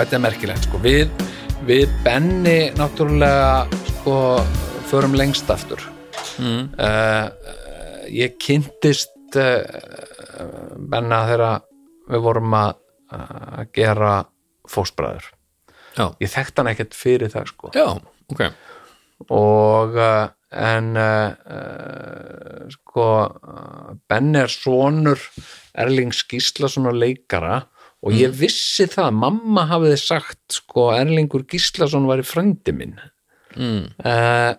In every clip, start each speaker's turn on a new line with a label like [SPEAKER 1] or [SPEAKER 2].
[SPEAKER 1] Þetta er merkilegt sko. við, við Benni náttúrulega sko, förum lengst aftur. Mm. Ég kynntist uh, Benna þegar við vorum að, að gera fósbræður
[SPEAKER 2] Já,
[SPEAKER 1] Ég þekkt hann ekkert fyrir það sko.
[SPEAKER 2] Já, ok.
[SPEAKER 1] Og uh, en uh, uh, sko uh, Ben er sonur Erlings Gíslason og leikara og ég vissi það, mamma hafiði sagt sko Erlingur Gíslason var í frændi minn
[SPEAKER 2] mm.
[SPEAKER 1] uh,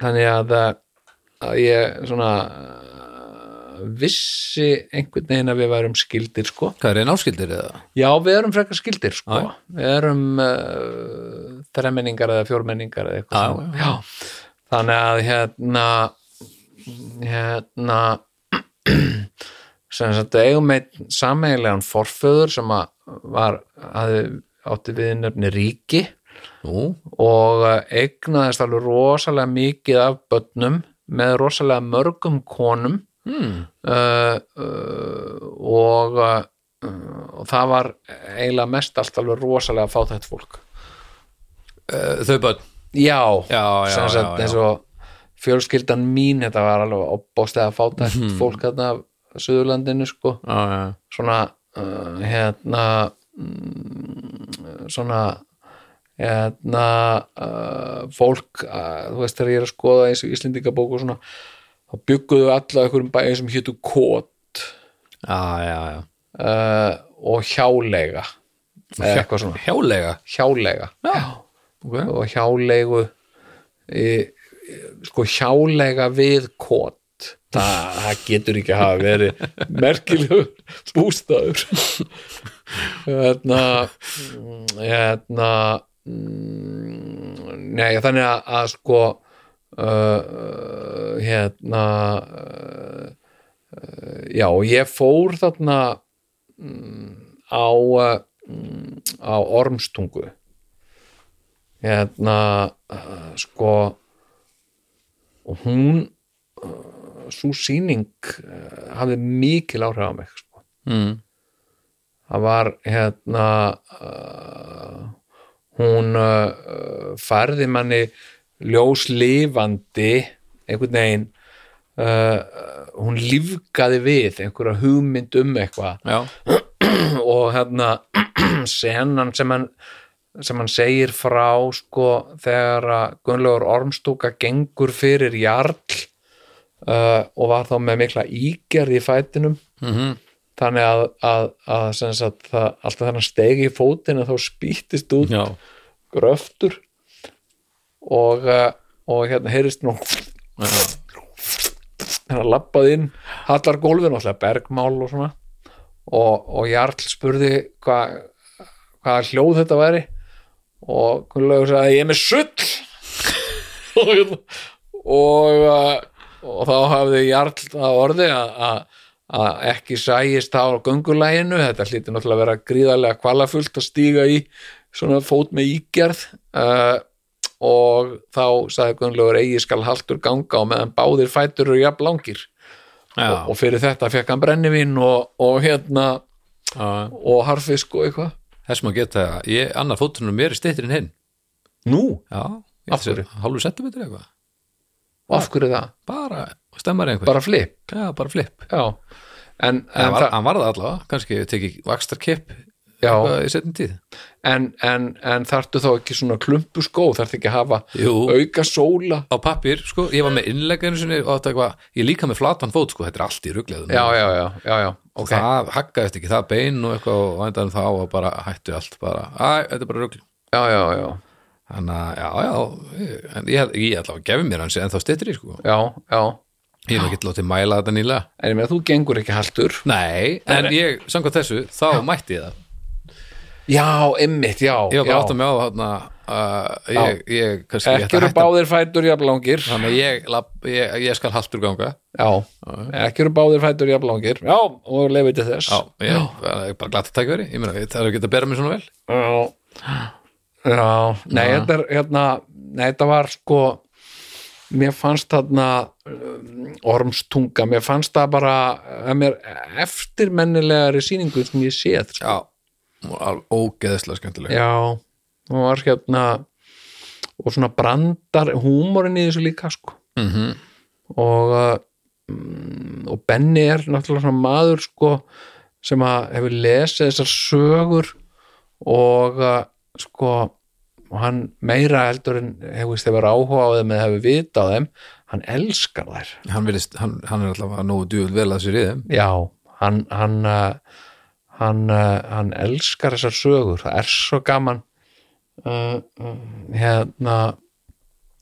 [SPEAKER 1] þannig að, uh, að ég svona uh, vissi einhvern veginn að við værum skildir sko
[SPEAKER 2] Hvað er einn áskildir eða?
[SPEAKER 1] Já, við erum frekar skildir sko.
[SPEAKER 2] Já.
[SPEAKER 1] Við erum uh, þremenningar eða fjórmenningar eða eitthvað
[SPEAKER 2] já. já.
[SPEAKER 1] Þannig að hérna hérna sem sagt eigum einn sameiginlegan forföður sem að var átti við nefni ríki
[SPEAKER 2] Nú,
[SPEAKER 1] og uh, eignaðist alveg rosalega mikið af börnum með rosalega mörgum konum.
[SPEAKER 2] Hmm.
[SPEAKER 1] uh, uh, og, uh, og það var eiginlega mest allt alveg rosalega fátætt fólk.
[SPEAKER 2] Þau börn?
[SPEAKER 1] Já,
[SPEAKER 2] Já, já,
[SPEAKER 1] sem sagt eins og fjölskyldan mín þetta var alveg opbóstega fátætt
[SPEAKER 2] Mhm.
[SPEAKER 1] fólk þarna Suðurlandinu sko.
[SPEAKER 2] Já, já,
[SPEAKER 1] svona uh, hérna mm, svona hérna uh, fólk uh, þú veist þegar ég er að skoða eins og Íslendingabók og svona þá bygguðu alla einhverjum bæði sem Kот
[SPEAKER 2] já, já, já.
[SPEAKER 1] uh, og hjáleiga eða eitthvað svona.
[SPEAKER 2] Hjálega
[SPEAKER 1] hjáleiga.
[SPEAKER 2] Já, ok.
[SPEAKER 1] Og hjáleigu e, e, sko hjáleiga við Kot það, það getur ekki að hafa verið merkilegur bústaður. Hérna hérna mm, nei, þannig að, að sko uh, hérna uh, uh, já, ég fór þarna mm, á uh, mm, á ormstungu. Hérna uh, sko og hún uh, svo sýning uh, hafði mikil áhrif á mig sko.
[SPEAKER 2] mm.
[SPEAKER 1] það var hérna uh, hún uh, færði manni ljóslifandi einhvern veginn uh, hún lífgaði við einhverja hugmynd um eitthvað og hérna senan sem hann sem hann segir frá sko þegar að Gunnlaugur Ormstúka gengur fyrir jarl uh, og var þá með mikla ígerð í fætinum.
[SPEAKER 2] Mm
[SPEAKER 1] þannig að, að, að sagt, það, alltaf hann stegi í fótinn þá spýttist út
[SPEAKER 2] já,
[SPEAKER 1] gröftur. Og, uh, og hérna heyrist nú hérna lappaði inn hallar gólfin, alltaf bergmál og svona. Og, og Jarl spurði hvað hvaða hljóð þetta væri. Og Gunnlaugur sagði ég er með sull. Og, hérna, og, uh, og þá hafði Jarl að orði að, að, að ekki sæjist á göngulæginu. Þetta hlýtti náttúrulega að vera gríðarlega kvalafullt að stíga í svona fót með ígerð. Uh, og þá sagði Gunnlaugur eigi skal haltur ganga og meðan báðir fætur eru jafn langir. Og, og fyrir þetta fekk hann brennivín og, og hérna
[SPEAKER 2] já.
[SPEAKER 1] og harfisk og eitthvað.
[SPEAKER 2] Þess maður geta, ég, annar fótunum mér er steyttir en hinn.
[SPEAKER 1] Nú,
[SPEAKER 2] Já? Hálfu sentimetri eitthvað
[SPEAKER 1] af hverju það?
[SPEAKER 2] Bara, stemmar einhver
[SPEAKER 1] Bara flip,
[SPEAKER 2] Já, bara flip.
[SPEAKER 1] En,
[SPEAKER 2] En
[SPEAKER 1] en,
[SPEAKER 2] var, hann var það allavega, kannski tekið vakstar kipp í setjum tíð.
[SPEAKER 1] En, en, en þarftu þá ekki svona klumpu skó, þarftu ekki að hafa
[SPEAKER 2] Jú.
[SPEAKER 1] auka sóla?
[SPEAKER 2] Á pappir, sko, ég var með innlegginu sinni og þetta eitthvað, ég líka með flatan fót, sko, þetta er allt í rugleðum
[SPEAKER 1] Já, já, já, já, já. Ok,
[SPEAKER 2] það haggaðist ekki, það bein og eitthvað og þá og bara hættu allt bara, æ, þetta er bara rugl.
[SPEAKER 1] Já, já, já
[SPEAKER 2] þannig að, já, já en ég, ég ætla að gefa mér hans en þá styttir ég sko.
[SPEAKER 1] Já, já,
[SPEAKER 2] ég er ekki látið mæla þetta nýlega.
[SPEAKER 1] En ég meina þú gengur ekki haltur.
[SPEAKER 2] Nei, en ég, samkvæmt þessu, þá mætti ég það.
[SPEAKER 1] Já, ymmit, já,
[SPEAKER 2] ég var bara
[SPEAKER 1] já.
[SPEAKER 2] átt að með á þarna að ég, ég, kannski
[SPEAKER 1] ekki
[SPEAKER 2] að
[SPEAKER 1] eru báðir fætur jafnlangir. Já,
[SPEAKER 2] þannig að ég, lab, ég, ég skal haltur ganga.
[SPEAKER 1] Ekki eru báðir fætur jafnlangir. Já, og lefið til þess.
[SPEAKER 2] Já, ég, er bara glatt að taka verið ég meina, það er ekki að bera mig svona vel.
[SPEAKER 1] Já, já nei, þetta er hérna nei, þetta var sko mér fannst þarna um, ormstunga, mér fannst það bara að mér eftirmennilegari sýningu sem ég séð sko.
[SPEAKER 2] já, og ógeðslega skemmtilega
[SPEAKER 1] já, og var hérna og svona brandar húmórin í þessu líka sko.
[SPEAKER 2] Mm
[SPEAKER 1] og uh, mm, og Benny er náttúrulega svona maður sko sem að hefur lesið þessar sögur og uh, sko og hann meira heldur en hefur hefur áhuga á þeim eða hefur vita á þeim hann elskar þær.
[SPEAKER 2] Hann, virðist, hann, hann er alltaf að nógu djúvel vel að sér í þeim.
[SPEAKER 1] Já, hann hann, uh, hann, uh, hann elskar þessar sögur. Það er svo gaman uh, uh, hérna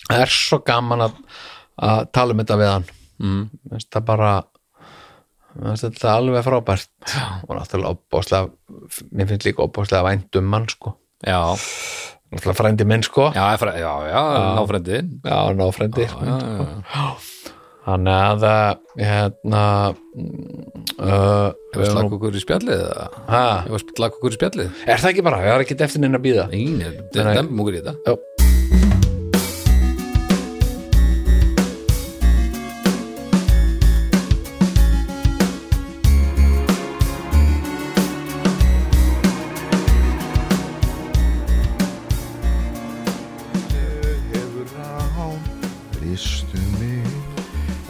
[SPEAKER 1] það er svo gaman að, að tala um þetta við hann.
[SPEAKER 2] Mm.
[SPEAKER 1] Það bara finnst þetta alveg frábært. Og náttúrulega opbáslega mér finnst líka opbáslega vænt um mann sko
[SPEAKER 2] já,
[SPEAKER 1] frændi minn sko.
[SPEAKER 2] Já, já, já, náfrændin
[SPEAKER 1] já ná frændi
[SPEAKER 2] já, já, já.
[SPEAKER 1] þannig að hérna uh,
[SPEAKER 2] Ég var slakk okkur í spjallið Ég var slakk okkur í spjallið?
[SPEAKER 1] Er það ekki bara, ég har ekki eftir neina að býða
[SPEAKER 2] Nei, þetta
[SPEAKER 1] Nei.
[SPEAKER 2] er dempum okkur í þetta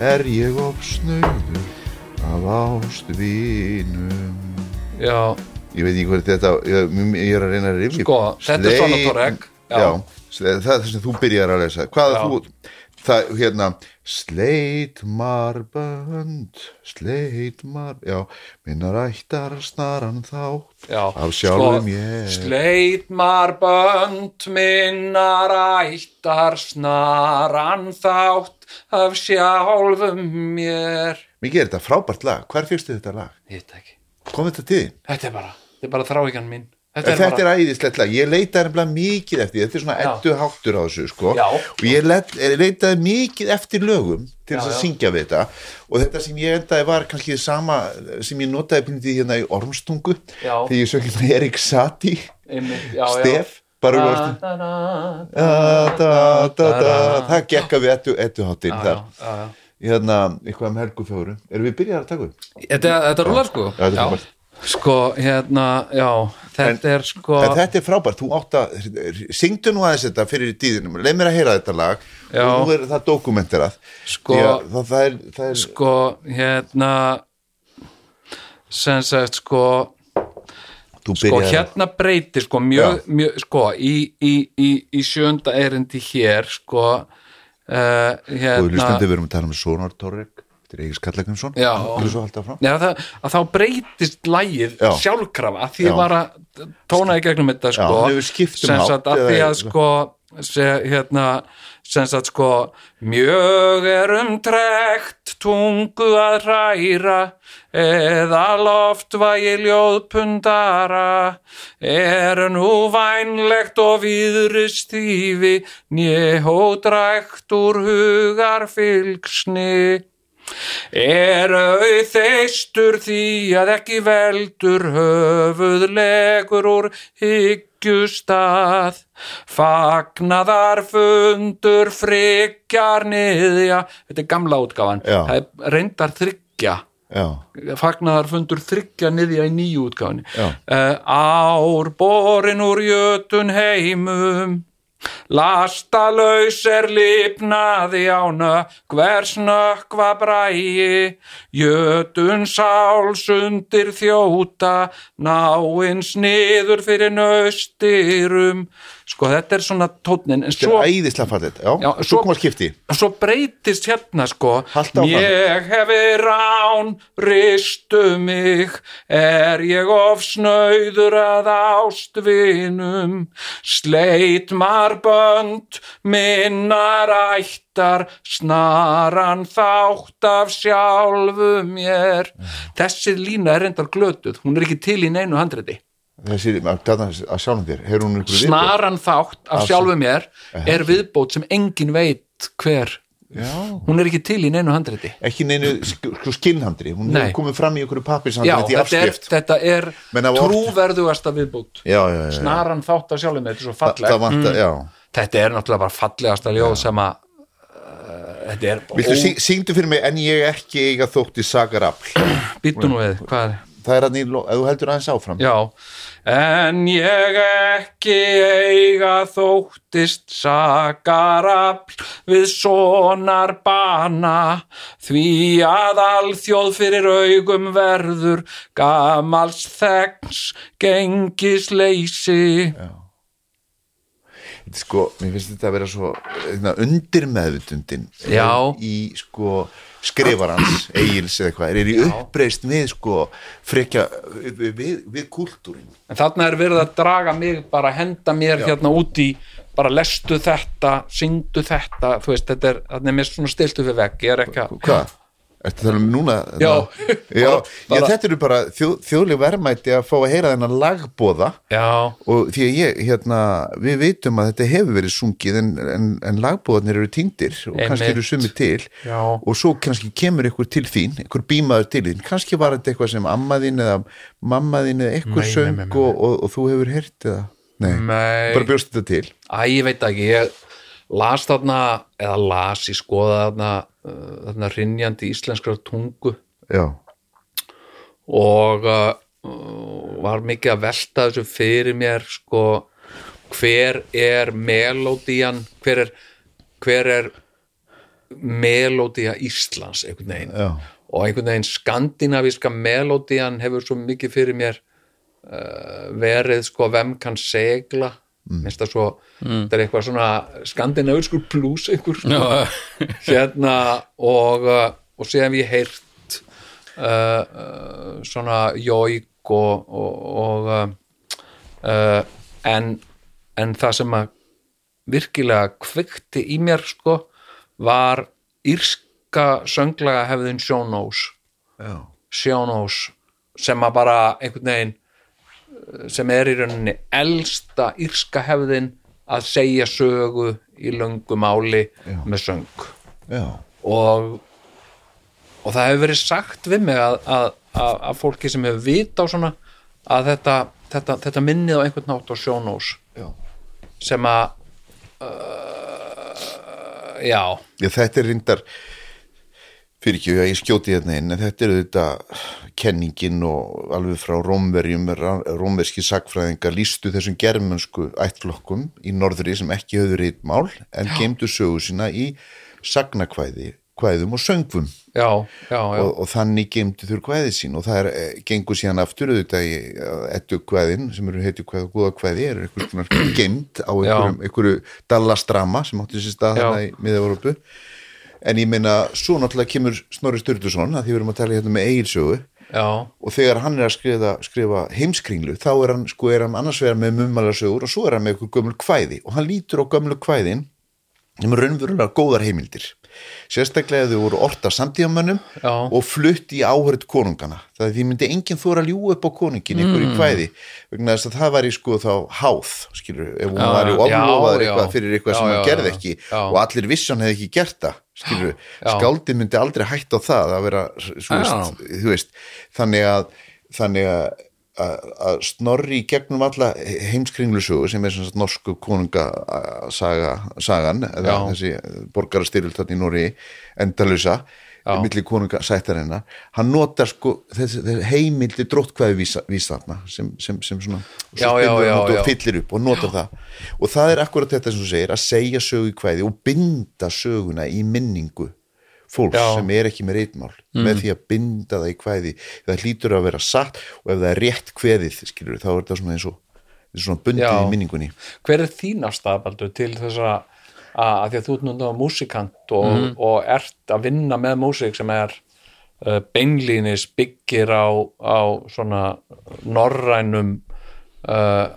[SPEAKER 3] Er ég opsnauður Af ástvinum
[SPEAKER 1] já,
[SPEAKER 3] Ég veit ekki hvað þetta Ég, ég er að reyna að rifja
[SPEAKER 1] Sko, þetta er svona torrek, já.
[SPEAKER 3] Já, það er það sem þú byrjar að lesa Hvað
[SPEAKER 1] Já.
[SPEAKER 3] þú Það, hérna, sleitmarbönd, sleitmar, já, minnar ættar snaran þá,
[SPEAKER 1] já
[SPEAKER 3] af sjálfum
[SPEAKER 1] sko,
[SPEAKER 3] ég.
[SPEAKER 1] Sleitmar bönd minnar ættar snaran þátt af sjálfum mér
[SPEAKER 3] Mikið er þetta frábært lag, hvar fyrstu þetta lag?
[SPEAKER 1] Ég veit ekki
[SPEAKER 3] Kom þetta til?
[SPEAKER 1] Þetta er bara, þetta er bara þráíkan mín
[SPEAKER 3] Þetta, þetta er æðislegt lag, ég leitaði nefnilega mikið eftir því, þetta er svona eddu háttur á þessu sko.
[SPEAKER 1] Já.
[SPEAKER 3] og ég leitaði mikið eftir lögum til þess að syngja við þetta. Og þetta sem ég endaði var kannski það sama sem ég notaði pindið hérna í Ormstungu
[SPEAKER 1] Já.
[SPEAKER 3] þegar ég sökði með Erik Satie.
[SPEAKER 1] Einmitt, já, já.
[SPEAKER 3] Stef, bara úr það gekka við eddu, eddu háttin þar.
[SPEAKER 1] já, já.
[SPEAKER 3] hérna, eitthvað um helgu fjóru erum við byrjað að taka upp?
[SPEAKER 2] Þetta, þetta rúlar sko.
[SPEAKER 3] Já, þetta er frábært.
[SPEAKER 1] Sko, hérna, já Þetta er sko
[SPEAKER 3] En þetta er frábært, þú átt að syngdu nú aðeins þetta fyrir í tíðinum. Leið mér að heyra þetta lag.
[SPEAKER 1] Já.
[SPEAKER 3] og nú er það dokumenterað
[SPEAKER 1] Sko-
[SPEAKER 3] að það, það er, það er
[SPEAKER 1] Sko, hérna sem sagt, sko sko, hérna breytir sko, mjög, mjög sko, í, í, í, í sjönda erindi hér sko uh,
[SPEAKER 3] og
[SPEAKER 1] hérna
[SPEAKER 3] hlustandi við erum að tala um Sonar Torrek eftir Egil
[SPEAKER 1] það, að þá breytist lægið
[SPEAKER 3] Já.
[SPEAKER 1] sjálfkrafa að því ég var að tóna í gegnum þetta sko,
[SPEAKER 3] um
[SPEAKER 1] sem sagt að því að sko se, hérna, sem sagt sko mjög er um trekt tungu að hræra eða loftvægi ljóðpundara er nú vænlegt og viðrist þýfi njöhódrækt úr hugar fylgsni Er auðeistur því að ekki veldur höfuðlegur úr hyggjustað. Fagnaðar fundur frikjar niðja. Þetta er gamla útgáfan.
[SPEAKER 3] Já.
[SPEAKER 1] Það er reyndar þryggja.
[SPEAKER 3] já,
[SPEAKER 1] Fagnaðar fundur þryggja niðja í nýju útgáfinni.
[SPEAKER 3] Já.
[SPEAKER 1] Uh, ár borin úr jötun heimum. Lastalaus er lifnaði ána, hvers nökkva bræi, jötun sáls undir þjóta, náins niður fyrir nöstirum, sko þetta er svona tónnin en svo,
[SPEAKER 3] já,
[SPEAKER 1] Já,
[SPEAKER 3] svo,
[SPEAKER 1] svo- breytist hérna sko. Ég hefi rán ristu mig. Er ég of snauður að ástvinum sleit marbönd minnar ættar snaran þátt af sjálfu mér. Þessi lína er reyndar glötuð hún er ekki til í neinu handriti
[SPEAKER 3] Þessi, að, að sjálfum þér, hefur hún einhverju viðbót?
[SPEAKER 1] snaran þátt af sjálfu mér er viðbót sem engin veit hver.
[SPEAKER 3] Já,
[SPEAKER 1] hún er ekki til í neinu handriti.
[SPEAKER 3] Ekki neinu sk- sko skinnhandri, hún
[SPEAKER 1] Nei.
[SPEAKER 3] hefur komið fram í einhverju
[SPEAKER 1] já,
[SPEAKER 3] pappirshandri í
[SPEAKER 1] þetta er,
[SPEAKER 3] afskrift.
[SPEAKER 1] þetta er trúverðugasta viðbót.
[SPEAKER 3] Já, já, já, já.
[SPEAKER 1] snaran þátt af sjálfu mér, þetta er svo
[SPEAKER 3] það
[SPEAKER 1] falleg
[SPEAKER 3] vantar, já.
[SPEAKER 1] Þetta er náttúrulega bara fallegasta ljóð sem að þetta er
[SPEAKER 3] Viltu, sí, syngdu fyrir mig, en ég ekki eiga þótti sagarafl
[SPEAKER 1] býttu nú við, hvað er
[SPEAKER 3] Það er að ef þú heldur aðeins áfram.
[SPEAKER 1] Já, en ég ekki eiga þóttist sakarafl við sonar bana því að alþjóð fyrir augum verður gamals þegns gengisleysi
[SPEAKER 3] sko, mér finnst þetta að vera svo undir meðvutundin
[SPEAKER 1] Já.
[SPEAKER 3] í sko skrifarans, eigils eða eitthvað er í uppreist við sko frekja við, við, við kultúrin
[SPEAKER 1] En þarna er verið að draga mig bara henda mér hérna út í bara lestu þetta, syngdu þetta þú veist, þetta er, þarna er mér svona stiltu fyrir vegg, ég er ekki að
[SPEAKER 3] Hvað? Ertu það um núna?
[SPEAKER 1] Já.
[SPEAKER 3] já,
[SPEAKER 1] Bara-
[SPEAKER 3] já, þetta eru bara þjóð, þjóðleg verðmæti að fá að heyra þennan lagbóða
[SPEAKER 1] Já,
[SPEAKER 3] og því að ég, hérna, við vitum að þetta hefur verið sungið en, en, en lagbóðarnir eru týndir og
[SPEAKER 1] Einmitt.
[SPEAKER 3] kannski eru sumið til
[SPEAKER 1] Já.
[SPEAKER 3] og svo kannski kemur ykkur til þín, ykkur bímaður til þín kannski var þetta eitthvað sem ammaðinn eða mammaðinn eða ykkur
[SPEAKER 1] Nei,
[SPEAKER 3] söng
[SPEAKER 1] nei, nei.
[SPEAKER 3] Og, og, og þú hefur heyrt eða nei, bara bjóst þetta til
[SPEAKER 1] Æ, ég veit ekki, ég las þarna, eða las, ég skoða þarna, þarna rinjandi íslenskra tungu.
[SPEAKER 3] Já,
[SPEAKER 1] og uh, var mikið að velta þessu fyrir mér, sko, hver er melódían, hver er, hver er melódía Íslands, einhvern veginn.
[SPEAKER 3] já,
[SPEAKER 1] Og einhvern veginn skandinavíska melódían hefur svo mikið fyrir mér uh, verið, sko, vem kann segla, minnst það svo þetta er eitthvað svona skandinavískur plus einhver sko. Hérna og, uh, og síðan hef ég heyrt uh, uh, svona jóik og, og, og uh, uh, en, en það sem að virkilega kveikti í mér sko var írska sönglaga hefðin Sjónós. Sjónós sem að bara einhvern veginn sem er í rauninni elsta írska hefðin að segja sögu í löngu máli með söng.
[SPEAKER 3] Já,
[SPEAKER 1] og og það hefur verið sagt við mig að, að, að, að fólki sem hefur vita á svona að þetta, þetta, þetta minnið á einhvern nátt á sjónós
[SPEAKER 3] já.
[SPEAKER 1] sem að uh, já.
[SPEAKER 3] Já, þetta er reyndar fyrir ekki að ég skjóti hérna inn en þetta er þetta kenningin og alveg frá rómverjum rómverski sagfræðingar lístu þessum germansku ættflokkum í norðri sem ekki höfðu reyt mál en geimdu sögu sína í sagnakvæði kvæðum og söngvum.
[SPEAKER 1] Já, já, já,
[SPEAKER 3] og, og þannig geimdu þurr kvæði sín og það er, eh, gengur síðan aftur auðvitað í ettu kvæðin sem eru heitu kvæð og góða kvæði er eitthvað geimt á einhverju dallastrama sem átti sér stað
[SPEAKER 1] Já.
[SPEAKER 3] þarna í miða en ég meina, svo náttúrulega kemur Snorri Sturluson, að því við erum að tala hérna með eigilsögu
[SPEAKER 1] já,
[SPEAKER 3] og þegar hann er að skrifa, skrifa heimskringlu þá er hann, sko, er hann annars vegar með mummalasögur og svo er hann með eitthvað gömul kvæði. Og hann lítur á gömlu kvæðin sem er raunverulega góðar heimildir sérstaklega þau voru orta samtíðamönnum og flutt í áhörð konungana. Það er því myndi enginn þóra ljúga upp á konungin ykkur í kvæði vegna þess að það var í sko þá háð skilur, ef hún
[SPEAKER 1] Já,
[SPEAKER 3] var í
[SPEAKER 1] já.
[SPEAKER 3] eitthvað fyrir eitthvað
[SPEAKER 1] Já,
[SPEAKER 3] sem hann gerði ekki
[SPEAKER 1] já.
[SPEAKER 3] og allir vissi hann hefði ekki gert það skilur,
[SPEAKER 1] Já.
[SPEAKER 3] skáldið myndi aldrei hætt á það að vera, veist, þú veist þannig að, þannig að að snorri í gegnum alla heimskringlusögu sem er sagt norsku konungasaga sagan, eða
[SPEAKER 1] Já.
[SPEAKER 3] þessi borgarastyrjöld í Nóri endalösa milli konungasættarinnar hann notar sko þessi, þessi heimildi dróttkvæði vísa, vísa þarna sem, sem, sem svona
[SPEAKER 1] Já, já, já.
[SPEAKER 3] og fyllir upp og notar það. Og það er akkurat þetta sem þú segir að segja sögu í kvæði og binda söguna í minningu fólks
[SPEAKER 1] Já.
[SPEAKER 3] sem er ekki með reitmál með því að binda það í kvæði það hlýtur að vera satt og ef það er rétt kveðið skilur þá er þetta svona eins og er svona bundið
[SPEAKER 1] Já.
[SPEAKER 3] í minningunni
[SPEAKER 1] hver er þín afstæða Baldur til þess að því að þú ert núna músikant og,
[SPEAKER 3] Mhm.
[SPEAKER 1] og ert að vinna með músik sem er uh, beinlínis byggir á, á svona norrænum uh,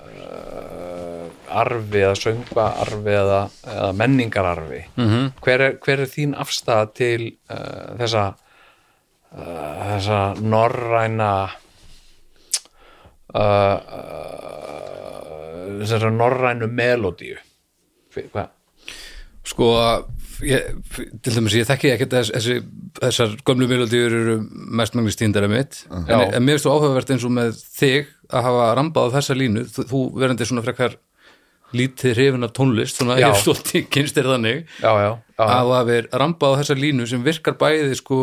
[SPEAKER 1] arfi eða söngvaarfi eða, eða menningararfi -hmm. hver, er, hver er þín afstæða til uh, þessa uh, þessa norræna uh, uh, þessara norrænu melodíu hvað?
[SPEAKER 2] Sko, ég, til dæmis ég þekki ekki þessi, þessar gömlu melodíur eru mestmægnis tíndara mitt en,
[SPEAKER 1] Já.
[SPEAKER 2] en mér finnst þú áhugavert eins og með þig að hafa rambað á þessa línu þú, þú verandi svona frekar lítið hrifin af tónlist, svona
[SPEAKER 1] Já.
[SPEAKER 2] ég stolti kynst er þannig.
[SPEAKER 1] Já, já, já,
[SPEAKER 2] að þú hafir rambað á þessa línu sem virkar bæði sko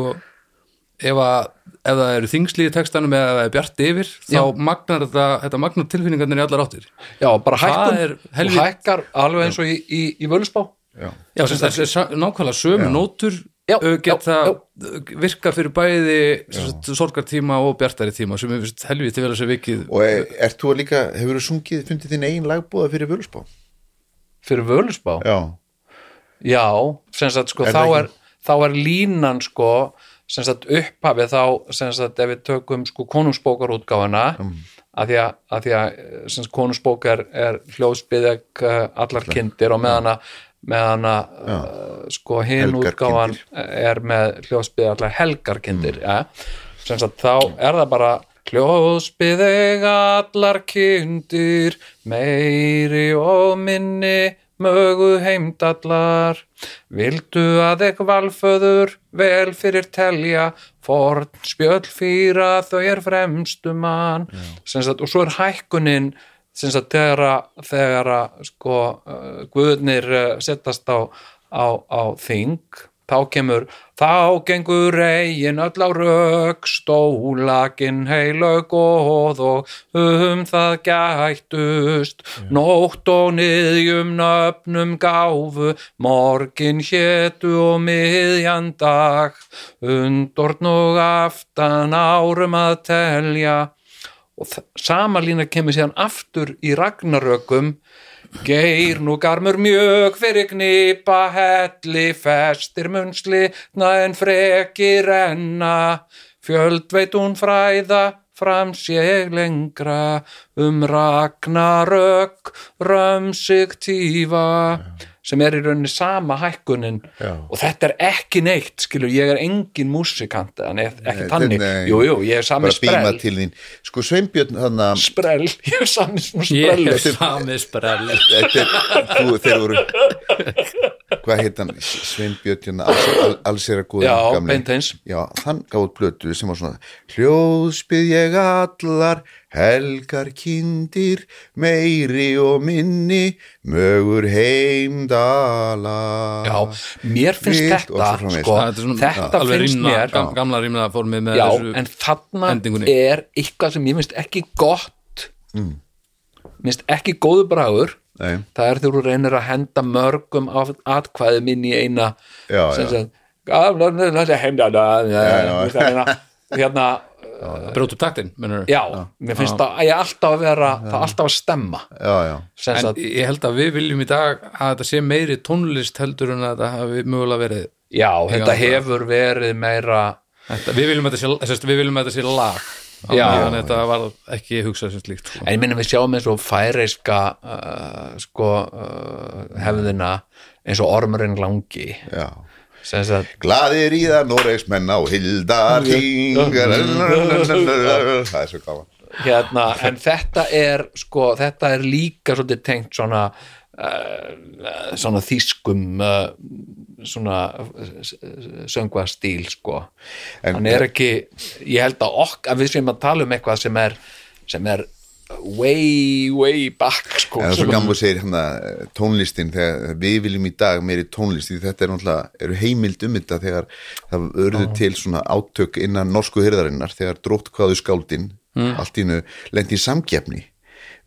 [SPEAKER 2] ef, að, ef það eru þingslíði textanum eða það er bjart yfir þá
[SPEAKER 1] Já.
[SPEAKER 2] magnar þetta, þetta magnar tilfinningarnir í allar áttir.
[SPEAKER 1] Já, bara
[SPEAKER 2] Það
[SPEAKER 1] hækkun
[SPEAKER 2] er helvít-
[SPEAKER 1] hækkar alveg eins og í, í, í völusbá
[SPEAKER 2] Já, sem sagt, þessi nákvæmlega sömu nótur
[SPEAKER 1] Já,
[SPEAKER 2] geta
[SPEAKER 1] já,
[SPEAKER 2] virka fyrir bæði sorgartíma og bjartari tíma sem við finnst helviti vel að sé vikið.
[SPEAKER 3] Og er, ert þú að líka, hefur þú sungið fundið þinn eigin lagbúða fyrir völusbá
[SPEAKER 1] fyrir völusbá
[SPEAKER 3] já,
[SPEAKER 1] já, sagt sko
[SPEAKER 3] Er
[SPEAKER 1] þá er, þá er línan sko sagt upphafið þá sagt ef við tökum sko konungsbókarútgáfuna
[SPEAKER 3] Mm.
[SPEAKER 1] að því að, að, því að sem sagt konungsbók er, er hljóðspiðeg uh, allar kindir og meðan að meðan að uh, sko hinn útgáfan er með hljóðspiðeg allar helgarkindir mm. ja. þá er það bara hljóðspiðeg allar kindir meiri og minni mögu heimdallar. Vildu að ekk valföður vel fyrir telja forn spjöll fýra þau er fremstu mann. Sem sagt, og svo er hækkunin sem sagt, þegar að, þegar að sko, uh, guðnir uh, settast á, á, á þing þá kemur þá gengur eigin öll á rök stólakin heilög og um það gættust. Nótt og niðjum nöfnum gáfu morgin hétu og miðjan dag. Undorn og aftan árum að telja og þ- sama lína kemur síðan aftur í ragnarökum. Geir nú garmur mjög fyrir knipa helli festir munnsli en freki renna fjöld veit hún fræða fram sér lengra. Um ragnarök römsig tífa sem er í rauninni sama hækkunin.
[SPEAKER 3] Já.
[SPEAKER 1] og þetta er ekki neitt skilur, ég er engin músikant en ekki tannig,
[SPEAKER 3] nei.
[SPEAKER 1] jú, jú, ég er sami sprell.
[SPEAKER 3] sko Sveinbjörn að
[SPEAKER 1] sprell, ég er sami svona
[SPEAKER 2] Ég
[SPEAKER 1] sprell.
[SPEAKER 2] er sami sprell.
[SPEAKER 3] Þeir voru hvað heit hann Sveinbjörn hérna, alls, al, alls er að góða
[SPEAKER 1] Já, beint eins.
[SPEAKER 3] já, hann gáði blötu sem var svona hljóðspið ég allar helgar kindir meiri og minni mögur heimdala
[SPEAKER 1] Já, mér finnst
[SPEAKER 3] Vilt
[SPEAKER 1] þetta sko,
[SPEAKER 2] er svona
[SPEAKER 1] þetta
[SPEAKER 2] alveg
[SPEAKER 1] finnst
[SPEAKER 2] rímna,
[SPEAKER 1] mér
[SPEAKER 2] gam, gamla rýmna formið með
[SPEAKER 1] já,
[SPEAKER 2] þessu
[SPEAKER 1] en þarna
[SPEAKER 2] endingunni.
[SPEAKER 1] er eitthvað sem ég finnst ekki gott mm. Finnst ekki góðu bragur.
[SPEAKER 3] Nei.
[SPEAKER 1] það er þegar þú reynir að henda mörgum atkvæðum inn í eina
[SPEAKER 3] Já,
[SPEAKER 1] sem heimdala
[SPEAKER 3] já.
[SPEAKER 1] hérna, hérna
[SPEAKER 2] upp taktin mennur.
[SPEAKER 1] já, mér finnst það að ég alltaf að vera það alltaf að stemma.
[SPEAKER 3] Já, já,
[SPEAKER 1] sem
[SPEAKER 2] en ég held að við viljum í dag að þetta sé meiri tónlist heldur en að þetta hafi mögulega verið.
[SPEAKER 1] Já, þetta hefur verið meira
[SPEAKER 2] þetta, við, viljum að þetta sé, sérst, við viljum að þetta
[SPEAKER 1] Já.
[SPEAKER 2] var ekki hugsað sem slíkt sko.
[SPEAKER 1] En ég minna við sjáum eins og færeiska uh, sko uh, hefðina eins og ormurinn langi.
[SPEAKER 3] Já.
[SPEAKER 1] Sagt,
[SPEAKER 3] Glaðir í það Noregsmenn á Hildar Það er svo gaman.
[SPEAKER 1] Hérna, en þetta er sko, þetta er líka svolítið tengt svona uh, svona þýskum uh, svona söngvastíl sko.
[SPEAKER 3] En-
[SPEAKER 1] hann er ekki, ég held að okk að við sem að tala um eitthvað sem er sem er way, way back sko.
[SPEAKER 3] En það er svo gaman að segir hérna tónlistin þegar við viljum í dag meiri tónlist því þetta er náttúrulega, eru heimild um þetta þegar það örðu til svona átök innan norsku hyrðarinnar þegar drótt hvaðu skáldin allt í hennu lendi í samkeppni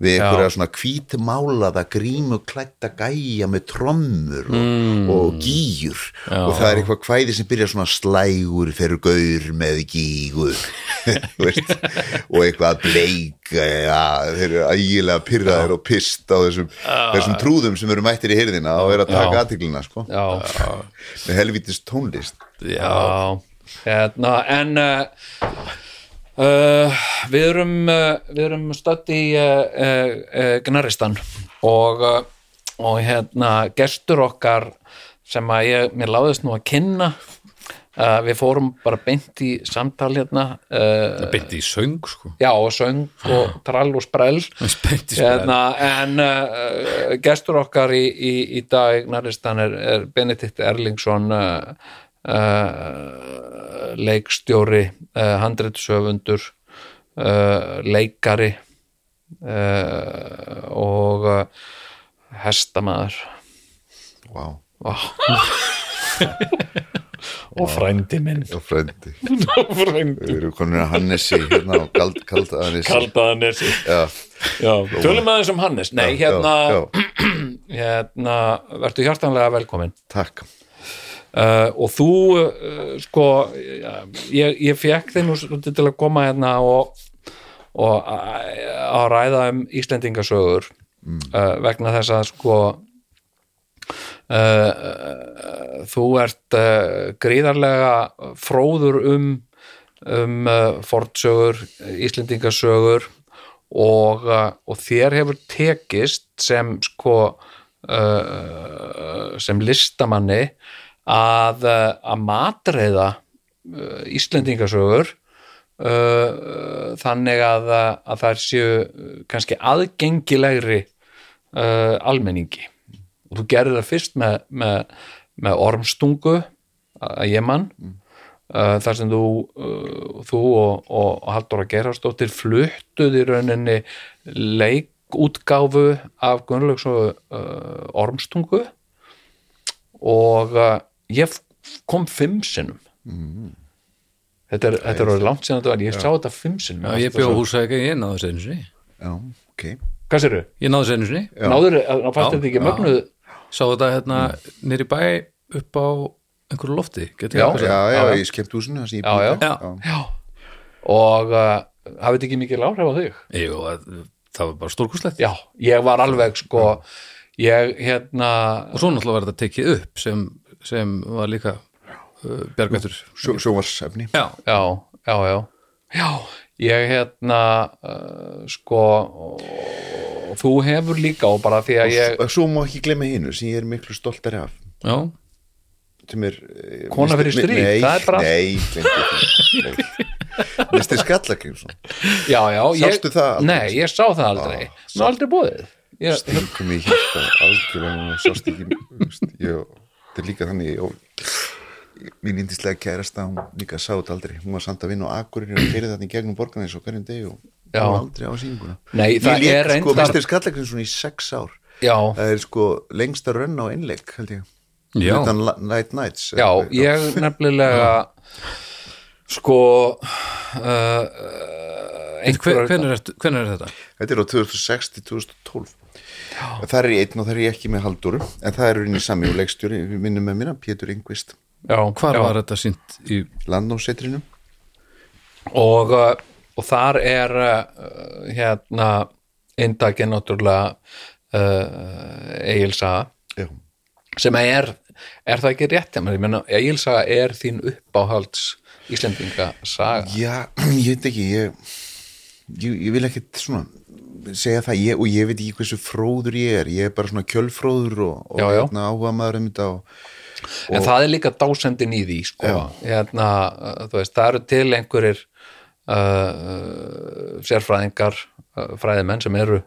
[SPEAKER 3] við einhverja svona hvítmálaða grímuklætta gæja með trommur og, mm. og gýjur og það er eitthvað kvæði sem byrja svona slægur fyrir gaur með veist, og eitthvað bleik ja, þeir eru ægilega pyrraðir og pist á þessum, þessum trúðum sem eru mættir í hirðina og eru að taka aðtiklina sko. með helvítist tónlist.
[SPEAKER 2] Já.
[SPEAKER 1] Hérna, en uh, uh, við erum uh, erum stödd í uh, Gnaristan og, og hérna gestur okkar sem að ég, mér láðist nú að kynna við fórum bara beint í samtal hérna
[SPEAKER 2] beint í söng sko.
[SPEAKER 1] Já og söng og trall og sprell. Hérna, en gestur okkar í, í, í dag Gnaristan er, er Benedikt Erlingsson uh, leikstjóri uh, handritsöfundur uh, leikari uh, og uh, hestamaður.
[SPEAKER 3] Wow.
[SPEAKER 1] og frændi minn.
[SPEAKER 3] Og frendi
[SPEAKER 1] frændi.
[SPEAKER 3] Við erum konin að Hannesi hérna og kald, kald að Hannesi
[SPEAKER 1] Kaldaðanesi.
[SPEAKER 3] Já,
[SPEAKER 1] Já, tölum aðeins um Hannes. Nei,
[SPEAKER 3] já,
[SPEAKER 1] hérna,
[SPEAKER 3] já,
[SPEAKER 1] hérna verður hjartanlega velkomin.
[SPEAKER 3] Takk
[SPEAKER 1] uh, og þú uh, sko ég, ég fekk svolítið til að koma hérna og, og að ræða um Íslendingasögur uh, vegna þess að sko þú ert gríðarlega fróður um um fornsögur, Íslendingasögur og, og þér hefur tekist sem sko sem listamanni að, uh, að matreiða uh, Íslendingasögur uh, þannig að, að þær séu kannski aðgengilegri uh, almenningi. Og þú gerir það fyrst með, með, með ormstungu að ég mann uh, þar sem þú, þú og, og Halldóra Gerharsdóttir fluttuð í rauninni leikútgáfu af Gunnlaugs og ormstungu. Og ég kom fimm sinnum. Þetta er, þetta er orðið langt sinni þetta var, ég sá þetta fimm sinnum.
[SPEAKER 2] Já, ég bjóð húsa ekki, ég náðu þessu einu sinni.
[SPEAKER 3] Já, ok.
[SPEAKER 1] Hvað sérðu?
[SPEAKER 2] Ég náðu þessu einu sinni,
[SPEAKER 1] Náður, að fannst
[SPEAKER 2] Já,
[SPEAKER 1] þetta ekki
[SPEAKER 2] já.
[SPEAKER 1] mögnuð?
[SPEAKER 2] Sá þetta hérna nýri bæ upp á einhverju lofti
[SPEAKER 1] Já,
[SPEAKER 3] já, já,
[SPEAKER 1] já.
[SPEAKER 3] ég
[SPEAKER 1] Já,
[SPEAKER 3] býr
[SPEAKER 1] já.
[SPEAKER 3] þar.
[SPEAKER 2] Já.
[SPEAKER 1] Já, og uh, hafið þetta ekki mikil áhrif á þig?
[SPEAKER 2] Jú, að- það var bara stórkuslegt
[SPEAKER 1] Já, ég var alveg sko ég hérna
[SPEAKER 2] og svo náttúrulega var þetta tekið upp sem, sem var líka uh, bjargættur
[SPEAKER 3] Sjó, sjóvarsefni
[SPEAKER 2] Já,
[SPEAKER 1] já, já, já. Já, ég hérna uh, sko þú hefur líka og bara því að ég
[SPEAKER 3] svo má ekki glemma hinu sem ég er miklu stoltari af.
[SPEAKER 2] Já,
[SPEAKER 3] er eh,
[SPEAKER 1] Kona fyrir stríð,
[SPEAKER 3] nei,
[SPEAKER 1] það er bara-
[SPEAKER 3] nei, því. Mr. Skallagrimsson
[SPEAKER 1] já, já, ég,
[SPEAKER 3] Sástu það aldrei?
[SPEAKER 1] Nei, ég sá það aldrei, nú aldrei búið ég,
[SPEAKER 3] stingum í hérta algjörlega sást ekki ég, þetta er líka þannig ég, mín indislega kærasta hún líka sá þetta aldrei, hún var samt að vinna á Akureyri og fyrir þetta í gegnum borgarna eins og hverjum deg og
[SPEAKER 1] Já.
[SPEAKER 3] hún var aldrei á sýninguna
[SPEAKER 1] Nei, það
[SPEAKER 3] ég
[SPEAKER 1] er
[SPEAKER 3] sko
[SPEAKER 1] reyndar-
[SPEAKER 3] Mr. Skallagrimsson í sex ár
[SPEAKER 1] já,
[SPEAKER 3] það er sko lengsta rönn á einleik held ég
[SPEAKER 2] Já.
[SPEAKER 3] Utan Night Nights
[SPEAKER 1] já, ég nefnilega sko uh, uh,
[SPEAKER 2] hver, hvenær, er, hvenær er þetta?
[SPEAKER 3] Þetta er á 2006 til 2012 Það er í einn og það er ég ekki með Halldóru en það er inn í sami og leikstjóri. Við minnum með mér, Pétur Engvist
[SPEAKER 1] já,
[SPEAKER 3] Já.
[SPEAKER 2] Hvar var þetta sínt í
[SPEAKER 3] Landnámsetrinu
[SPEAKER 1] og, uh, og þar er uh, hérna indakinn náttúrulega uh, Egilsaga
[SPEAKER 3] Já,
[SPEAKER 1] sem er, er það ekki rétt ég meina, Egilsaga er þín uppáhalds Íslendinga saga
[SPEAKER 3] Já ég veit ekki ég, ég, ég vil ekkit svona segja það ég, og ég veit ekki hversu fróður ég er ég er bara svona kjölfróður og, og
[SPEAKER 1] Já, já.
[SPEAKER 3] hérna, áhuga maður um þetta og,
[SPEAKER 1] en það er líka dásendin í því sko. hérna, uh, veist, það eru til einhverjir uh, uh, sérfræðingar uh, fræðimenn sem eru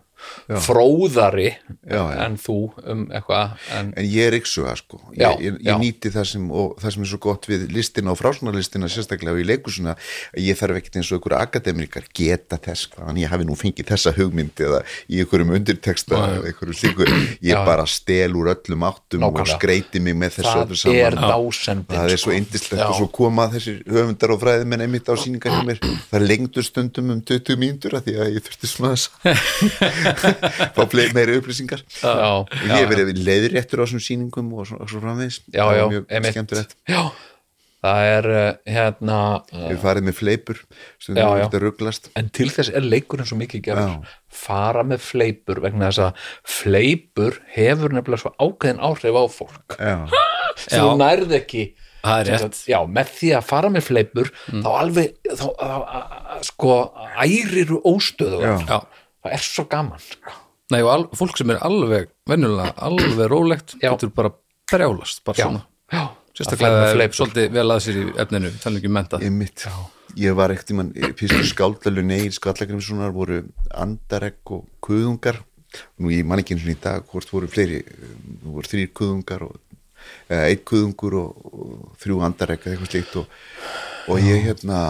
[SPEAKER 1] fróðari
[SPEAKER 3] Já, já.
[SPEAKER 1] en þú um eitthvað en,
[SPEAKER 3] en ég er yksuga sko ég,
[SPEAKER 1] Já,
[SPEAKER 3] ég,
[SPEAKER 1] já.
[SPEAKER 3] ég nýti það sem og það sem er svo gott við listina og frásnarlistina sérstaklega og í leikusuna að ég þarf ekkert eins og einhverju akademikar geta þess hvaðan ég hafi nú fengið þessa hugmynd eða í einhverjum undirteksta ég
[SPEAKER 1] Já.
[SPEAKER 3] bara stel úr öllum áttum og
[SPEAKER 1] Nákvæmlega.
[SPEAKER 3] skreiti mig með þessu öllu saman
[SPEAKER 1] er dásendin
[SPEAKER 3] það er svo
[SPEAKER 1] sko.
[SPEAKER 3] indislegt
[SPEAKER 1] Já.
[SPEAKER 3] og svo koma þessir höfundar og fræðimenn einmitt á sýningar hjá mér það lengdur stundum um 20 mínútur af því að ég þurfti svona að fá meiri upplýsingar.
[SPEAKER 1] Já,
[SPEAKER 3] og ég hef verið leiðréttur á þessum sýningum og svo, og svo framvegis.
[SPEAKER 1] Já,
[SPEAKER 3] Það
[SPEAKER 1] já,
[SPEAKER 3] var mjög skemmtilegt.
[SPEAKER 1] Já, það er uh, hérna uh,
[SPEAKER 3] hef farið með fleipur sem
[SPEAKER 1] Já,
[SPEAKER 3] það
[SPEAKER 1] já.
[SPEAKER 3] er rugglast
[SPEAKER 1] en til þess er leikurinn svo mikið gerður.
[SPEAKER 3] Já.
[SPEAKER 1] fara með fleipur vegna þess að fleipur hefur nefnilega svo ákveðin áhrif á fólk.
[SPEAKER 3] Já,
[SPEAKER 1] sem þú nærð ekki.
[SPEAKER 2] Það er
[SPEAKER 1] sem
[SPEAKER 2] rétt.
[SPEAKER 1] sagt, já, með því að fara með fleipur þá alveg þá, að- að- sko, æriru óstöðu
[SPEAKER 3] Já.
[SPEAKER 2] Já.
[SPEAKER 1] Það er svo gaman sko.
[SPEAKER 2] Nei, og al, fólk sem er alveg venjulega, alveg rólegt
[SPEAKER 1] Já.
[SPEAKER 2] getur bara brjálast bara
[SPEAKER 1] já,
[SPEAKER 2] svona.
[SPEAKER 1] Já,
[SPEAKER 2] sérstaklega
[SPEAKER 1] að fara með
[SPEAKER 2] ef er
[SPEAKER 1] fleipur.
[SPEAKER 2] svolítið vel að sér í efninu þannig ekki menta.
[SPEAKER 3] Ég mitt ég var ekkert í mann, fyrstu skáldalur neir skallagrimssonar voru andaregg og kuðungar. Nú ég man ekki eins og í dag hvort voru fleiri nú voru þrýr kuðungar og, eða eitt kuðungur og, og þrjú andaregg eða eitthvað slíkt og, og ég hérna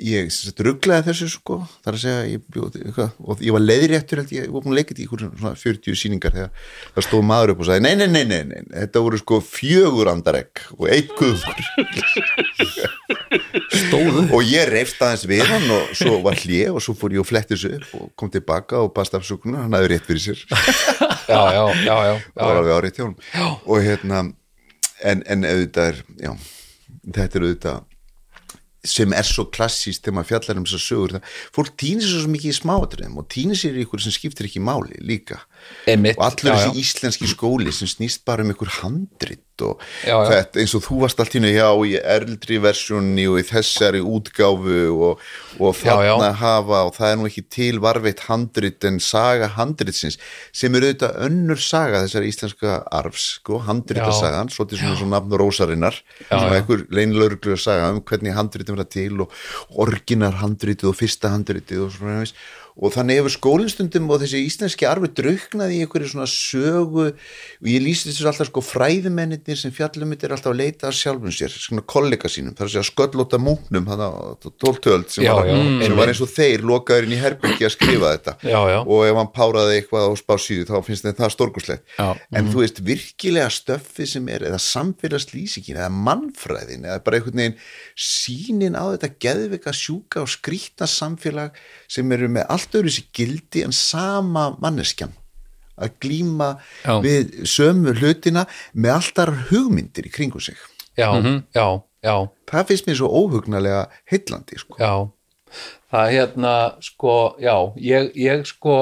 [SPEAKER 3] ég rugglaði þessu sko. Þar að segja ég bjóð, eitthvað, og ég var leiðréttur held ég, ég var búin að leika þetta í einhver svona 40 sýningar þegar það stóð maður upp og sagði nei, nei, nei, nei, nei, þetta voru sko fjögur andaregg og eitt kuðungur
[SPEAKER 2] Stóðu.
[SPEAKER 3] Og ég reyfst aðeins við hann og svo var hlje og svo fór ég og fletti þessu upp og kom tilbaka og baðst af sukuna hann hafði rétt fyrir sér.
[SPEAKER 1] Já, já, já, já, já,
[SPEAKER 3] var alveg árið hann og hérna en, en auðvitað er já, þetta er auðvitað sem er svo klassíst þegar maður fjallar um þessar sögur það, fólk týnir svo mikið í smáatriðum og týnir sér í ykkur sem skiptir ekki máli líka
[SPEAKER 1] Einmitt,
[SPEAKER 3] og allur þessi íslenski skóli sem snýst bara um ykkur handrit og
[SPEAKER 1] Já, já.
[SPEAKER 3] þetta eins og þú varst allt einu, já í eldri versjónni og í þessari útgáfu og, og
[SPEAKER 1] Já, já.
[SPEAKER 3] þarna hafa og það er nú ekki til varveitt handrit en saga handritsins sem er auðvitað önnur saga þessari íslenska arfs, sko, handritasagan svolítið svona svona nafn rósarinnar sem er einhver leinlauruglega saga um hvernig handritin verða til og orginar handritið og fyrsta handritið og svona veist og þannig hefur skólinstundum og þessi íslenski arfi drauknaði í einhverju svona sögu og ég lýsti þessu alltaf sko fræðimennir sem fjallum mitt er alltaf að leita að sjálfum sér, svona kollega sínum það er að segja sköllóta múknum að tóltöld sem,
[SPEAKER 1] Já,
[SPEAKER 3] var,
[SPEAKER 1] já,
[SPEAKER 3] sem
[SPEAKER 1] einmitt.
[SPEAKER 3] var eins og þeir lokaður inn í herbyggi að skrifa þetta
[SPEAKER 1] Já, já.
[SPEAKER 3] og ef hann páraði eitthvað á spásíðu þá finnst þeim það stórkuslegt
[SPEAKER 2] Já.
[SPEAKER 3] en þú veist virkilega stöffið sem er eða samfélagslýsingin eða mannfræðin eða bara einhvern veginn sínin á þetta geðvika sjúka og skrýtna samfélag sem eru með allt öðru sér gildi en sama manneskjan. Að glíma
[SPEAKER 2] Já.
[SPEAKER 3] við sömu hlutina með alltar hugmyndir í kringu sig.
[SPEAKER 1] Já, já, já,
[SPEAKER 3] það finnst mér svo óhugnalega heillandi sko.
[SPEAKER 1] já. Það er hérna sko já, ég, ég sko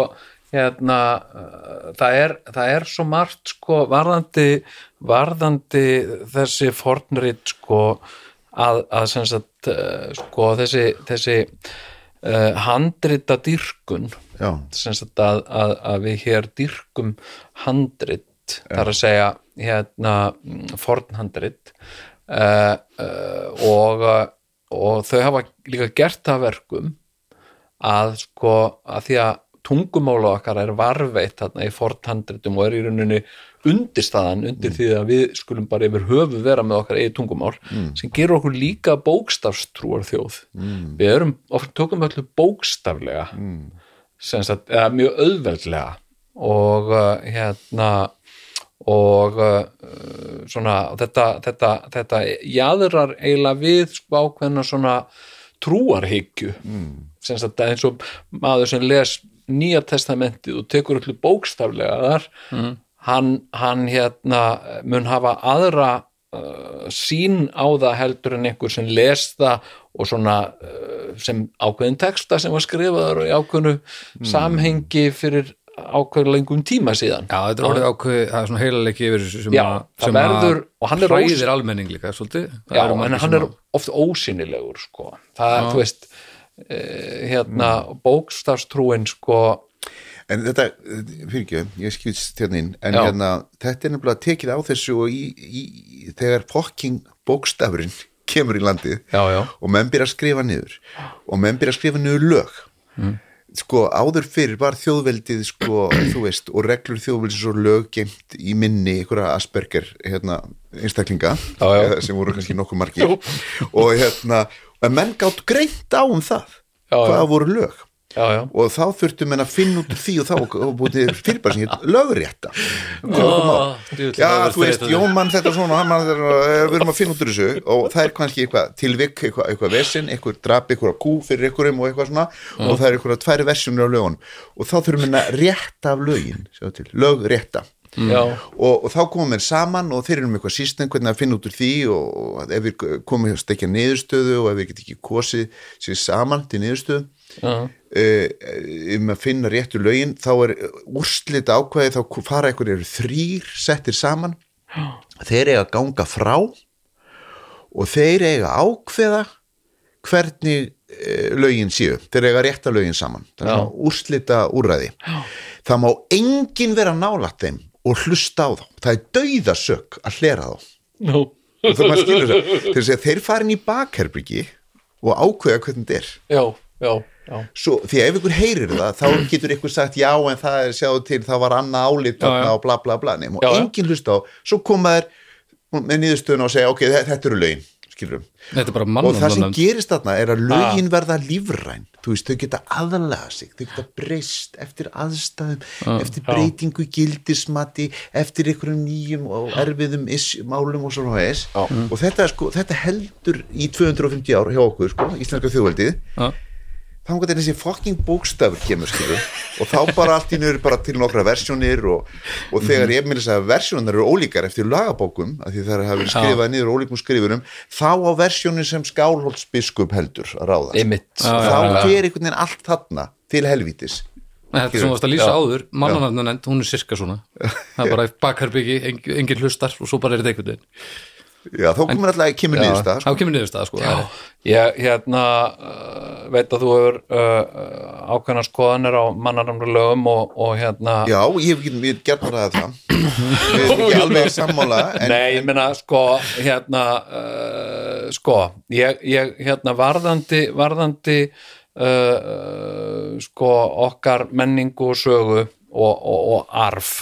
[SPEAKER 1] hérna uh, það, er, það er svo margt sko varðandi varðandi þessi fornrit sko að, að sem sagt uh, sko þessi, þessi uh, handrita sagt að, að, að við hér dýrkum handrit. Þar að segja hérna mm, fornhandrit uh, uh, og, uh, og þau hafa líka gert það að verkum að sko að því að tungumála okkar er varveitt þarna í fornhandritum og er í rauninni undirstaðan undir því að við skulum bara yfir höfu vera með okkar eigi tungumál sem gerur okkur líka bókstafstrúar þjóð við erum, oft tökum öllu bókstaflega sem sagt, eða mjög auðveldlega og uh, hérna og uh, svona þetta, þetta, þetta jaðrar eiginlega við sko ákveðna svona trúarhyggju. Mm. sem sagt eins og maður sem les nýja testamentið og tekur öllu bókstaflega þar mm. hann, hann hérna mun hafa aðra uh, sín á það heldur en einhver sem les það og svona uh, sem ákveðin texta sem var skrifaður og í ákveðinu samhengi fyrir ákveðin lengum tíma síðan
[SPEAKER 2] Já, þetta er orðið ákveð, það er svona heilalegi yfir sem
[SPEAKER 1] Já,
[SPEAKER 2] að,
[SPEAKER 1] það
[SPEAKER 2] sem
[SPEAKER 1] verður- er
[SPEAKER 2] hræðir almenning líka, svolítið
[SPEAKER 1] Já, en hann er
[SPEAKER 2] að-
[SPEAKER 1] oft ósynilegur sko. það er, þú veist eh, hérna, bókstafstrúin sko,
[SPEAKER 3] En þetta, fyrir ekki, ég skilst hérna inn, en
[SPEAKER 1] Já.
[SPEAKER 3] hérna, þetta er nefnilega tekið á þessu og í, í, þegar fokking bókstafurinn kemur í landið
[SPEAKER 1] já, já,
[SPEAKER 3] og menn byrja að skrifa niður og menn byrja að skrifa niður lög. Sko áður fyrir var þjóðveldið sko, þú veist, og reglur þjóðveldið svo lög geimt í minni einhverja Asperger, hérna, einstaklinga
[SPEAKER 1] Já,
[SPEAKER 3] sem voru kannski nokkuð margir. Og hérna, en menn gátt greint á um það
[SPEAKER 1] Já, já.
[SPEAKER 3] hvað voru lög.
[SPEAKER 1] Já, já,
[SPEAKER 3] og þá þurftum en að finna út því og þá búið fyrir bara sem hétt lögrétta.
[SPEAKER 2] Djöfull,
[SPEAKER 3] Já, þú veist,
[SPEAKER 2] þreytandi.
[SPEAKER 3] Jón mann þetta svona, hann mann þetta, eh, við erum að finna út úr þessu. Og það er kannski eitthvað tilvik, eitthvað, eitthvað vesinn, eitthvað drap, eitthvað kú fyrir einhverjum og eitthvað svona. Og það er eitthvað tværi versjónur á lögun og þá þurfum við að rétta af lögin, sjá
[SPEAKER 1] já,
[SPEAKER 3] og, og þá komum við saman og þeir eru um eitthvað sístem hvernig að finna út úr því og, ef við komum að stekja niðurstöðu og ef við get ekki kosið sér saman til niðurstöðu
[SPEAKER 1] já,
[SPEAKER 3] uh, um að finna réttu lögin þá er úrslit ákvæði þá fara einhver eru þrýr settir saman. Þeir eiga að ganga frá og þeir eiga að ákveða hvernig uh, lögin séu. Þeir eiga að rétta lögin saman. Það er
[SPEAKER 1] Já.
[SPEAKER 3] svona úrslita úrræði það má enginn vera nálætt þeim og hlusta á þá. Það er dauðasök að hlera þá.
[SPEAKER 1] Nú,
[SPEAKER 3] og það maður skilur þeir, segja, þeir farin í bakherbyggi og ákveða hvernig þetta er.
[SPEAKER 1] Já, já, já,
[SPEAKER 3] Svo, því að ef ykkur heyrir það þá getur ykkur sagt já en það er sjáðu til það var annað þarna og bla bla bla. Og enginn hlusta á. Svo koma þær með niðurstöðun og segja ok, þe- þetta eru lögin skilur
[SPEAKER 2] Þetta er bara
[SPEAKER 3] og það sem
[SPEAKER 2] mannanamn
[SPEAKER 3] gerist þarna er að
[SPEAKER 1] Ah.
[SPEAKER 3] lögin verða lífræn. Þú veist, þau geta aðalega sig. Þau geta breyst eftir aðstæðum
[SPEAKER 2] Ah.
[SPEAKER 3] eftir breytingu gildismati eftir einhverjum nýjum og erfiðum is, málum og svona þess
[SPEAKER 1] Já.
[SPEAKER 3] og þetta, er sko, þetta heldur í 250 ár hjá okkur, sko, íslenska þjóðveldið þá er þessi fucking bókstafur kemur skilu og þá bara allt í nöður bara til nokkra versjónir og, og þegar ég með þess að versjónar eru ólíkar eftir lagabókum af því það verið skrifað niður ólíkum skrifurum þá á versjónin sem skálholtsbiskup heldur að ráða.
[SPEAKER 1] Einmitt.
[SPEAKER 3] Þá
[SPEAKER 2] já.
[SPEAKER 3] gerir einhvern veginn allt þarna til helvítis.
[SPEAKER 2] Þetta sem þú varst að lýsa
[SPEAKER 1] Já.
[SPEAKER 2] áður, mannanamnend, hún er sirka svona. Það er bara bakherbyggi, engin hlustar og svo bara er þetta einhvern veginn
[SPEAKER 3] já, þá komur alltaf kemur niður stað
[SPEAKER 2] Þá kemur niður stað, sko
[SPEAKER 1] ég hérna uh, veit að þú hefur uh, ákveðna skoðanir á mannarnamlu lögum og, og hérna
[SPEAKER 3] já, ég hef ekki, gert bara það við erum ekki alveg sammála en,
[SPEAKER 1] Nei, ég meina, sko, hérna, uh, sko, ég, ég, hérna, varðandi, varðandi, uh, uh, sko, okkar menningu og sögu og, og, og arf,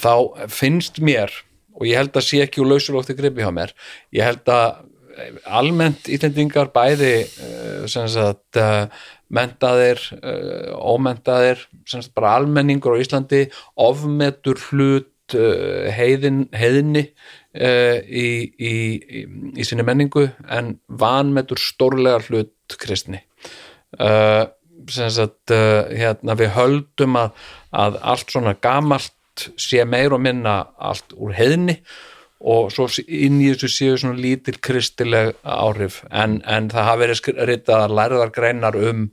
[SPEAKER 1] þá finnst mér, og ég held að sé ekki úr lausulófti gripi hjá mér, ég held að almennt ítlendingar bæði sem sagt uh, mentaðir, ómentaðir sagt bara almenningur á Íslandi ofmetur hlut heiðin, heiðinni í, í, í, í sinni menningu en vanmetur stórlega hlut kristni. Sagt hérna við höldum að, að allt svona gamalt sé meir og minna allt úr heiðinni og svo inn í þessu séu svona lítil kristileg áhrif. En, en það hafa verið ritaðar lærðar greinar um,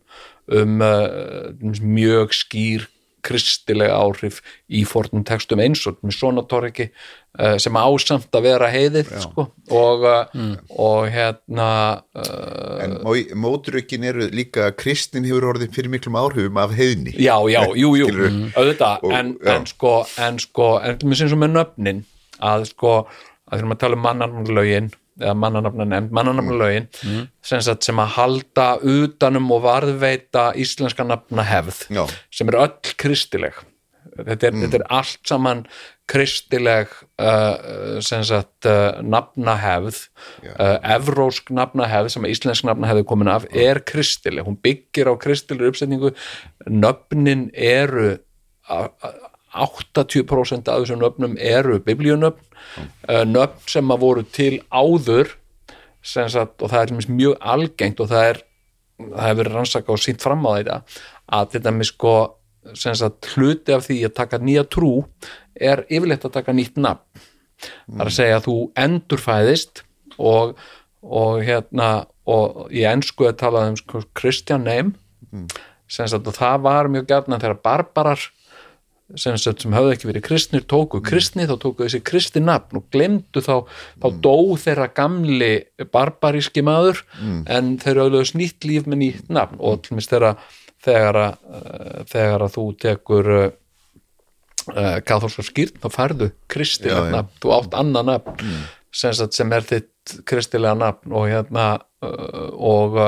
[SPEAKER 1] um uh, mjög skýr kristileg áhrif í fornum textum eins og með svona torriki uh, sem ásamt að vera heiðið sko. og, uh, og hérna uh,
[SPEAKER 3] en mótrökin eru líka að kristin hefur orðið fyrir miklum áhrifum af heiðni.
[SPEAKER 1] Já, já, jú, jú,
[SPEAKER 3] Skilurðu?
[SPEAKER 1] auðvitað
[SPEAKER 3] Og-
[SPEAKER 1] en, en sko en sko, en mér sem með nöfnin að sko, að þegar maður tala um mannarnamnlögin eða mannarnafna nefnd, mannarnafnlögin
[SPEAKER 3] Mm.
[SPEAKER 1] sem, sagt, sem að halda utanum og varðveita íslenska nafna hefð
[SPEAKER 3] Já.
[SPEAKER 1] sem er öll kristileg. Þetta er, þetta er allt saman kristileg uh, sem sagt uh, nafnahefð. Uh, evrósk nafnahefð sem að íslensk nafnahefð er komin af er kristileg, hún byggir á kristileg uppsetningu, nöfnin eru a- a- 80% af þessum nöfnum eru biblíunöfn, uh, nöfn sem að voru til áður sagt, og það er mjög algengt og það er það hefur verið rannsaka og sínt fram á þetta að þetta með sko sagt, hluti af því að taka nýja trú er yfirleitt að taka nýtt nafn. Það er að segja að þú endurfæðist og, og hérna og í ensku er talað um sko, Christian name. Sem sagt, og það var mjög gætna þegar barbarar sem, sagt, sem höfðu ekki verið kristnir tóku kristni þá tóku þessi kristi nafn og glemdu þá, þá dó þeirra gamli barbaríski maður en þeir auðvitað nýtt líf með nýtt nafn. Og minnst þeirra þegar að, uh, þegar að þú tekur uh, uh, kathólska skýrt þá færðu
[SPEAKER 3] já.
[SPEAKER 1] nafn þú átt annað nafn sem, sagt, sem er þitt kristilega nafn. Og hérna uh, og,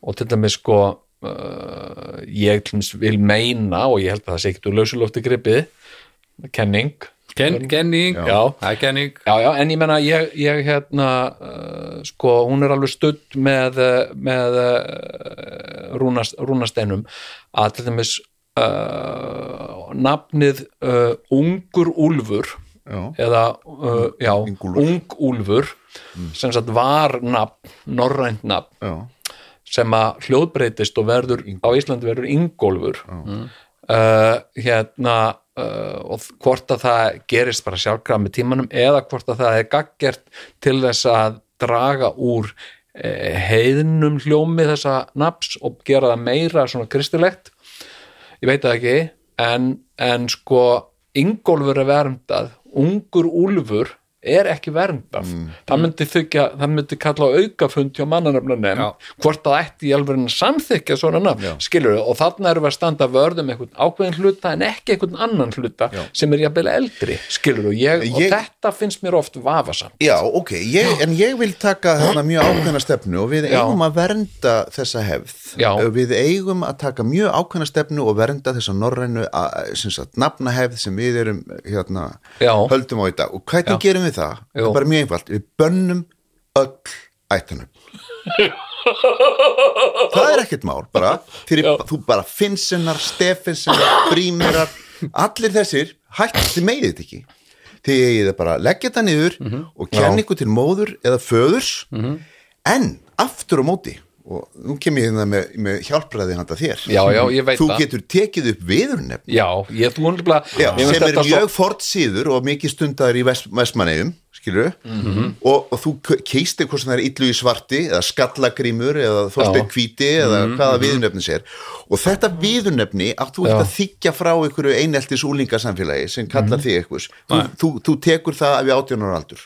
[SPEAKER 1] og til dæmis sko uh, ég vil meina og ég held að það sé ekkert úr lausulofti gripið kenning.
[SPEAKER 2] Ken, Kenning,
[SPEAKER 1] Já.
[SPEAKER 2] það er Kenning.
[SPEAKER 1] Já, já, en ég menna, ég, ég hérna, uh, sko, hún er alveg studd með, með uh, rúnast, rúnasteinum að til dæmis uh, nafnið uh, Ungur Úlfur
[SPEAKER 3] Já.
[SPEAKER 1] eða, uh, já. Ung Úlfur sem sagt var nafn, norrænt nafn.
[SPEAKER 3] Já,
[SPEAKER 1] sem að hljóðbreytist og verður á Íslandi verður Ingólfur. Uh, hérna uh, og hvort að það gerist bara sjálfkrafa með tímanum eða hvort að það er gaggjert til þess að draga úr uh, heiðnum hljómi þessa naps og gera það meira svona kristilegt. Ég veit það ekki en, en sko Ingólfur er verndað ungur úlfur er ekki verndað. Það myndi þykja, það myndi kalla á aukafund hjá mannanöfnunum
[SPEAKER 2] Já.
[SPEAKER 1] hvort það ætti í alveg samþykja svona nafn, skilur við, og þarna erum við að standa vörðum einhvern ákveðin hluta en ekki einhvern annan hluta sem er jafnvel eldri, skilur ég, og þetta finnst mér oft vafasamt.
[SPEAKER 3] Já, ok ég, en ég vil taka þarna mjög ákveðna stefnu og við
[SPEAKER 1] Já.
[SPEAKER 3] eigum að vernda þessa hefð.
[SPEAKER 1] Já.
[SPEAKER 3] við eigum að taka mjög ákveðna stefnu og vernda þessa norrænu sem sagt, nafnahefð sem við erum hérna, Og við það?
[SPEAKER 1] Jú.
[SPEAKER 3] Það er bara mjög einfalt, við bönnum öll ættanum það er ekkert mál bara, fyrir,
[SPEAKER 1] Já.
[SPEAKER 3] þú bara Finnsenar, Stefensenar, Brímerar allir þessir hætti megið þetta ekki. Þið eigið það bara að leggja þetta niður og kenna ykkur til móður eða föðurs. En aftur á móti og nú kem ég hérna með, með hjálpræði handa þér.
[SPEAKER 1] Já, já, ég veit
[SPEAKER 3] þú
[SPEAKER 1] það.
[SPEAKER 3] getur tekið upp viðurnefn
[SPEAKER 1] já, ég þú
[SPEAKER 3] Já, sem er mjög fort síður og mikið stundar í vest, vestmannegjum skilur
[SPEAKER 1] Mhm.
[SPEAKER 3] og, og þú keisti hvort sem það er illu í svarti eða skallagrímur eða þorstein
[SPEAKER 1] Já. Mhm,
[SPEAKER 3] hvíti eða hvaða viðurnefni sér og þetta viðurnefni átt þú ert að þykja frá einhverju eineltis úlingasamfélagi sem kallar
[SPEAKER 1] Mhm.
[SPEAKER 3] þig eitthvað. Þú, þú, þú tekur það við átjónar aldur.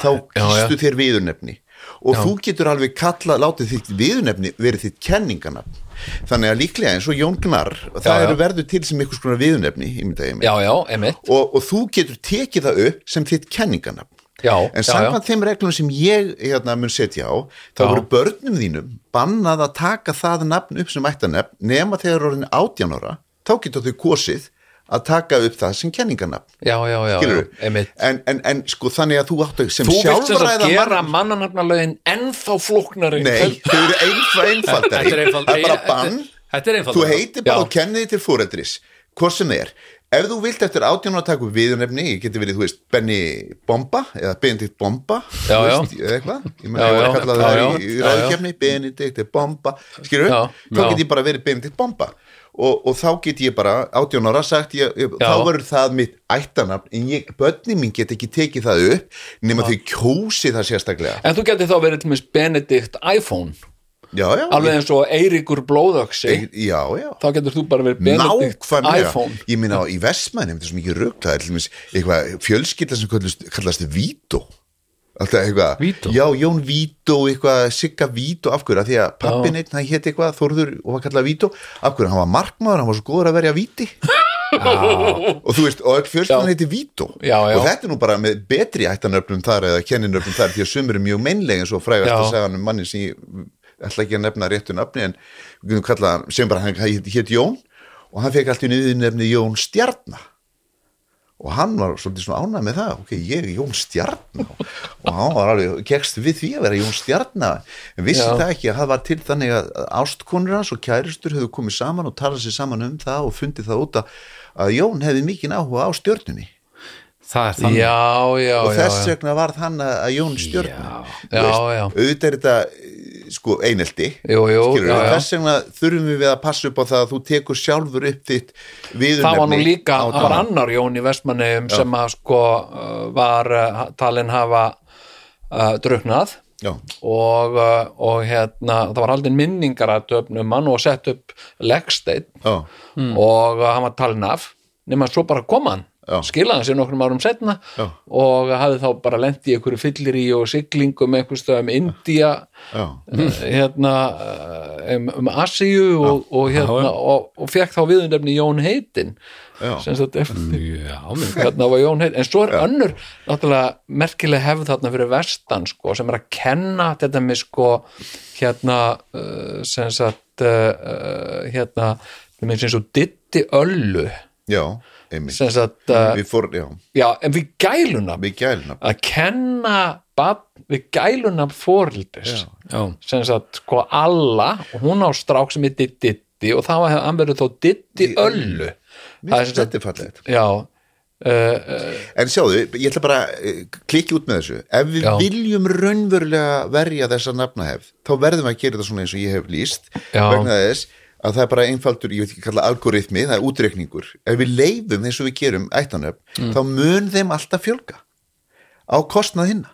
[SPEAKER 3] Þá kýstu þér viðurnefni og þú getur alveg kallað, látið þitt viðurnefni verið þitt kenninganafn þannig að líklega eins og Jón Gnarr það
[SPEAKER 1] Já, já.
[SPEAKER 3] eru verður til sem einhvers konar mig
[SPEAKER 1] já, já,
[SPEAKER 3] og, og þú getur tekið það upp sem þitt kenninganafn
[SPEAKER 1] já,
[SPEAKER 3] en
[SPEAKER 1] já, já.
[SPEAKER 3] samkvæmt þeim reglum sem ég hérna, mun setja á, þá
[SPEAKER 1] Já.
[SPEAKER 3] voru börnum þínum bannað að taka það nafn upp sem ættanefn nema þegar orðin átján ára þá getur þau kosið að taka upp það sem kenninganafn
[SPEAKER 1] já, já, já,
[SPEAKER 3] en, en, en sko þannig að þú áttu sem
[SPEAKER 1] Þú
[SPEAKER 3] sjálfræða
[SPEAKER 1] gera
[SPEAKER 3] mann
[SPEAKER 1] mannanafnalögin ennþá flóknari
[SPEAKER 3] Nei, þau. eru einfa einfaldari. Það er bara bann. Þú heitir bara og kennið til fóreldris Hvort sem það er. Ef þú vilt eftir átján að taka upp viðurnefni Ég geti verið, þú veist, Benny Bomba Eða Benedikt Bomba þú Eða eitthvað. Ég meina, ég var að kalla það í- ræðukefni Benedikt Bomba. Skilur
[SPEAKER 1] Já,
[SPEAKER 3] Þá get ég bara verið Benedikt Bomba Og, og þá get ég bara átján ára sagt ég, ég. Þá verður það mitt ættanafn En ég, börni mín get ekki tekið það upp Nema þau kjósi það sérstaklega.
[SPEAKER 1] En þú getur þá verið til mér Benedikt iPhone.
[SPEAKER 3] Já, já
[SPEAKER 1] alveg eins og Eiríkur Blóðöksi
[SPEAKER 3] ég, Já, já.
[SPEAKER 1] Þá getur þú bara verið Benedikt
[SPEAKER 3] Nákvæmlega,
[SPEAKER 1] iPhone.
[SPEAKER 3] Ég minna á í Vestmænum þetta er svo mikið rugg, það er til dæmis eitthvað fjölskylda sem kallast, kallast Vító alltaf eitthvað,
[SPEAKER 2] Vító?
[SPEAKER 3] já Jón Vító eitthvað, Sigga Vító, af hverju af því að pappin einn, hann hétt eitthvað, Þórður og var kallað Vító, af hverju, hann var markmaður hann var svo góður að verja víti og þú veist, og öll fjölskyldan
[SPEAKER 1] Já.
[SPEAKER 3] heiti Vító
[SPEAKER 1] Já, já.
[SPEAKER 3] og þetta er nú bara með betri ættanöfnum þar eða kenninöfnum þar því að sumur er mjög meinlega eins og frægast að segja hann um manni sem ég ætla ekki að nefna réttu nafni en við kallað hann sem bara hann hétt Jón og hann fekk allt í niður nefni Jón Stjarnar og hann var svolítið svona ánægð með það. Ok, ég er Jón Stjarnar og hann var alveg, kekst við því að vera Jón Stjarnar en vissi
[SPEAKER 1] Já.
[SPEAKER 3] það ekki að það var til þannig að ástkonur hans og kæristur höfðu komið saman og talað sér saman um það og fundið það út að, að Jón hefði mikinn áhuga á stjörnunni.
[SPEAKER 2] Það er þannig.
[SPEAKER 1] Já, já,
[SPEAKER 3] og þess vegna varð hann að Jón
[SPEAKER 1] já.
[SPEAKER 3] auðvitað er þetta sko einelti.
[SPEAKER 1] Jú, jú,
[SPEAKER 3] skilurðu,
[SPEAKER 1] já, já.
[SPEAKER 3] þess vegna þurfum við að passa upp á það að þú tekur sjálfur upp þitt viðurnefni
[SPEAKER 1] það var nú líka, það var annar Jón í Vestmanneum sem að sko uh, var uh, talin hafa uh, druknað og, uh, og hérna það var aldrei minningar að döfnum hann og sett upp leggsteinn
[SPEAKER 3] Já.
[SPEAKER 1] og uh, hann var talin af. Nema svo bara kom hann. Skilaði hann sér nokkrum árum setna
[SPEAKER 3] Já.
[SPEAKER 1] og hafði þá bara lent í einhverju fyllir í og siglingum einhverstöðum India
[SPEAKER 3] Já.
[SPEAKER 1] uh, hérna uh, um, um Asíu og, og hérna og, og fekk þá viðundefni Jón Heitin
[SPEAKER 3] Já.
[SPEAKER 1] sem sagt eftir
[SPEAKER 2] Já, menn
[SPEAKER 1] hérna var Jón Heitin, en svo er önnur náttúrulega merkileg hefð þarna fyrir vestan sko, sem er að kenna þetta með sko hérna uh, sem sagt uh, uh, hérna, það minnst eins og ditti öllu
[SPEAKER 3] Já.
[SPEAKER 1] Sagt, uh,
[SPEAKER 3] við fór, já,
[SPEAKER 1] já, en við gæluna að kenna barn við gæluna fórildis
[SPEAKER 2] Já,
[SPEAKER 1] sem sagt, sko, alla hún á strák sem heitir Ditti og þá hefði hann verið þó Ditti Öllu. Er sagt,
[SPEAKER 3] þetta er fallegt.
[SPEAKER 1] Já uh, uh,
[SPEAKER 3] En sjáðu, ég ætla bara að klikki út með þessu. Ef við
[SPEAKER 1] Já.
[SPEAKER 3] viljum raunverulega verja þessa nafnahefð, þá verðum við að gera þetta svona eins og ég hef líst,
[SPEAKER 1] Já.
[SPEAKER 3] vegna þess að það er bara einfaldur, ég veit ekki kalla algoritmi, það er útreikningur. Ef við leifum eins og við gerum ættanöfn,
[SPEAKER 1] Mm.
[SPEAKER 3] þá mun þeim alltaf fjölga á kostnað hinna.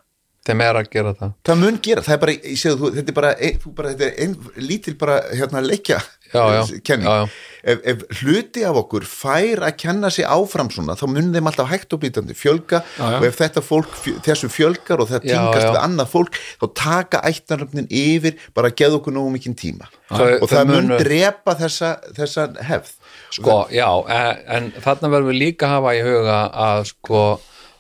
[SPEAKER 1] þeim er að gera það
[SPEAKER 3] Það mun gera, það er bara, ég segðu þú, þetta er bara, þú bara, þetta er ein, lítil bara, hérna, leikja kenning.
[SPEAKER 1] já, já.
[SPEAKER 3] Ef, ef hluti af okkur fær að kenna sig áfram svona, þá mun þeim alltaf hægt og býtandi fjölga
[SPEAKER 2] Já,
[SPEAKER 3] og ef þetta fólk, þessu fjölgar og það tingast við annað fólk, þá taka ættaröfnin yfir, bara að geða okkur nógu mikinn tíma.
[SPEAKER 1] Þau-
[SPEAKER 3] og
[SPEAKER 1] þau
[SPEAKER 3] það mun drepa þessa, þessa hefð.
[SPEAKER 1] sko, já, en, en þarna verðum við líka að hafa í huga að sko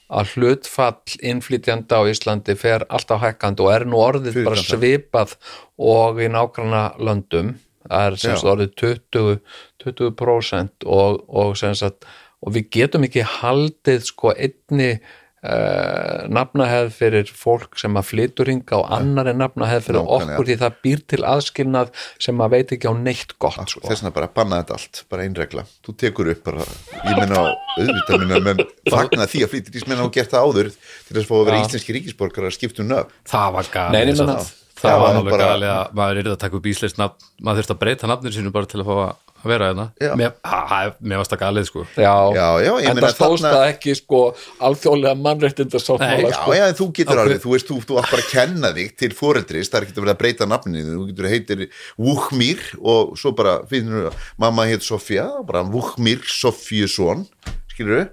[SPEAKER 1] að hlutfall innflytjanda á Íslandi fer alltaf hækkandi og er nú orðið bara svipað og í nágranna löndum það er sem
[SPEAKER 3] Já.
[SPEAKER 1] sagt orðið 20, 20% og, og sem sagt og við getum ekki haldið sko einni uh, nafnahefð fyrir fólk sem að flytur hinga og annari nafnahefð fyrir
[SPEAKER 3] Nákvæmlega.
[SPEAKER 1] okkur því það býr til aðskilnað sem að veit ekki á neitt gott sko.
[SPEAKER 3] þess vegna bara banna þetta allt, bara einregla þú tekur upp bara, ég menna á auðvitað minna, menn fagna því að flýtir menn á gert það áður til þess að fá að vera
[SPEAKER 1] Já.
[SPEAKER 3] íslenski ríkisborgar að skipta um nöfn
[SPEAKER 2] það var
[SPEAKER 1] meina,
[SPEAKER 2] það,
[SPEAKER 3] það
[SPEAKER 2] var alveg
[SPEAKER 3] bara-
[SPEAKER 2] gali að maður yrði að taka upp íslenskt nafn maður þurfti að breyta nafnir sínu bara til að fá að vera hérna
[SPEAKER 3] Já.
[SPEAKER 2] mér, varst það galið sko
[SPEAKER 1] Já,
[SPEAKER 3] Já, já, ég
[SPEAKER 1] en
[SPEAKER 3] meina
[SPEAKER 1] það stóðst
[SPEAKER 3] þarna-
[SPEAKER 1] það ekki sko alþjóðlega mannréttinda
[SPEAKER 2] Nei,
[SPEAKER 1] sáttmála
[SPEAKER 3] Já,
[SPEAKER 1] sko.
[SPEAKER 3] já, en þú getur alveg, þú veist, þú, þú átt bara að kenna þig til foreldris, það er ekki að vera að breyta nafninu, þú getur heitir Vúkmýr og svo bara finnur mamma heit Sofía, bara Vúkmýr Sofíusson, skilur við?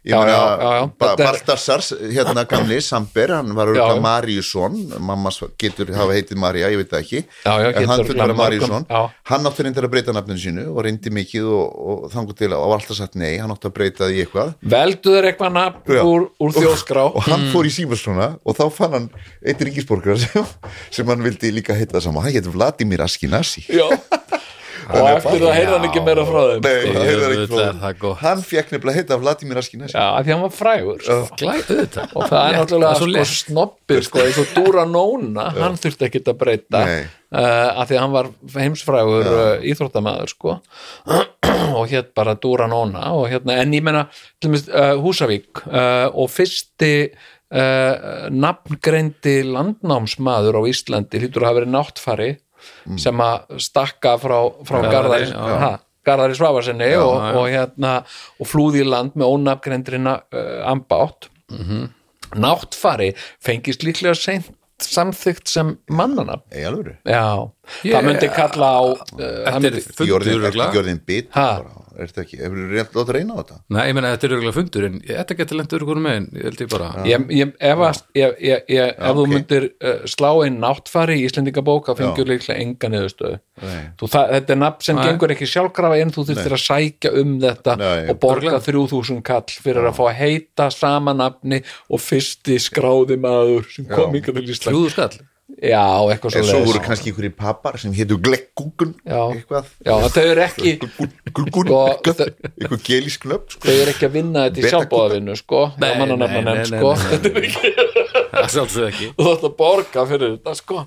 [SPEAKER 3] Ég meina, Baltasars, hérna gamli, Samber, hann var auðvitað Maríusson, mamma getur hafa heitið María, ég veit það ekki,
[SPEAKER 1] Já, já,
[SPEAKER 3] en hann fyrir
[SPEAKER 1] örugglega
[SPEAKER 3] bara Maríusson, hann átti reyndar að breyta nafninu sínu og reyndi mikið og, og þangur til að á alltaf sagt nei, hann átti að breyta því eitthvað.
[SPEAKER 1] Veldu þér eitthvað nafn úr, úr þjóðskrá?
[SPEAKER 3] og hann fór í símastrona og þá fann hann eitt ríkisborgar sem, sem hann vildi líka heita það sama, hann heitir Vladimir Askinasi
[SPEAKER 1] Já Og eftir það heyrði hann ekki meira frá þeim
[SPEAKER 3] Nei,
[SPEAKER 1] sko.
[SPEAKER 3] það heyrði hann ekki
[SPEAKER 2] Auðvitað
[SPEAKER 3] frá
[SPEAKER 2] gott.
[SPEAKER 3] hann fekk nefnilega heita Vladimir Askinasi
[SPEAKER 1] Já, af því hann var frægur sko. og það er náttúrulega
[SPEAKER 2] svo
[SPEAKER 1] sko, sko, eins og Dúra Nóna hann þurfti ekki að breyta uh, af því hann var heimsfrægur uh, íþróttamaður sko. Og hétt bara Dúra Nóna og hérna, en ég menna til dæmis, uh, Húsavík uh, og fyrsti uh, nafngreindi landnámsmaður á Íslandi hlýtur að hafa verið náttfari sem að stakka frá, frá
[SPEAKER 2] Garðari,
[SPEAKER 1] Garðari, Garðari Svafarsinni
[SPEAKER 2] Já,
[SPEAKER 1] og, og hérna og flúði í land með ónafngreindrina uh, ambátt. Náttfari fengist líklega seint samþygt sem mannana já,
[SPEAKER 2] Ég-
[SPEAKER 1] það myndi kalla á
[SPEAKER 2] Þetta er
[SPEAKER 1] myndi,
[SPEAKER 3] Ekki
[SPEAKER 2] fundur
[SPEAKER 3] orðin bit er þetta ekki, hefur þú reynt láta reyna á þetta?
[SPEAKER 2] Nei, ég meina þetta er örgulega fundur en þetta getur lengt örgulega með ég held ég bara.
[SPEAKER 1] Ég, ég, ef, að, ég, ég, ég, ef þú
[SPEAKER 3] ok.
[SPEAKER 1] myndir uh, slá inn náttfari í Íslendingabók þá fengjur líklega enga niðurstöðu. Þú, þetta er nafn sem
[SPEAKER 2] Nei.
[SPEAKER 1] gengur ekki sjálfkrafa en þú þurftir að sækja um þetta
[SPEAKER 3] Nei,
[SPEAKER 1] og borga 3000 kall fyrir að fá að heita sama nafni og fyrsti skráði maður sem kom yngar til Ísland Já, eitthvað
[SPEAKER 3] en
[SPEAKER 1] svo
[SPEAKER 3] svo voru kannski einhverjir pappar sem hétu Glekkúkun
[SPEAKER 1] Já.
[SPEAKER 3] eitthvað.
[SPEAKER 1] Já, þau eru ekki
[SPEAKER 3] Glugun,
[SPEAKER 1] Sko,
[SPEAKER 3] eitthvað.
[SPEAKER 1] þau-
[SPEAKER 3] eitthvað gelísk nöfn sko.
[SPEAKER 1] þau eru ekki að vinna þetta í sjálfbóðavinnu sko,
[SPEAKER 2] Nei,
[SPEAKER 1] hjá mannanafnanefnd,
[SPEAKER 2] nei, nei,
[SPEAKER 1] sko. Þetta er ekki
[SPEAKER 2] Það sjálfsög ekki.
[SPEAKER 1] Þú þátt að borga fyrir þetta sko.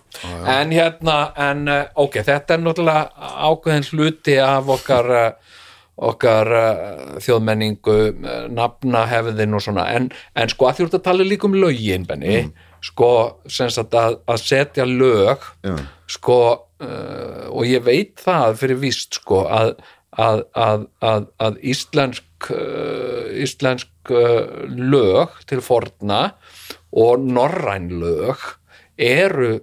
[SPEAKER 1] En hérna, en uh, ok þetta er náttúrulega ákveðin hluti af okkar uh, okkar uh, þjóðmenningu uh, nafnahefðin og svona. En, en sko að ert að tala líka um lögin Benni, sko sagt að, að setja lög
[SPEAKER 3] Já.
[SPEAKER 1] sko uh, og ég veit það fyrir víst sko að, að, að, að, að íslensk uh, íslensk uh, lög til forna og norræn lög eru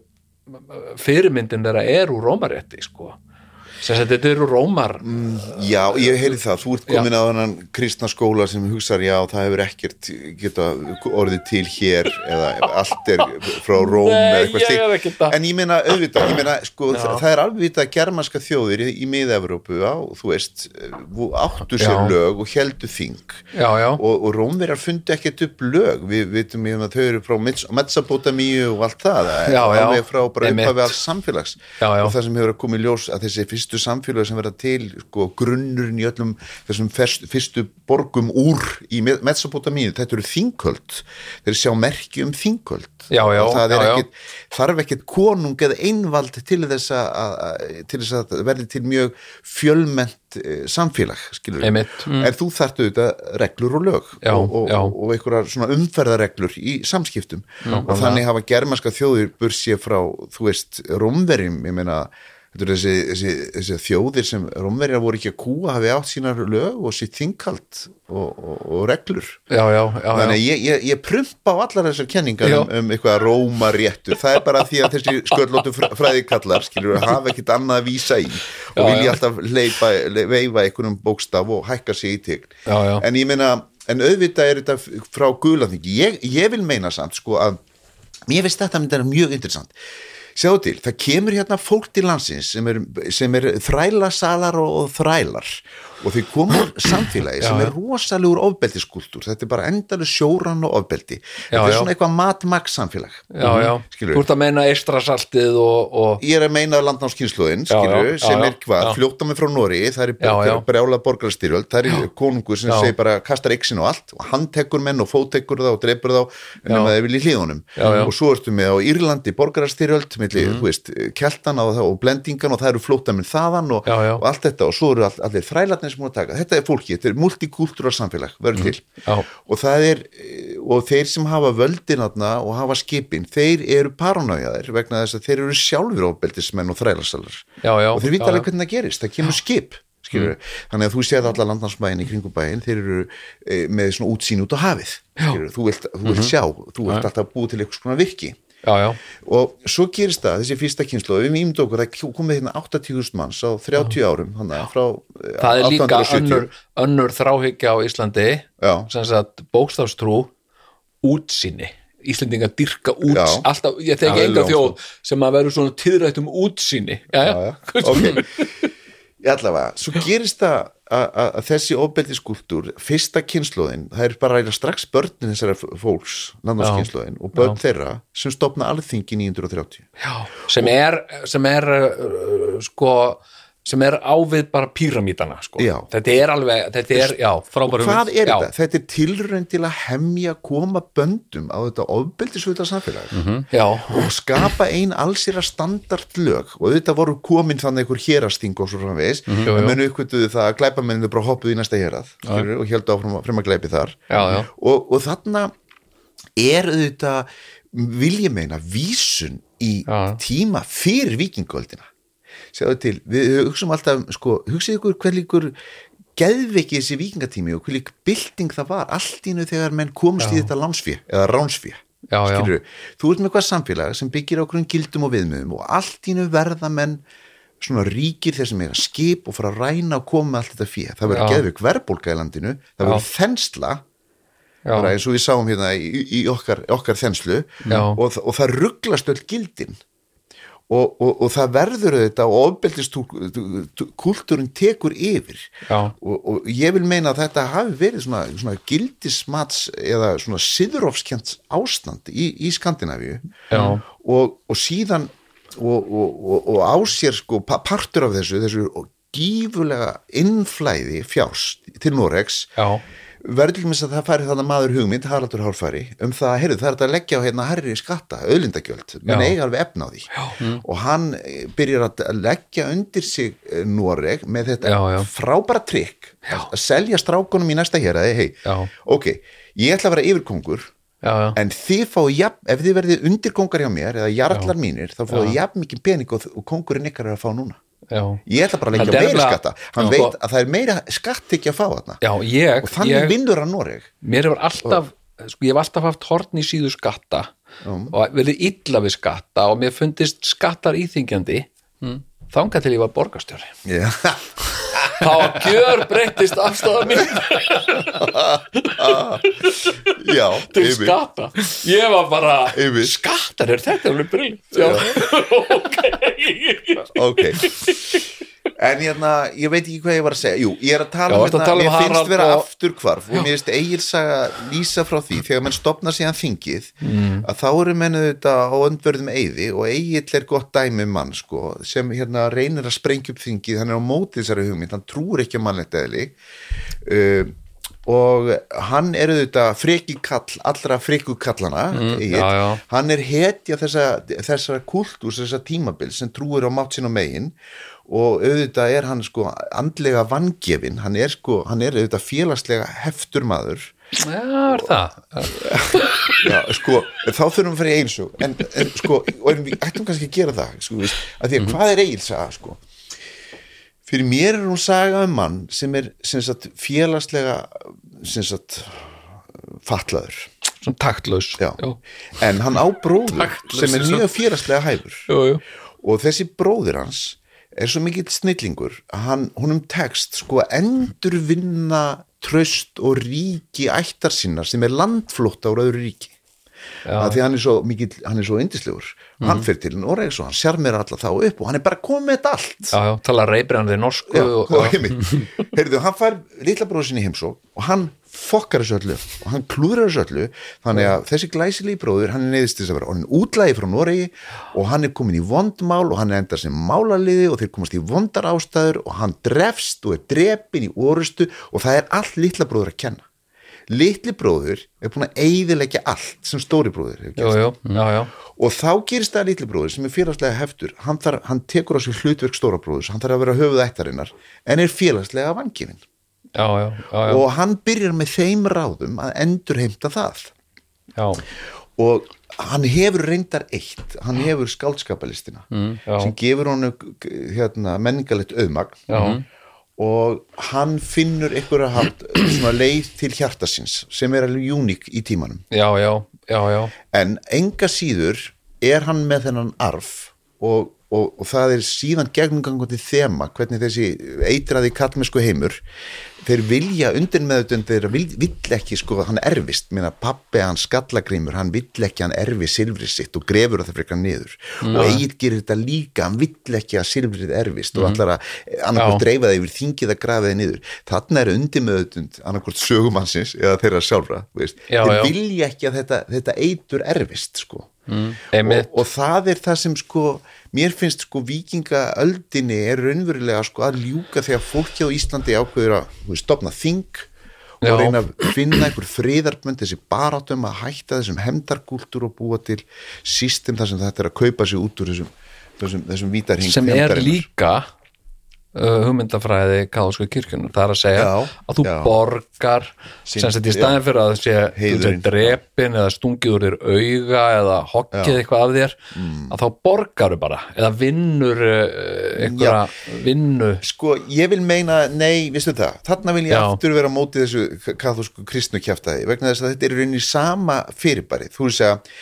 [SPEAKER 1] fyrirmyndin þeirra eru rómarétti sko sem sagt þetta eru rómar
[SPEAKER 3] Já, ég heyri það, þú ert komin á þennan kristna skóla sem hugsar já, það hefur ekkert geta orðið til hér eða allt er frá Róm eða eitthvað
[SPEAKER 1] það.
[SPEAKER 3] en ég meina auðvitað, ég meina sko, það, það er alveg vitað að germanska þjóðir í, miða-Evrópu á, þú veist áttu sér
[SPEAKER 1] Já.
[SPEAKER 3] lög og heldu þing
[SPEAKER 1] já, já,
[SPEAKER 3] og, og Rómverjar fundi ekkert upp lög við vitum ég að þau eru frá Metsapotamíu og allt það
[SPEAKER 1] Já, já.
[SPEAKER 3] alveg frá bara
[SPEAKER 1] Einmitt.
[SPEAKER 3] upphafi alls samfélags
[SPEAKER 1] Já, já.
[SPEAKER 3] og það sem hefur að í ljós að þessi fyrstu fyrstu samfélög sem verða til sko, grunnurinn í öllum þessum fyrstu, fyrstu borgum úr í Mesopotamínu, þetta eru þingköld þeir sjá merki um þingköld
[SPEAKER 1] Já, já,
[SPEAKER 3] það er
[SPEAKER 1] já,
[SPEAKER 3] ekkit, þarf ekkit konung eða einvald til þess að, að- til þess að verði til mjög fjölmennt eh, samfélag mm. en þú þarft auðvitað reglur og lög og, og, og einhverjar svona umferðareglur í samskiptum. Og þannig hafa germanska þjóðir bursið frá, þú veist, rómverjum ég meina, þetta eru þessi, þessi, þessi þjóðir sem rómverjar voru ekki að kúa hafi átt sínar lög og sitt þingkald og, og, og reglur?
[SPEAKER 1] Já, já, já,
[SPEAKER 3] þannig að ég, ég, ég prumpa á allar þessar kenningar um, um eitthvað rómaréttur. Það er bara því að þessi sköllóttu fr- fræðikallar skilur að hafa ekkit annað að vísa í og vilja alltaf leipa, le, veifa einhvernum bókstaf og hækka sig í
[SPEAKER 1] já.
[SPEAKER 3] en ég meina, en auðvitað er þetta frá guðlaþingi, ég, ég vil meina samt sko að, mér finnst þetta mjög interessant Sjáðu til, það kemur hérna fólk til landsins sem er, sem er þrælasalar og, þrælar og þau komur samfélagi sem
[SPEAKER 1] Já,
[SPEAKER 3] er rosalegur ofbeldiskultúr, þetta er bara endalega sjóran og ofbeldi, þetta
[SPEAKER 1] Já,
[SPEAKER 3] er
[SPEAKER 1] já.
[SPEAKER 3] svona eitthvað mat-maks samfélag
[SPEAKER 1] já, já.
[SPEAKER 3] Skilurðu?
[SPEAKER 1] Þú ert að meina eistrasaltið og, og
[SPEAKER 3] ég er að meina landnámskynsluðin sem
[SPEAKER 1] já,
[SPEAKER 3] er hvað, fljóta mig frá Nóri það er
[SPEAKER 1] Já, já.
[SPEAKER 3] brjála borgarstyrjöld það er konungur sem
[SPEAKER 1] Já.
[SPEAKER 3] segir bara kastar exin og allt og hann tekur menn og fótekur það og dreipur þá nema þeir vilja hlýðunum
[SPEAKER 1] Já, já.
[SPEAKER 3] og svo ertu með á Írlandi borgarstyrjöld milli,
[SPEAKER 1] Mhm.
[SPEAKER 3] keltana og, og blendingan og það eru flóta minn þaðan og, allt þetta og svo eru all, allir þrælarnir sem múið að taka, þetta er fólki, þetta er multikultúra samfélag, verður til.
[SPEAKER 1] Mhm. Já.
[SPEAKER 3] og það er, og þeir sem hafa völdin þarna og hafa skipin þeir eru paranaujaðir vegna þess að þeir eru sjálfur ofbeldismenn og þrælarsalar og þeir vita alveg hvernig það gerist, það kemur skip skilur þannig að þú séð alla landnarsbæin í kringum bæin, þeir eru e, með svona útsýn út á hafið þú vilt, þú vilt sjá, þú vilt alltaf búið til eitthvað svona virki
[SPEAKER 1] já, já,
[SPEAKER 3] og svo gerist það, þessi fyrsta kynslu við mýmdu okkur, það komið hérna 80.000 manns á 30 árum, að eh,
[SPEAKER 1] það er líka
[SPEAKER 3] 1870.
[SPEAKER 1] önnur, önnur þráhyggja á Íslandi sagt bókstafstrú útsýni. Íslendinga dyrka úts
[SPEAKER 3] Já.
[SPEAKER 1] alltaf, ég
[SPEAKER 3] Já,
[SPEAKER 1] enga þjóð sem að vera svona tíðrætt um útsýni. Já, já,
[SPEAKER 3] já, já. Allavega, svo gerist það að- þessi ofbeldiskultúr fyrsta kynnslóðin, það er bara eiginlega strax börnin þessara fólks, landnámskynnslóðin og börn þeirra sem stopna alþingi 930
[SPEAKER 1] já, sem er sem er uh, sko sem er ávið bara píramítana sko. Þetta er alveg, þetta er, já
[SPEAKER 2] Frábæru
[SPEAKER 3] hvað er
[SPEAKER 1] Já.
[SPEAKER 3] þetta? Þetta er tilraun til að hemja koma böndum á þetta ofbeldisvölda samfélag
[SPEAKER 1] já,
[SPEAKER 3] og skapa ein allsýra standardlög og þetta voru komin þannig einhver hérasting og svo framvegis mm
[SPEAKER 1] Jú, jú.
[SPEAKER 3] menn uppkvölduðu það að glæpamennu bara hoppuðu í næsta hérað skilurðu, og held áfram að glæpi þar
[SPEAKER 1] Já, já.
[SPEAKER 3] Og, og þarna er auðvitað vil ég meina vísun í tíma fyrir vikingöldina sjáðu til, við hugsaum alltaf sko, hugsið ykkur hver líkur geðveiki þessi vikingatími og hver lík bylting það var allt í nú þegar menn komst í þetta lánsfjö eða
[SPEAKER 1] Já, já.
[SPEAKER 3] Skilurðu? þú ert með eitthvað samfélag sem byggir á okkur gildum og viðmiðum og allt í nú verða menn svona ríkir þeir sem eiga skip og fara að ræna og koma með allt þetta fjö það verður
[SPEAKER 1] Já.
[SPEAKER 3] geðveik verbólga í landinu það verður þensla
[SPEAKER 1] já,
[SPEAKER 3] bara eins og við sáum hérna í, í okkar, okkar þenslu
[SPEAKER 1] Já.
[SPEAKER 3] og, og það rugglast öll gildin og, og, og það verður þetta og ofbeldiskultúrin tekur yfir. Og, og ég vil meina að þetta hafi verið svona, svona gildismats eða svona siðrófskjent ástand í, í Skandinavíu. Og, og síðan og, og, og, og á sér sko pa- partur af þessu, þessu gífulega innflæði fjárs til Noregs
[SPEAKER 1] já,
[SPEAKER 3] verður til dæmis að það færi þannig maður hugmynd Haraldur Hárfæri um það, heyrðu, það er þetta að leggja á hérna herri skatta, auðlindagjöld, menn eiga alveg efna á því. Já. og hann eh, byrjar að leggja undir sig eh, Noreg með þetta
[SPEAKER 1] Já, já.
[SPEAKER 3] frábæra trikk að selja strákunum í næsta hér að hei, ok, ég ætla að vera yfirkongur
[SPEAKER 1] já, já.
[SPEAKER 3] en þið fáið jafn, ef þið verðið undirkongar hjá mér eða jarlar mínir, þá fáið jafn mikið pening og, og kongurinn ykkar er að fá núna
[SPEAKER 1] já.
[SPEAKER 3] ég ætla bara að leggja
[SPEAKER 1] nefnilega-
[SPEAKER 3] skatta hann
[SPEAKER 1] Já.
[SPEAKER 3] veit að það er meira skatt ekki að fá þarna
[SPEAKER 1] já ég,
[SPEAKER 3] og þannig
[SPEAKER 1] ég
[SPEAKER 3] vinnur hann Noreg
[SPEAKER 1] mér hefur alltaf sko, ég hef alltaf haft horn í síðu skatta og verið illa við skatta og mér fundist skattar íþingjandi mm. Þangað til ég var borgarstjóri.
[SPEAKER 3] Já,
[SPEAKER 1] þá gjör breyttist afstæða mín.
[SPEAKER 3] Já
[SPEAKER 1] til
[SPEAKER 3] einmitt.
[SPEAKER 1] skatta. Ég var bara,
[SPEAKER 3] Einmitt.
[SPEAKER 1] skattar er þetta alveg já, ok.
[SPEAKER 3] Ok En hérna, ég veit ekki hvað ég var að segja Jú, ég er að tala
[SPEAKER 1] Já,
[SPEAKER 3] um
[SPEAKER 1] að
[SPEAKER 3] hérna,
[SPEAKER 1] um
[SPEAKER 3] mér finnst
[SPEAKER 1] Harald
[SPEAKER 3] vera
[SPEAKER 1] og-
[SPEAKER 3] afturkvarf og mér finnst eigilsaga lýsa frá því þegar menn stopna síðan þingið
[SPEAKER 1] Mm.
[SPEAKER 3] að þá eru menn þetta á öndverðum eyði og eigill er gott dæmi um mann sko, sem hérna reynir að sprengja upp þingið hann er á móti þessari hugmynd, hann trúur ekki á mannlegt eðli uh, og hann er auðvitað freki kall, allra freku kallana Egill.
[SPEAKER 1] Mm, já, já.
[SPEAKER 3] hann er hetja þessa, þessara kultús, þessa tímabil sem trúir á mátt sín og megin og auðvitað er hann sko andlega vangefin, hann er sko hann er auðvitað félagslega heftur maður.
[SPEAKER 1] Já, er það?
[SPEAKER 3] Já, sko, þá þurfum við að fara í eilsug en, en sko, og við ættum kannski að gera það sko, veist, að því að hvað er eilsaga sko? Fyrir mér er hún saga um mann sem er sem sagt, félagslega sem sagt fatlaður.
[SPEAKER 1] Svona taktlaus.
[SPEAKER 3] Já. en hann á bróður
[SPEAKER 2] Taktlaus
[SPEAKER 3] sem er mjög félagslega hæfur.
[SPEAKER 1] Jú, jú.
[SPEAKER 3] og þessi bróðir hans er svo mikill snillingur að honum tekst sko að endurvinna tröst og ríki ættar sinnar sem er landflótta úr öðru ríki. Að því hann er svo mikill, hann er svo yndislegur. Hann fyrir til Noregs og hann sjarmir alla þá upp og hann er bara komið með allt.
[SPEAKER 1] Já, já, tala reybrandi norsku
[SPEAKER 3] Já,
[SPEAKER 1] og,
[SPEAKER 3] og Heyrðu, hann fær litla bróður sinni í heimsó og hann fokkar þessu öllu og hann klúðrar þessu öllu þannig að þessi glæsilegi bróður hann er neyðist til þess að vera hann útlægi frá Noregi og hann er komin í vondmál og hann er endar sem málaliði og þeir komast í vondar ástæður og hann drefst og er drepin í orustu og það er allt litla bróður að kenna litli bróður er búin að eyðileggja allt sem stóri bróður hefur gert.
[SPEAKER 1] Jú, jú, já, já.
[SPEAKER 3] Og þá gerist það að litli bróður sem er félagslega heftur. Hann, þarf, hann tekur á sig hlutverk stóra bróðurs. Hann þarf að vera höfuð ættarinnar en er félagslega vangifin
[SPEAKER 1] já, já, já, já,
[SPEAKER 3] og hann byrjar með þeim ráðum að endurheimta það.
[SPEAKER 1] Já,
[SPEAKER 3] og hann hefur reyndar eitt. Hann hefur skáldskapalistina mm, sem gefur honum hérna, menningalegt auðmagn.
[SPEAKER 1] Já.
[SPEAKER 3] Og hann finnur einhverja haft svona leið til hjartasins sem er alveg uník í tímanum
[SPEAKER 1] já, já, já, já.
[SPEAKER 3] en enga síður er hann með þennan arf og, og, og það er síðan gegnumgangandi þema hvernig þessi eitraði kallmennsku heimur þeir vilja undir meðutund þeir vill, vill ekki sko hann erfist minna pappi hann skallagrimur hann vill ekki hann erfi silfrið sitt og grefur það frekar niður og Egil gerir þetta líka hann vill ekki að silfrið erfist og allar að annarkvort
[SPEAKER 1] Já.
[SPEAKER 3] dreifa það yfir þingið að grafa það niður þarna er undir meðutund annarkvort sögumannsins eða þeirra sjálfra.
[SPEAKER 1] Já,
[SPEAKER 3] þeir
[SPEAKER 1] já.
[SPEAKER 3] vilja ekki að þetta, þetta eitur erfist sko
[SPEAKER 1] Einmitt.
[SPEAKER 3] og, og það er það sem sko mér finnst sko vikingaöldinni er raunverulega sko að ljúka þegar fólki á Íslandi ákveður að stopna þing og reyna að finna einhver friðarbönd þessi barátum að hætta þessum hemdarkúltúr og búa til system þar sem þetta er að kaupa sig út úr þessum, þessum, þessum vítarhing
[SPEAKER 1] sem er líka hugmyndafræði káðsku kirkjunar það er að segja
[SPEAKER 3] Já,
[SPEAKER 1] að þú
[SPEAKER 3] já.
[SPEAKER 1] borgar sem sett í staðin fyrir að sé, sé drepin eða stungið úr þér auga eða hokkið eitthvað af þér
[SPEAKER 3] Mm.
[SPEAKER 1] að þá borgaru bara eða vinnur uh, einhverja vinnu.
[SPEAKER 3] Sko, ég vil meina, nei, veistu það þarna vil ég
[SPEAKER 1] Já.
[SPEAKER 3] aftur vera á móti þessu kathólsku kristnu kjaftaði vegna þess að þetta er í rauninni sama fyrirbæri þú veist að,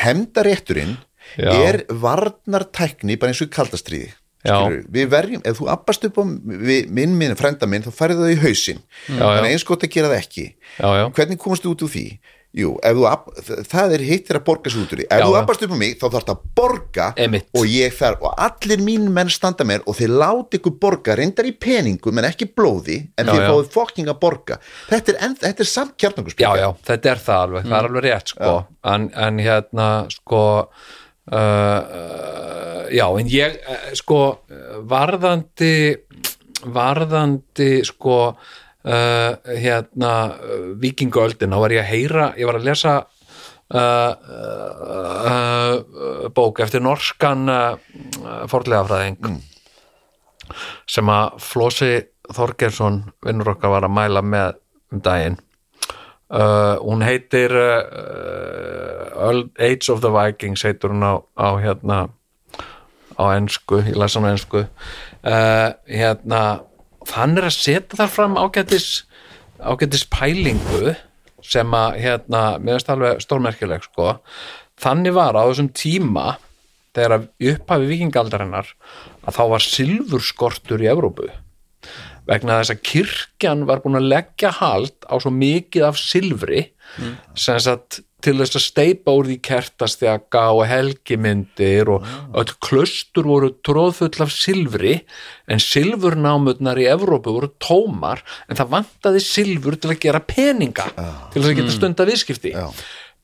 [SPEAKER 3] hemdarétturinn er varnartækni bara eins og kaldastriði
[SPEAKER 1] Já.
[SPEAKER 3] Skilurðu, við verjum, ef þú appast upp á við, minn, minn, frænda minn, þá færðu það í hausinn.
[SPEAKER 1] Já,
[SPEAKER 3] að eins gott að gera það ekki.
[SPEAKER 1] Já, já.
[SPEAKER 3] hvernig komast þú út úr því? Jú, þú, það er hittir að borga sig út úr því. Ef
[SPEAKER 1] Já,
[SPEAKER 3] þú appast upp á mig, þá þarf það að borga
[SPEAKER 1] Einmitt.
[SPEAKER 3] og ég þarf, og allir mín menn standa mér og þeir láti ykkur borga reyndar í peningum en ekki blóði en þeir fáið fokking að borga. Þetta er, en, þetta er samt kjarnanguspil
[SPEAKER 1] já, já, þetta er það alveg, það er alveg rétt sko, en, en hérna sko uh, já, en ég uh, sko, varðandi varðandi sko uh, hérna vikingöldin, þá var ég að heyra ég var að lesa uh, bók eftir norskan forlegafræðing sem að Flósi Þorgeirsson vinnur okkar var að mæla með um daginn uh, hún heitir uh, Old Age of the Vikings heitur hún á, á hérna á ensku, ég lesa hann á ensku. Uh, hérna þann er að setja þar fram ágætis ágætis pælingu sem að hérna, finnst alveg stórmerkileg sko, þannig var á þessum tíma þegar upphafi vikingaldarinnar að þá var silfurskortur í Evrópu vegna þess að kirkjan var búin að leggja hald á svo mikið af silfri sem sagt til þess að steipa úr því kertastjaka og helgimyndir og öll klaustur voru tróðfull af silfri en silfurnámurnar í Evrópu voru tómar en það vantaði silfur til að gera peninga til þess að geta stunda viðskipti.
[SPEAKER 3] Já.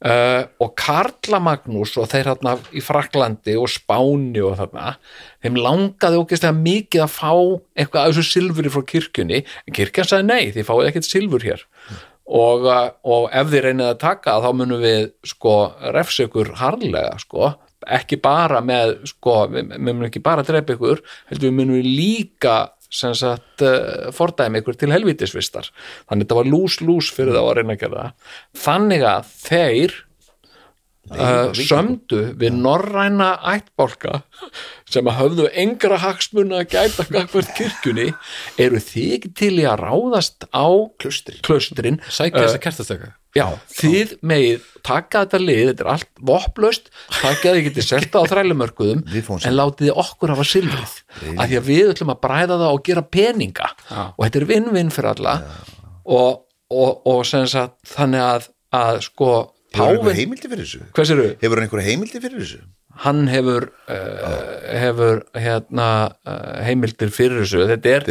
[SPEAKER 1] Uh, og Karla Magnús og þeir hérna í Fraklandi og Spáni og þarna þeim langaði ógeðslega mikið að fá eitthvað af þessu silfuri frá kirkjunni. En kirkjan sagði nei, þið fáið ekkert silfur hér. Og, uh, og ef þið reynið að taka þá munum við sko refsa ykkur harðlega sko. Ekki bara með sko, við munum ekki bara drepa ykkur heldur við munum við líka sem sagt uh, fordæmi ykkur til helvítisvistar. Þannig þetta var lús-lús fyrir það að reyna að gera það. Þannig að þeir uh, sömdu við norræna ættbálka sem að höfðu engra hagsmuna að gæta gagvart kirkjunni. Eru þið ekki til í að ráðast á
[SPEAKER 3] Klaustrin.
[SPEAKER 1] klaustrin
[SPEAKER 2] Sækja þess að kertastaka
[SPEAKER 1] Já, þið megið taka þetta lið, þetta er allt vopplaust, taka þið getið selta á þrælumörkuðum en látið þið okkur hafa silfrið. Af því að við ætlum að bræða það og gera peninga. Og þetta er vinn-vinn fyrir alla. Og, og, og sem sagt þannig að, að sko
[SPEAKER 3] Hefur hann einhver heimildi fyrir þessu? Hefur hann einhver heimildi fyrir þessu?
[SPEAKER 1] Hann hefur uh, hefur hérna uh, heimildir fyrir þessu, þetta er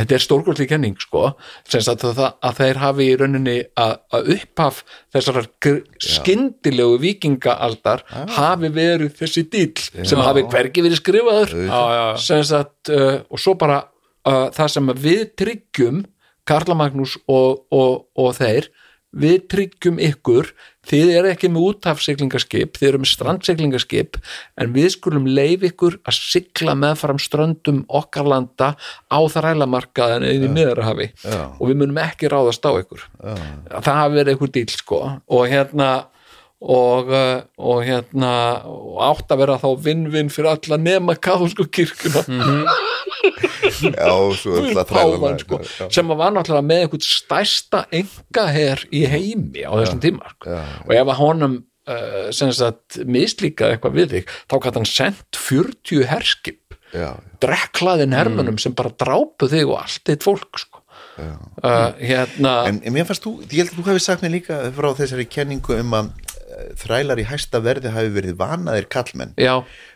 [SPEAKER 3] Þetta er
[SPEAKER 1] stórkostlega kenning. sko. Að, það, að þeir hafi í rauninni að, að upphaf þessar skyndilegu vikingaaldar hafi verið þessi dýl sem hafi hvergi verið skrifaður.
[SPEAKER 2] Já, já, já.
[SPEAKER 1] sagt uh, og svo bara uh, það sem að við tryggjum Karla Magnús og, og, og þeir við tryggjum ykkur þið eru ekki með útafsiglingaskip þið eru með strandsiglingaskip en við skulum leif ykkur að sigla meðfram ströndum okkar landa á þrælamarkaðin eða í miðarhafi og við munum ekki ráðast á ykkur. Það hafi verið ykkur dýl sko. Og hérna og, uh, og hérna og átt að vera þá vinn-vinn fyrir alla nema kathólsku kirkuna
[SPEAKER 3] Já, svo alltaf
[SPEAKER 1] páfan sko, sem að var náttúrulega með einhvern stærsta engaher í heimi á þessum tíma sko. og ef að honum uh, sagt mislíkaði eitthvað við þig þá gæti hann sendt 40 herskip
[SPEAKER 3] Já,
[SPEAKER 1] drekklaðin hermunum sem bara drápu þig og allt eitt fólk sko. uh, hérna
[SPEAKER 3] En, en mér fannst þú, ég held að þú hafi sagt mér líka frá þessari kenningu um að þrælar í hæsta verði hafi verið vanaðir kallmenn
[SPEAKER 1] já,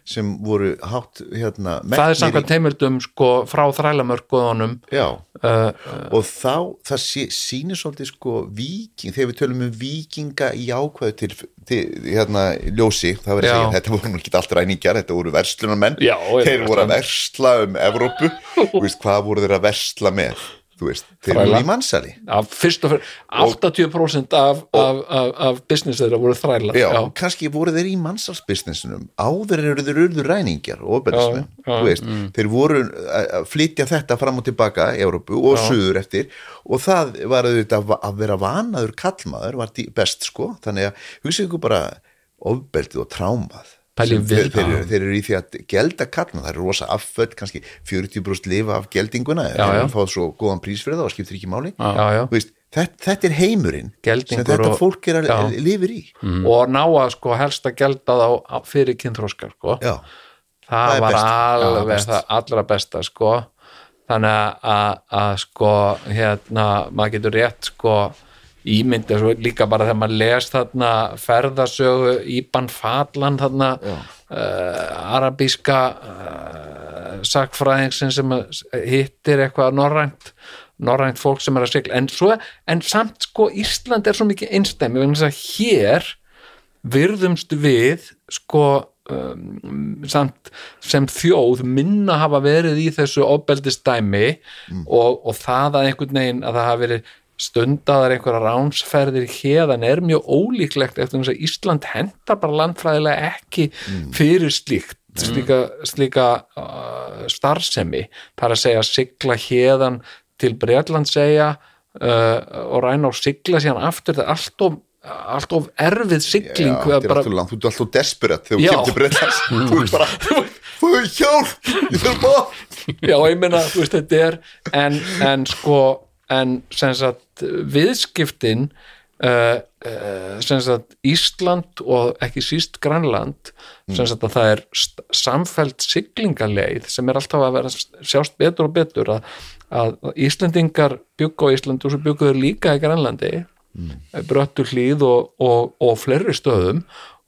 [SPEAKER 3] sem voru hátt hérna
[SPEAKER 1] það er samkvæmt heimildum sko, frá þrælamörkuðunum
[SPEAKER 3] Já,
[SPEAKER 1] uh,
[SPEAKER 3] og þá það sí, sýnir svolítið sko viking, þegar við tölum um vikinga í ákvæðu til, til hérna ljósi, það
[SPEAKER 1] Já.
[SPEAKER 3] segja þetta voru ekki allt ræningar, þetta voru verslunarmenn. Þeir voru að versla um Evrópu, veist, hvað voru þeir að versla með, þú veist, þeir voru í mannsali
[SPEAKER 1] af fyrst og fyrir 80% af, af, af, af business þeirra voru þrælar
[SPEAKER 3] Já, og kannski voru þeir í mannsalsbusinessunum áður eru þeir urðu ræningjar og
[SPEAKER 1] Já, já,
[SPEAKER 3] þú veist. þeir voru að flytja þetta fram og tilbaka í Európu og suður eftir. Og það var auðvitað að vera vanaður kallmaður var best sko. Þannig að hugsa ykkur bara ofbeldið og trámað þeir, þeir, þeir eru í því að gelda kallmað, það eru rosa afföld kannski 40% lifa af geldinguna
[SPEAKER 1] Já, já.
[SPEAKER 3] en fá svo góðan prís fyrir það og skiptir ekki máli
[SPEAKER 1] já, já.
[SPEAKER 3] Veist, þetta, þetta er heimurinn
[SPEAKER 1] Geldingur
[SPEAKER 3] sem þetta
[SPEAKER 1] og-
[SPEAKER 3] fólk er að
[SPEAKER 1] já.
[SPEAKER 3] lifir í
[SPEAKER 1] og ná að sko helst að gelda þá á- fyrir kynþróskar sko. Það,
[SPEAKER 3] það er
[SPEAKER 1] var alveg
[SPEAKER 3] best.
[SPEAKER 1] það allra besta sko. þannig að, að, að sko hérna, maður getur rétt sko ímyndið svo líka bara þegar maður les þarna ferðasögu Íban Fadlan þarna uh, arabíska uh, sakfræðingsin sem hittir eitthvað norrænt norrænt fólk sem er að sigla. En, svo, en samt sko Ísland er svo mikið einstæmi vegna þess að hér virðumst við sko um, samt sem þjóð minna hafa verið í þessu ofbeldistæmi og, og það að einhvern veginn að það hafa verið stundaðar einhverja ránsferðir hérðan er mjög ólíklegt eftir þess að Ísland hentar bara landfræðilega ekki fyrir slíkt slíka, slíka uh, starfsemi. Þar að segja sigla hérðan til Bretland segja uh, og ræna og sigla síðan aftur það er allt of, allt of erfið sigling
[SPEAKER 3] Já, er
[SPEAKER 1] bara-
[SPEAKER 3] þú ert alltaf desperat þegar þú kemur til Bretlands. Þú ert bara, þú er hjálp ég þarf bara
[SPEAKER 1] Já, ég meina, þú veist, þetta er en, en sko, en sem sagt, viðskiptin uh, uh, sem sagt Ísland og ekki síst Grænland sem sagt að það er samfelld siglingaleið sem er alltaf að vera sjást betur og betur að, að Íslendingar byggu á Íslandu og svo byggu þeir líka í Grænlandi mm. bröttu hlýð og, og, og fleiri stöðum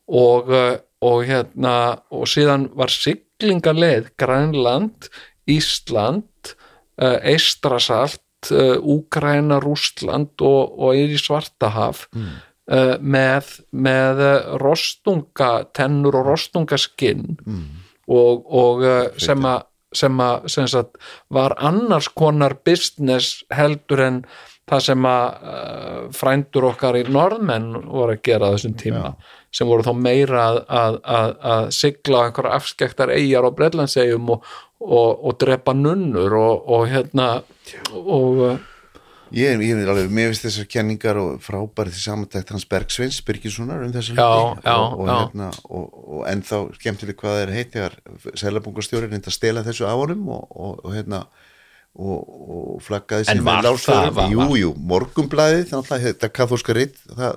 [SPEAKER 1] og, uh, og hérna og síðan var siglingarleið Grænland, Ísland uh, Eistrasalt Úgræna, Rústland og, og yfir í Svartahaf mm. uh, með, með uh, rostungatennur og rostungaskinn mm. og, og sem að sem að var annars konar business heldur en það sem að uh, frændur okkar í norðmenn voru að gera þessum tíma sem voru þá meira að, að, að, að sigla einhverja afskektar eigjar á Breitlandsegjum og, og, og drepa nunnur og, og hérna og uh,
[SPEAKER 3] Ég, ég vil alveg, mér finnst þessar kenningar og frábærið samantækt hans Bergsveins Birgissonar um þessar
[SPEAKER 1] Já,
[SPEAKER 3] hluti
[SPEAKER 1] já,
[SPEAKER 3] og, og,
[SPEAKER 1] já.
[SPEAKER 3] hérna, og, og ennþá skemmtileg hvað það er heitt þegar sælabungastjóri reynda að stela þessu á honum og, og, og hérna og, og flaggaði sig
[SPEAKER 1] var það- var-
[SPEAKER 3] Jú, jú, morgumblæðið þannig að þetta kathólska ritt það,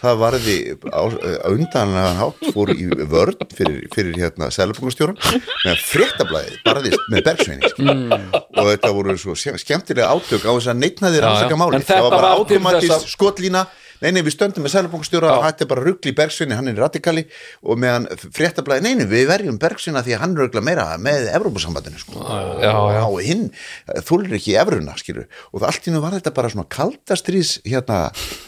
[SPEAKER 3] það varði á, á undanlega hátt fór í vörn fyrir, fyrir hérna sælabungastjóran með fréttablæðið, barðist með Bergsveini mm. og þetta voru svo sem- skemmtilega átök á þess að neitnaði
[SPEAKER 1] Já,
[SPEAKER 3] rannsaka
[SPEAKER 1] já.
[SPEAKER 3] máli það var bara automatist skotlína nei, nei, við stöndum með sælabungastjóra og hætti bara ruggli í Bergsveini, hann er radikali og meðan fréttablaði, nei, nei, við verjum Bergsveina því að hann örugglega meira með Evrópusambandinu, sko,
[SPEAKER 1] Já, já.
[SPEAKER 3] og hinn þúlir ekki evruna, skilur. Og allt í nú var þetta bara svona kaldastrís hérna,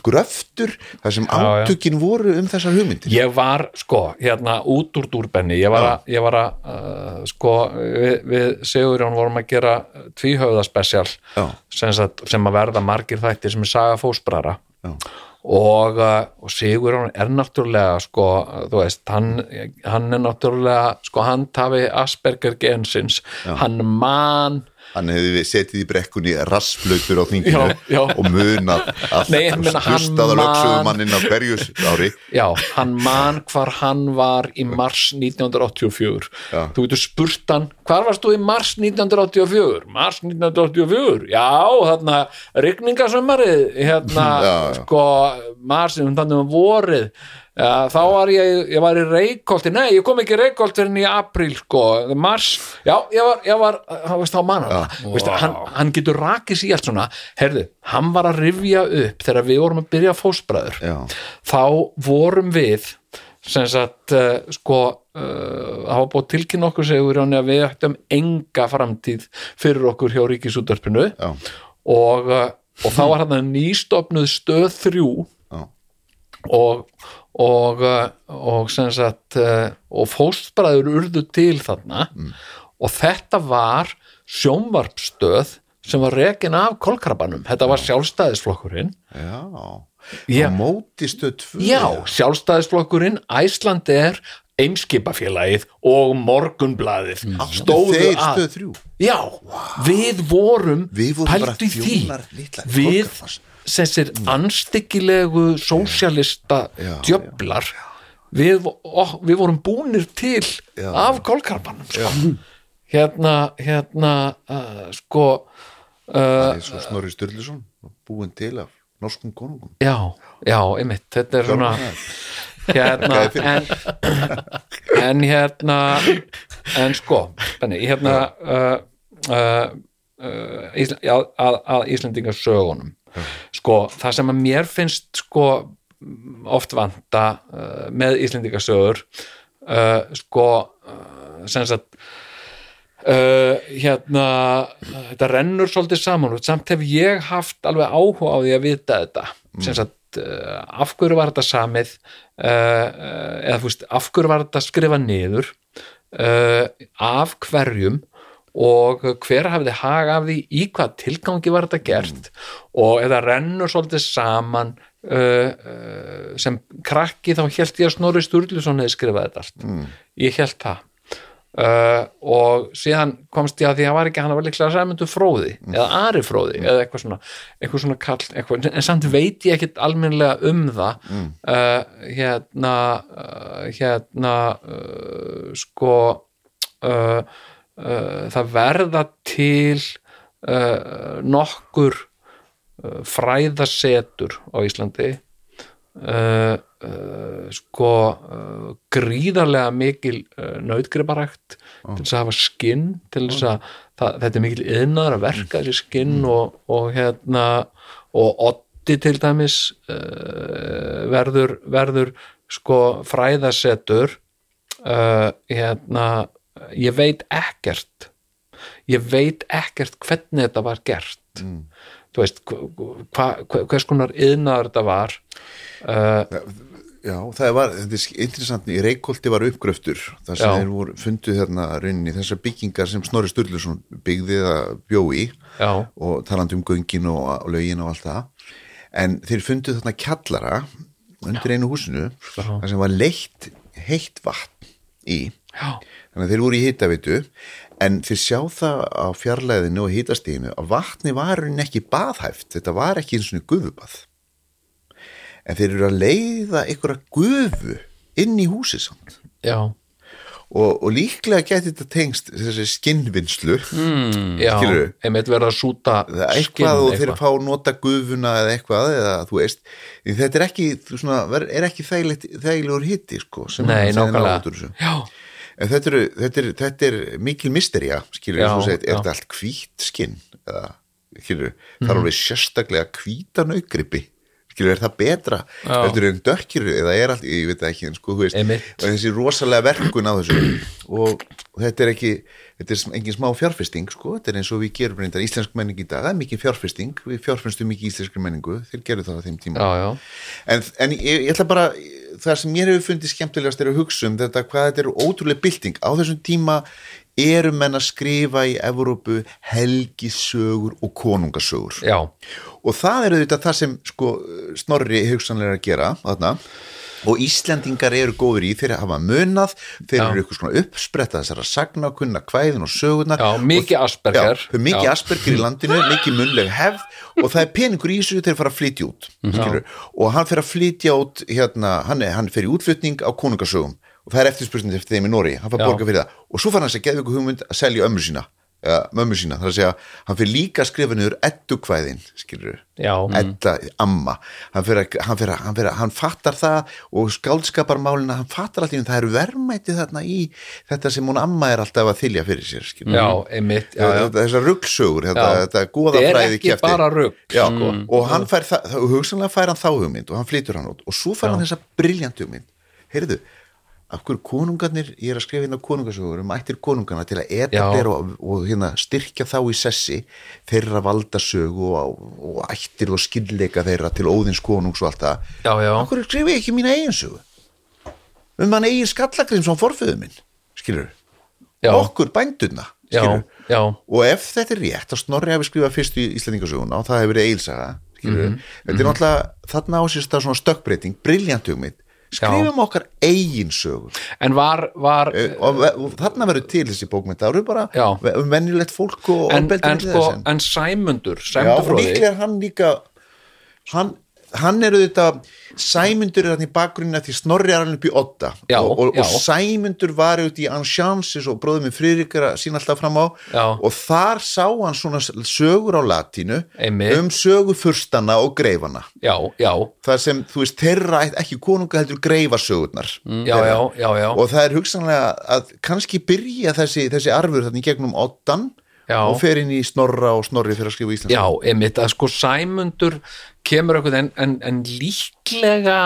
[SPEAKER 3] gröftur þar sem átökin voru um þessar hugmyndir.
[SPEAKER 1] Ég var sko hérna út úr dúrbenni. Ég var að, ég var að uh, sko við, við Sigurjón vorum að gera tvíhöfðaspecial
[SPEAKER 3] Já.
[SPEAKER 1] sem, sem að verða margir þættir sem er saga fósbrara
[SPEAKER 3] Já.
[SPEAKER 1] Og, uh, og Sigurjón er náttúrulega sko, þú veist, hann, hann er náttúrulega sko handhafi Asperger gensins, hann man
[SPEAKER 3] hann hefði setið í brekkunni rassflautur á þinginu
[SPEAKER 1] Já, já.
[SPEAKER 3] og munað
[SPEAKER 1] hann
[SPEAKER 3] hlustaða
[SPEAKER 1] man-
[SPEAKER 3] lögsögumanninn á hverju ári.
[SPEAKER 1] Já, hann man hvar hann var í mars 1984
[SPEAKER 3] Já.
[SPEAKER 1] þú getur spurt hann hvar varst þú í mars 1984 mars 1984, já þarna rigningasömmarið hérna, sko mars, þannig um vorið Já, þá var ég, ég var í Reykholti. Nei, ég kom ekki í Reykholt fyrir í apríl sko, mars, já, ég var, ég var veist þá manna veist, hann, hann getur rakið sér allt svona. Herðu, hann var að rifja upp þegar við vorum að byrja fósbræður
[SPEAKER 3] Já.
[SPEAKER 1] þá vorum við sem sagt uh, sko uh, það var búið tilkynna okkur segur að við ættum enga framtíð fyrir okkur hjá Ríkisúttarpinu og, uh, og þá var hann nýstofnuð stöð þrjú.
[SPEAKER 3] Já.
[SPEAKER 1] og og, uh, og sagt uh, og fóstbræður urðu til þarna. Og þetta var sjónvarpstöð sem var rekin af kolkrabanum, þetta var sjálfstæðisflokkurinn.
[SPEAKER 3] Já, á móti stöð tvö.
[SPEAKER 1] Já, sjálfstæðisflokkurinn, Æslandi er Eimskipafélagið og Morgunblaðið stóðu
[SPEAKER 3] þeir
[SPEAKER 1] að Já, við vorum,
[SPEAKER 3] Við vorum
[SPEAKER 1] pældu í því. við. Þessir anstyggilegu sósialista
[SPEAKER 3] Já,
[SPEAKER 1] djöflar við, við vorum búnir til
[SPEAKER 3] Já.
[SPEAKER 1] af kolkarbanum sko. hérna hérna uh, sko uh,
[SPEAKER 3] svo Snorri Sturluson búin til af norskum konungum.
[SPEAKER 1] Já, já, einmitt þetta er svona hérna en, en hérna en sko benni, hérna uh, uh, uh, að, að Íslendingasögunum sko, það sem að mér finnst sko oft vanta uh, með Íslendingasögur uh, sko uh, sem sagt uh, hérna þetta rennur svolítið saman og samt hef ég haft alveg áhuga á því að vita þetta. Sem sagt uh, af hverju var þetta samið uh, eða þú veist, af hverju var þetta skrifa niður af hverjum og hver hafði haga af því í hvað tilgangi var þetta gert? Og eða rennur svolítið saman uh, uh, sem krakki þá held ég að Snorri Sturluson hefði skrifað þetta allt. Ég held það. Uh, og síðan komst ég að því að hann var ekki hann var líklega sæmundu fróði eða Ari fróði eða eitthvað svona, eitthvað svona kall, eitthvað, en samt veit ég ekkit almennlega um það. Uh, hérna uh, hérna uh, sko það verða til uh, nokkur uh, fræðasetur á Íslandi. Sko gríðarlega mikil nautgriparækt til þess að hafa skinn til þess að það, þetta er mikil yðnaður að verka þessi skinn og, og hérna og Oddi til dæmis uh, verður, verður sko fræðasetur. Uh, hérna ég veit ekkert. Ég veit ekkert hvernig þetta var gert. Þú veist hva, hva, hvers konar yðnaður þetta var uh,
[SPEAKER 3] Já, það var, þetta er interessant í Reykholti var uppgröftur þar sem
[SPEAKER 1] Já.
[SPEAKER 3] þeir voru fundu þarna rauninni þessar byggingar sem Snorri Sturluson byggði að bjó í
[SPEAKER 1] já,
[SPEAKER 3] og talandi um göngin og, lögin og allt það. En þeir fundu þarna kjallara undir einu húsinu þar sem var leitt heitt vatn í.
[SPEAKER 1] Já,
[SPEAKER 3] þannig að þeir voru í hitavitu en þeir sjá það á fjarlæðinu og hitastíðinu að vatni var rauninni ekki baðhæft, þetta var ekki eins og gufubað. En þeir eru að leiða einhverja gufu inn í húsið samt.
[SPEAKER 1] Já,
[SPEAKER 3] og, og líklega geti þetta tengst þessi skinnvinnslu mm,
[SPEAKER 1] já. einmitt verða að súta
[SPEAKER 3] það er eitthvað og þeir fá nota gufuna eða eitthvað eða þú veist þetta er ekki, þú svona, er ekki þægilegt, þægilegur hitti sko sem
[SPEAKER 1] Nei,
[SPEAKER 3] sem þeir ná
[SPEAKER 1] nákvæmlega.
[SPEAKER 3] út úr þessu.
[SPEAKER 1] já,
[SPEAKER 3] en þetta, eru, þetta, er, þetta er mikil misterja skilur
[SPEAKER 1] Já,
[SPEAKER 3] segir, er þetta allt hvít skinn eða skilur, það
[SPEAKER 1] Mhm.
[SPEAKER 3] er alveg sérstaklega hvíta naugripi skilur, er það betra þetta er dökkir eða er allt, ég veit það ekki en sko, þú veist, þessi rosalega verkun á þessu og, og þetta er ekki þetta er engin smá fjárfesting sko, þetta er eins og við gerum reyndar íslensk menning í dag það er mikið fjárfesting, við fjárfestum mikið íslenskri menningu, þeir gerðu það á þeim tíma.
[SPEAKER 1] Já, já,
[SPEAKER 3] en, en ég, ég ætla bara það sem mér hefur fundið skemmtilegast er að hugsa um þetta hvað þetta er ótrúlega bylting. Á þessum tíma eru menn að skrifa í Evrópu helgisögur og konungasögur.
[SPEAKER 1] Já,
[SPEAKER 3] og það er auðvitað það sem sko, Snorri hugsanlega að gera þarna og Íslendingar eru góður í þeir hafa munað, þeir eru eitthvað svona uppspretta þessara sagna, kunna kvæðin og sögurnar.
[SPEAKER 1] Já, mikið Asperger.
[SPEAKER 3] Já, mikið
[SPEAKER 1] Já.
[SPEAKER 3] Asperger í landinu, mikið munleg hefð og það er peningur í þessu þeir fara að flytja út skilur, og hann fer að flytja út hérna, hann, er, hann fer í útflutning á konungasögum. Og það er eftirspurning eftir þeim í Nóri hann fær
[SPEAKER 1] Já.
[SPEAKER 3] borga fyrir það. Og svo fær hann sér geðveiku hugmynd að selja ömmu sína ja, mömmu sína, það er að segja hann fyrir líka að skrifa niður eddukvæðin skilur
[SPEAKER 1] Já.
[SPEAKER 3] edda, amma. Hann, fyrir að, hann, fattar það og skáldskaparmálina, hann fattar alltaf það eru verðmæti þarna í þetta sem hún amma er alltaf að þylja fyrir sér skilur
[SPEAKER 1] já, einmitt já, já.
[SPEAKER 3] Þetta- þessar ruggsögur, þetta, þetta
[SPEAKER 1] Það er
[SPEAKER 3] goðafræði
[SPEAKER 1] ekki
[SPEAKER 3] kjafti.
[SPEAKER 1] bara rugl,
[SPEAKER 3] Já,
[SPEAKER 1] sko.
[SPEAKER 3] og hann fær það, hugsanlega fær hann þá hugmynd og hann flytur hann út og svo fær hann þessa briljant hugmynd. Heyrðu, af hverju konungarnir ég er að skrifa hérna konungasögur um ættir konungarna til að etablera og, og hérna, styrkja þá í sessi þeirra valdasögu og, og ættir og skillleika þeirra til óðins konungs og allt það.
[SPEAKER 1] Já, já.
[SPEAKER 3] af hverju skrifa ég ekki mína eigin sögu? Um hann eigin skallagrim sem forföðu minn skilur,
[SPEAKER 1] Já.
[SPEAKER 3] okkur bændurna
[SPEAKER 1] já,
[SPEAKER 3] skilur
[SPEAKER 1] já,
[SPEAKER 3] og ef þetta er rétt að Snorri hafi skrifað fyrst í Íslandingasöguna og það hefur verið eilsaga skilur, þetta er náttúrulega þarna á sér stað svona stökkbreyting, briljant hugmynd skrifum okkar eigin sögur
[SPEAKER 1] en var, var
[SPEAKER 3] Eh, og, og þarna verður til þessi bókmynd það eru bara
[SPEAKER 1] Já.
[SPEAKER 3] venjulegt fólk og
[SPEAKER 1] en, en, sko,
[SPEAKER 3] en-
[SPEAKER 1] Sæmundur
[SPEAKER 3] Já,
[SPEAKER 1] Sæmundur fróði
[SPEAKER 3] líklega hann líka hann, hann er auðvitað Sæmundur er hann í bakgrunni því Snorri er hann upp í Odda
[SPEAKER 1] Já,
[SPEAKER 3] og, og,
[SPEAKER 1] já.
[SPEAKER 3] og Sæmundur var auðvitað í Ansjansis og bróðum minn Friðrik er að sína alltaf fram á
[SPEAKER 1] Já.
[SPEAKER 3] og þar sá hann svona sögur á latínu
[SPEAKER 1] Einmitt.
[SPEAKER 3] um sögu furstana og greifana
[SPEAKER 1] já, já,
[SPEAKER 3] það sem, þú veist, þeirra ekki konunga heldur greifasögurnar
[SPEAKER 1] já, já, já, já.
[SPEAKER 3] og það er hugsanlega að kannski byrja þessi, þessi arfur þannig gegnum Oddan
[SPEAKER 1] Já.
[SPEAKER 3] og fer inn í Snorra og Snorri fyrir að skrifa íslensk
[SPEAKER 1] Já, einmitt að sko Sæmundur kemur eitthvað en, en, en líklega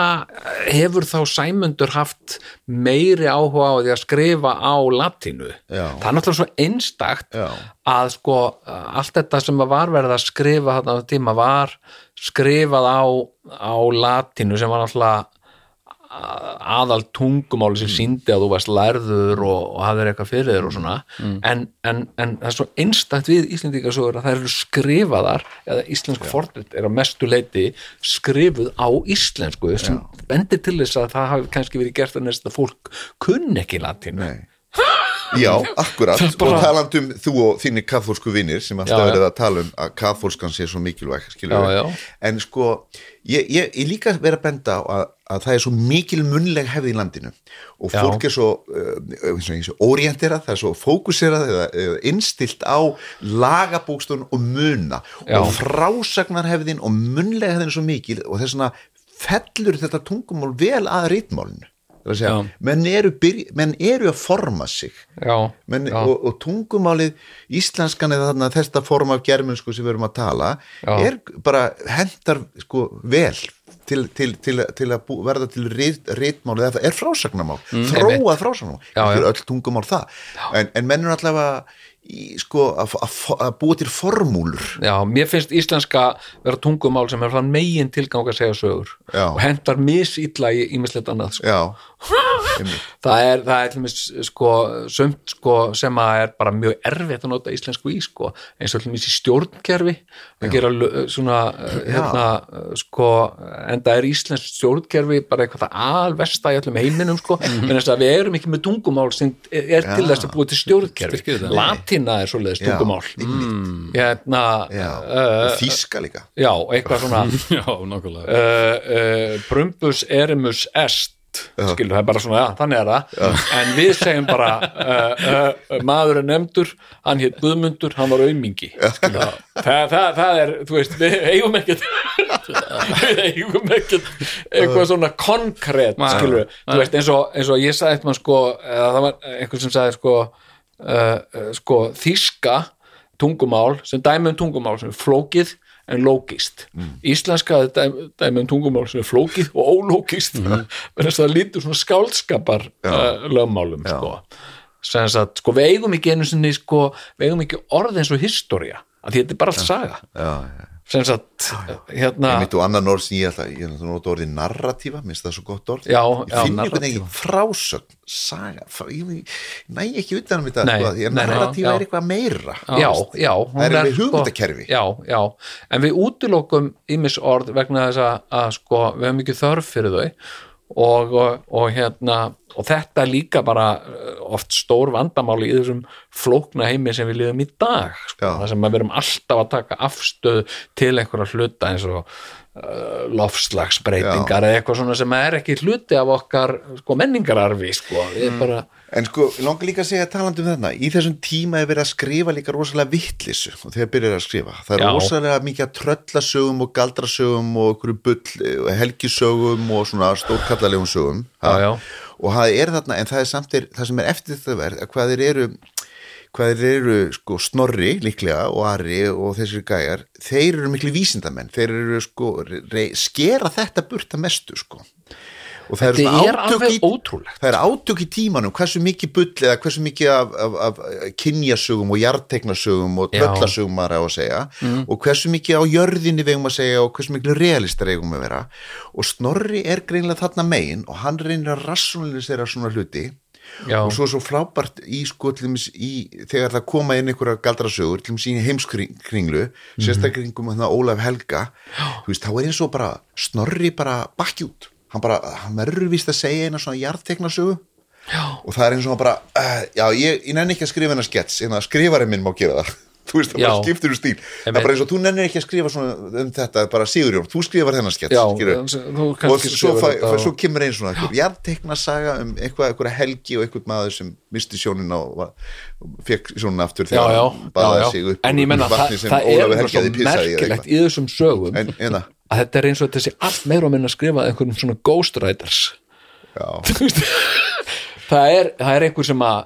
[SPEAKER 1] hefur þá Sæmundur haft meiri áhuga á því að skrifa á latínu.
[SPEAKER 3] Já.
[SPEAKER 1] Það er náttúrulega svo einstakt
[SPEAKER 3] Já.
[SPEAKER 1] að sko allt þetta sem var verið að skrifa þarna á tíma var skrifað á, á latínu sem var náttúrulega aðal tungumáli sem síndi að þú varst lærður og, og hafðir eitthvað fyrir þér og svona. En, en, en það er svo einstakt við Íslendingasögur að það eru skrifaðar eða íslensk fornrit er á mestu leiti skrifuð á íslensku sem bendir til þess að það hafi kannski verið gert að næsta fólk kunn ekki latínu.
[SPEAKER 3] Nei. Já, akkurat.
[SPEAKER 1] Bara-
[SPEAKER 3] og talandi um þú og þínir kathólsku vinnir sem alltaf
[SPEAKER 1] Já,
[SPEAKER 3] verið að tala um að kathólskan sé svo mikilvæg skilur
[SPEAKER 1] Já,
[SPEAKER 3] en sko ég, ég, ég líka verið að benda á að, að það er svo mikil munleg hefði í landinu. Og fólk er svo, uh, svo orienterað, það er svo fókuserað eða, eða innstilt á lagabókstun og muna. Og frásagnarhefðin og munlega hefðin er svo mikil og þess vegna fellur þetta tungumál vel að rítmálinu segja, menn eru, byrj, menn eru að forma sig.
[SPEAKER 1] Já,
[SPEAKER 3] menn,
[SPEAKER 1] já,
[SPEAKER 3] og, og tungumálið íslenskan eða þarna þetta form af germansku sem við erum að tala
[SPEAKER 1] Já.
[SPEAKER 3] er bara hendar sko vel til, til, til, til að bú, verða til rit, ritmálið eða er frásagnamál, þróað frásagnamál
[SPEAKER 1] Mm, Já,
[SPEAKER 3] ekki
[SPEAKER 1] já.
[SPEAKER 3] er öll tungumál það. En, en menn er allavega í, sko, að, búa til formúlur.
[SPEAKER 1] Já, mér finnst íslenska vera tungumál sem er megin tilgang að segja sögur
[SPEAKER 3] Já.
[SPEAKER 1] og hendar misilla í ímislegt annað sko.
[SPEAKER 3] Já,
[SPEAKER 1] það er, það er til dæmis, sko, sumt sko, sem að er bara mjög erfitt að nota íslensku í sko, eins og til dæmis í stjórnkerfi að gera svona hérna, sko en það er íslensk stjórnkerfi bara eitthvað það alversta í öllum heiminum sko, en þess að við erum ekki með tungumál sem er til þess að búa til stjórnkerfi. Latína er svoleiðis
[SPEAKER 3] Já,
[SPEAKER 1] tungumál.
[SPEAKER 3] einmitt.
[SPEAKER 1] hérna
[SPEAKER 3] já.
[SPEAKER 1] uh,
[SPEAKER 3] og þýska líka.
[SPEAKER 1] Já, eitthvað svona.
[SPEAKER 2] Já,
[SPEAKER 1] uh, uh, Brumbus erimus est skilur það er bara svona, já, þannig er það. En við segjum bara uh, uh, maður er nefndur, hann hétt Guðmundur, hann var aumingi skilur. Það, það, það er, þú veist við eigum ekkert við eigum ekkert eitthvað svona konkrétt, skilur. þú veist, eins og, eins og ég sagði eitthvað sko, eða það var einhver sem sagði sko uh, sko, þíska tungumál, sem dæmi um tungumál sem er flókið en lógist íslenska er dæmi, dæmi um tungumál sem er flókið og ólógist mm. þess að það lítur svona skáldskapar uh, lögmálum sko. sagt, sko við eigum ekki einu sinni sko, við eigum ekki orð eins og historia að því þetta er bara allt saga
[SPEAKER 3] já, já.
[SPEAKER 1] Sem sagt, hérna
[SPEAKER 3] Einmitt og annan orð sem ég ætla, ég ætla að nota orðið narratífa, minnst það svo gott orð.
[SPEAKER 1] Já,
[SPEAKER 3] ég finn einhvern veginn frásögn, saga frá, ég, næ ekki utan um þetta
[SPEAKER 1] Nei,
[SPEAKER 3] sko, því að narratífa er eitthvað meira
[SPEAKER 1] já, já,
[SPEAKER 3] Það er alveg
[SPEAKER 1] sko-
[SPEAKER 3] hugmyndakerfi.
[SPEAKER 1] já, já, en við útilokum ímis orð vegna þess að sko, við hefum ekki þörf fyrir þau og, og, og hérna og þetta er líka bara uh, oft stór vandamáli í þessum flókna heimi sem við liðum í dag sko, það sem við erum alltaf að taka afstöð til einhverja hluta eins og uh, lofslagsbreytingar eða eitthvað svona sem er ekki hluti af okkar sko, menningararfi sko. við mm. bara
[SPEAKER 3] En sko, langar líka að segja talandi um þarna í þessum tíma er verið að skrifa líka rosalega vittlisu og þegar byrjar að skrifa það er
[SPEAKER 1] Já.
[SPEAKER 3] rosalega mikið að tröllasögum og galdrasögum og bull og helgisögum og svona stórkallalegum sögum
[SPEAKER 1] Já,
[SPEAKER 3] og það er þarna, en það er samt er, það sem er eftir þetta verð, að hvað þeir eru hvað þeir eru sko snorri líklega og Ari og þessir gæjar þeir eru miklu vísindamenn þeir eru sko, skera þetta burt að mestu sko og það eru
[SPEAKER 1] er
[SPEAKER 3] átök það átök í tímanum hversu mikið bull eða hversu mikið af, af, af kynjasögum og jartegnasögum og tröllasögum maður á að segja. Og hversu mikið á jörðinni við eigum að segja og hversu mikið realistar eigum að vera. Og Snorri er greinlega þarna megin og hann reynir að rassjónalisera svona hluti.
[SPEAKER 1] Já.
[SPEAKER 3] og svo svo frábært í sko í, þegar það koma inn einhverja galdrasögur til dæmis í heimskringlu
[SPEAKER 1] Mhm.
[SPEAKER 3] sérstaklega kringum hann Ólaf Helga veist, þá er eins og bara Snorri bara bakki út hann bara, hann verður víst að segja eina svona jarðtegnasögu já. og það er eins og hann bara uh, já, ég, ég nenni ekki að skrifa hennar skets en að skrifarinn minn má gera það. Þú veist, það
[SPEAKER 1] Já.
[SPEAKER 3] bara skiptir um stíl. Það er bara eins og þú nennir ekki að skrifa svona um þetta bara Sigurjón, þú skrifar hennar skets
[SPEAKER 1] Já,
[SPEAKER 3] og
[SPEAKER 1] kannski
[SPEAKER 3] svo, fæ,
[SPEAKER 1] og-
[SPEAKER 3] svo kemur einn svona eitthvað jarðtekna saga um eitthvað, eitthvað helgi og eitthvað maður sem misti sjónin og fekk sjónin aftur þegar hann baðaði sig upp
[SPEAKER 1] en ég menna það, það er eitthvað svo merkilegt í þessum sögum
[SPEAKER 3] en,
[SPEAKER 1] að þetta er eins og þessi allt meira og minna skrifað einhverjum svona ghostwriters það er, það er einhver sem að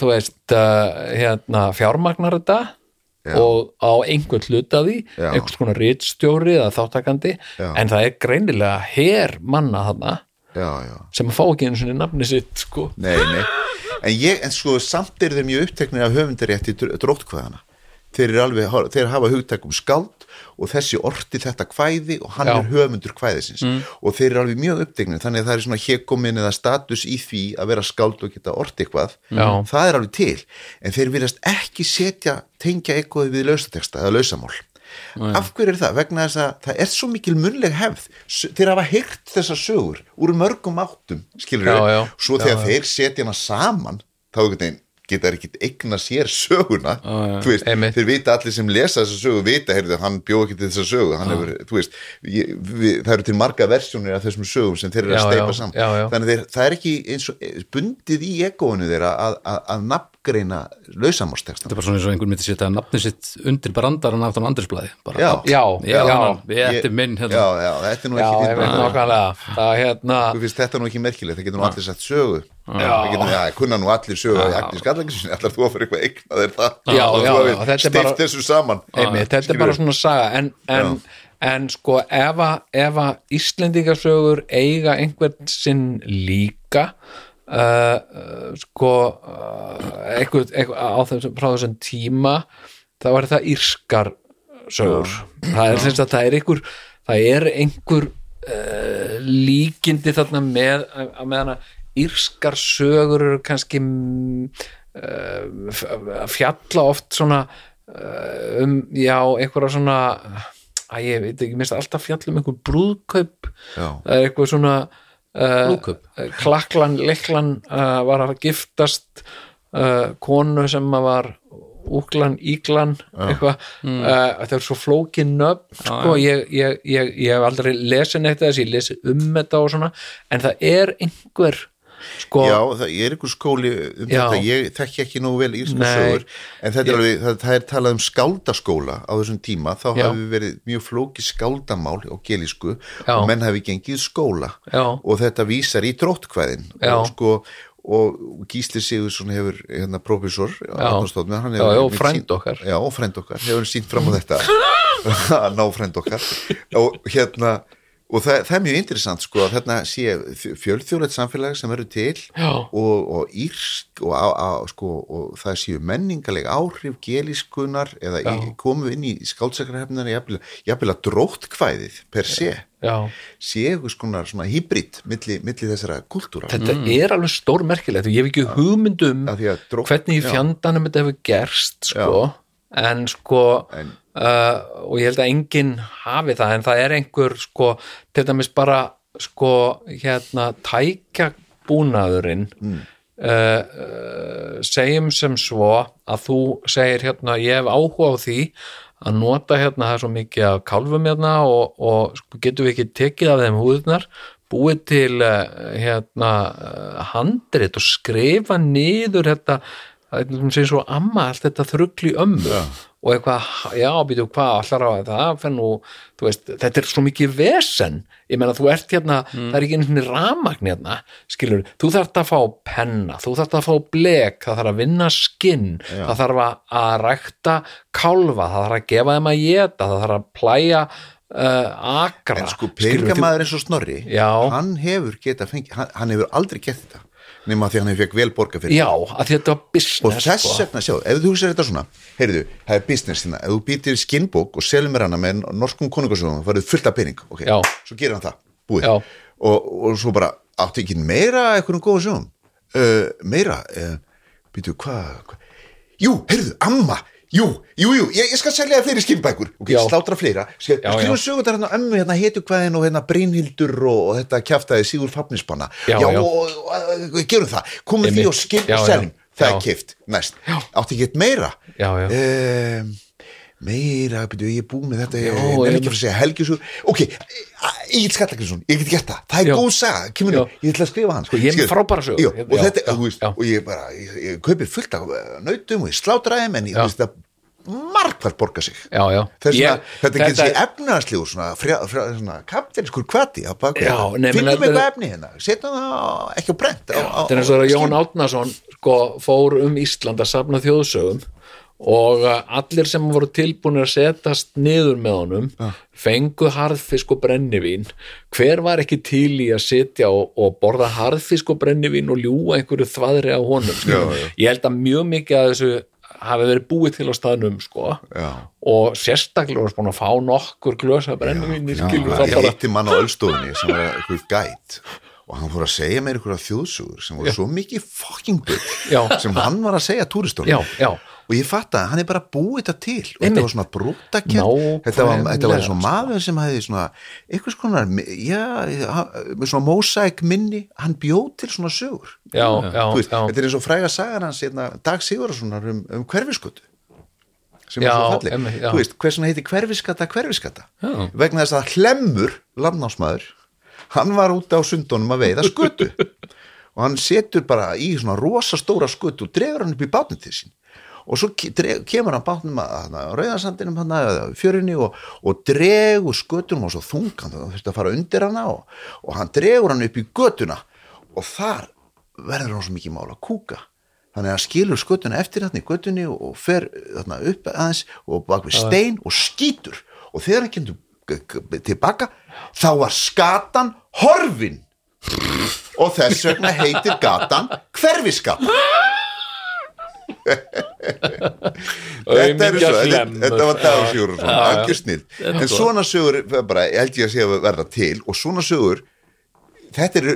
[SPEAKER 1] þú veist uh, hérna, fjármagnar þetta
[SPEAKER 3] Já.
[SPEAKER 1] og á einhvern hluta því
[SPEAKER 3] Já.
[SPEAKER 1] einhvers konar rítstjóri eða þáttakandi
[SPEAKER 3] Já.
[SPEAKER 1] en það er greinilega her manna þarna
[SPEAKER 3] já, já
[SPEAKER 1] sem að fá ekki einu sinni nafni sitt sko.
[SPEAKER 3] Nei, nei, en ég, en sko samt er þeir mjög uppteknir af höfundarétti dróttkvæðana þeir, alveg, þeir hafa hugtak um skáld og þessi orti þetta kvæði og hann
[SPEAKER 1] Já.
[SPEAKER 3] er höfundur kvæðisins. Og þeir eru alveg mjög uppteknir þannig að það er svona hekomin eða status í því að vera skáld og geta orti eitthvað.
[SPEAKER 1] Já.
[SPEAKER 3] það er alveg til, en þeir viljast ekki setja, tengja eitthvað við lausateksta eða lausamál. Af hverju er það? Vegna þess að það er svo mikil munleg hefð. Þeir hafa heyrt þessar sögur úr mörgum áttum skilur
[SPEAKER 1] Já, já.
[SPEAKER 3] svo þegar þeir setja hana saman þá einhvern veginn geta þeir ekkit eigna sér söguna þú veist, þeir vita allir sem lesa þessa sögu vita, heyrðu, hann bjó ekki til þessa sögu hann hefur, veist ég, við, það eru til marga versjónir af þessum sögum sem þeir eru að steipa saman.
[SPEAKER 1] já, já.
[SPEAKER 3] þannig þeir, það er ekki eins og bundið í egóinu þeirra að, að, að nafn nafngreina lausamárstextan
[SPEAKER 2] Þetta er bara svona eins og einhver myndi setja nafnið sitt undir brandarann aftan á andrisblæði bara,
[SPEAKER 3] Já.
[SPEAKER 1] Já,
[SPEAKER 2] já,
[SPEAKER 1] já,
[SPEAKER 2] þetta er minn
[SPEAKER 3] já,
[SPEAKER 2] hérna.
[SPEAKER 3] já, þetta er nú
[SPEAKER 1] já,
[SPEAKER 3] ekki
[SPEAKER 1] nákvæmlega. Það hérna,
[SPEAKER 3] Þú finnst þetta nú ekki merkilegt, það getur nú allir sett sögu. Það getur, já, kunna nú allir sögu allar þú að fyrir eitthvað eigna þér það
[SPEAKER 1] Já, já,
[SPEAKER 3] þú
[SPEAKER 1] já,
[SPEAKER 3] hafir
[SPEAKER 1] þetta er bara-
[SPEAKER 3] steypt þessu saman.
[SPEAKER 1] Þetta er bara svona saga. En, en, en sko ef að Íslendingasögur eiga einhvern sinn líka uh, sko einhver, einhver, á þessum, þessum tíma þá er það írskar sögur. Það er sem sagt það er einhver það er einhver uh, líkindi þarna með að með hana írskar sögur eru kannski uh, að fjalla oft svona um, já, einhverja svona að ég veit ekki, minnst alltaf fjalla um einhver brúðkaup
[SPEAKER 3] Já.
[SPEAKER 1] það er eitthvað svona uh, klaklan, leiklan uh, var að giftast uh, konu sem var úklan, íklan eitthvað,
[SPEAKER 2] Mm.
[SPEAKER 1] uh, þetta er svo flókin nöfn, sko, ég, ég, ég, ég hef aldrei lesin eitt þess, ég lesi um þetta og svona, en það er einhver, sko
[SPEAKER 3] Já, það er einhver skóli um
[SPEAKER 1] Já.
[SPEAKER 3] þetta, ég þekki ekki nógu vel írska sögur en þetta er
[SPEAKER 1] Ég-
[SPEAKER 3] alveg, það, það er talað um skáldaskóla á þessum tíma, þá hafi verið mjög flóki skáldamál á gelísku
[SPEAKER 1] Já.
[SPEAKER 3] og menn hafi gengið skóla og þetta vísar í dróttkvæðin og sko og Gísli Sigursson hefur hérna prófessor
[SPEAKER 1] Já.
[SPEAKER 3] hann
[SPEAKER 1] Já, já, og
[SPEAKER 3] sýnt-
[SPEAKER 1] okkar.
[SPEAKER 3] og frænd okkar, hefur sínt fram á þetta ná frænd okkar og hérna og það, það er mjög interessant sko að þarna sé fjölþjóðlegt samfélag sem verður til og, og írsk og, á, á, sko, og það séu menningaleg áhrif gelískunar eða í, komu inn í skáltsakarhefnina jafnvel að dróttkvæðið per se
[SPEAKER 1] já,
[SPEAKER 3] sé eitthvað svona, svona hýbrit milli, milli þessara kultúra.
[SPEAKER 1] Þetta er alveg stór merkilegt og ég hef ekki hugmyndum
[SPEAKER 3] því að drótt-
[SPEAKER 1] hvernig í fjandanum þetta hefur gerst sko, en sko
[SPEAKER 3] En-
[SPEAKER 1] uh, og ég held að enginn hafi það, en það er einhver sko, til dæmis bara sko, hérna, tækja búnaðurinn mm. uh, uh, segjum sem svo að þú segir hérna, ég hef áhuga á því að nota hérna það er svo mikið af kálfum hérna og, og sko, getum við ekki tekið af þeim húðnar búið til uh, hérna uh, handrit og skrifa niður þetta það er sem svo amma allt þetta þrugl í ömmu ja. Og eitthvað, já, býtu hvað allar á það, fyrir nú þú veist, þetta er svo mikið vesen. Ég meina, þú ert hérna, það er ekki einu ramagn hérna, skilur, þú þarft að fá penna, þú þarft að fá blek það þarf að vinna skinn það þarf að, rækta kálfa það þarf að gefa þeim að geta það þarf að plæja uh, akra
[SPEAKER 3] en sko
[SPEAKER 1] skilurðu,
[SPEAKER 3] peningamæður eins og Snorri
[SPEAKER 1] Já.
[SPEAKER 3] hann hefur geta fengið, hann, hann hefur aldrei gert þetta nema því hann hefur fekk vel borga fyrir
[SPEAKER 1] já, að þetta var business
[SPEAKER 3] og þess
[SPEAKER 1] sko.
[SPEAKER 3] vegna, sjá, ef þú hugsaður þetta svona heyrðu, það er business þína, ef þú býtir skinnbók og selur mér hana með norskum konungarsögum farið fullt af pening, ok,
[SPEAKER 1] Já.
[SPEAKER 3] svo gerir hann það búið, og, og svo bara áttu ekki meira eitthvað góða sögum uh, meira uh, býtu, hvað hva? jú, heyrðu, amma jú, jú, jú, ég, ég skal selja það fleiri skinnbækur. Ok,
[SPEAKER 1] Já.
[SPEAKER 3] slátra fleira. Sögur þar hérna ömmu, hérna hetukvæðin og hérna Brynhildur og, og þetta kjaftaði Sigur Fafnispanna
[SPEAKER 1] Já, já.
[SPEAKER 3] og, og, gerum það. Komum því og
[SPEAKER 1] Já,
[SPEAKER 3] og seljum það er kift, næst. Átti ekki eitt meira?
[SPEAKER 1] Já, já.
[SPEAKER 3] Um, meira, byrju, ég er búið með þetta ég er ekki að að segja helgjusur. Ok, Egil Skallagrinsson, ég get gert það. Það er góð saga, kemur nú, ég ætla að skrifa hann
[SPEAKER 1] Sko, ég er frábæra sögu.
[SPEAKER 3] Já, og þetta,
[SPEAKER 1] já,
[SPEAKER 3] veist,
[SPEAKER 1] já.
[SPEAKER 3] og ég bara ég, ég kaupi fullt af uh, nautum og ég slátra þeim en ég, veist, það margvært borga sig.
[SPEAKER 1] Já, já.
[SPEAKER 3] þess að
[SPEAKER 1] Ég-
[SPEAKER 3] þetta getur sér efnaðarslegur svona, kapitaliskur kvati finnum eitthvað efni hérna setjum það ekki á brent
[SPEAKER 1] Þetta er eins og
[SPEAKER 3] á
[SPEAKER 1] að Jón. Átnason sko, fór um Ísland að safna þjóðsögum og uh, allir sem voru tilbúinir að setast niður með honum fengu harðfisk og brennivín hver var ekki til í að sitja og, og borða harðfisk og brennivín og ljúga einhverju þvaðri á honum.
[SPEAKER 3] Já, já.
[SPEAKER 1] ég held að mjög mikið að þessu hafi verið búið til á staðnum sko.
[SPEAKER 3] Já.
[SPEAKER 1] og sérstaklega búin að fá nokkur glösa brennivín
[SPEAKER 3] ég hitti mann á Ölstofunni sem var eitthvað gæt og hann fór að segja mér eitthvað þjóðsugur sem voru svo mikið fucking
[SPEAKER 1] Já.
[SPEAKER 3] bull sem hann var að segja túristónum
[SPEAKER 1] já, já,
[SPEAKER 3] og ég fatt að hann er bara búið þetta til og
[SPEAKER 1] Einmitt.
[SPEAKER 3] þetta var svona
[SPEAKER 1] Nákvæmlega,
[SPEAKER 3] þetta var, þetta var svona maður sem hefði svona eitthvað skonar, já, með svona mósæk minni, hann bjóð til svona sögur
[SPEAKER 1] já, já,
[SPEAKER 3] Þú veist,
[SPEAKER 1] já.
[SPEAKER 3] þetta er eins og fræga sagan hans hérna, Dag Sigurðarssonar um, um hverfiskötu sem
[SPEAKER 1] Já,
[SPEAKER 3] er svo
[SPEAKER 1] einmitt, já.
[SPEAKER 3] þú veist, hvers vegna heiti hverfiskata hverfiskata
[SPEAKER 2] Já.
[SPEAKER 3] vegna þess að Hlemmur landnámsmaður, hann var út á sundunum að veiða skötu og hann setur bara í svona rosa stóra skutt og dregur hann upp í bátnum til sín og svo kemur hann bátnum að á rauðarsandinum hann að fjörinni og, og dregur skuttunum og svo þungan það þurfti að fara undir hana og, og hann dregur hann upp í götuna. Og þar verður hann svo mikið mál að kúka. Þannig að hann skilur skuttuna eftir þarna í götunni og, fer þarna upp aðeins og bak við stein og skýtur. Og þegar hann kemur tilbaka þá var skatan horfin. Og þess vegna heitir gatan hverfiskatan þetta er svo þetta, þetta var svona, algjör snill en svona sögur bara, held ég að að verða til og svona sögur þetta er,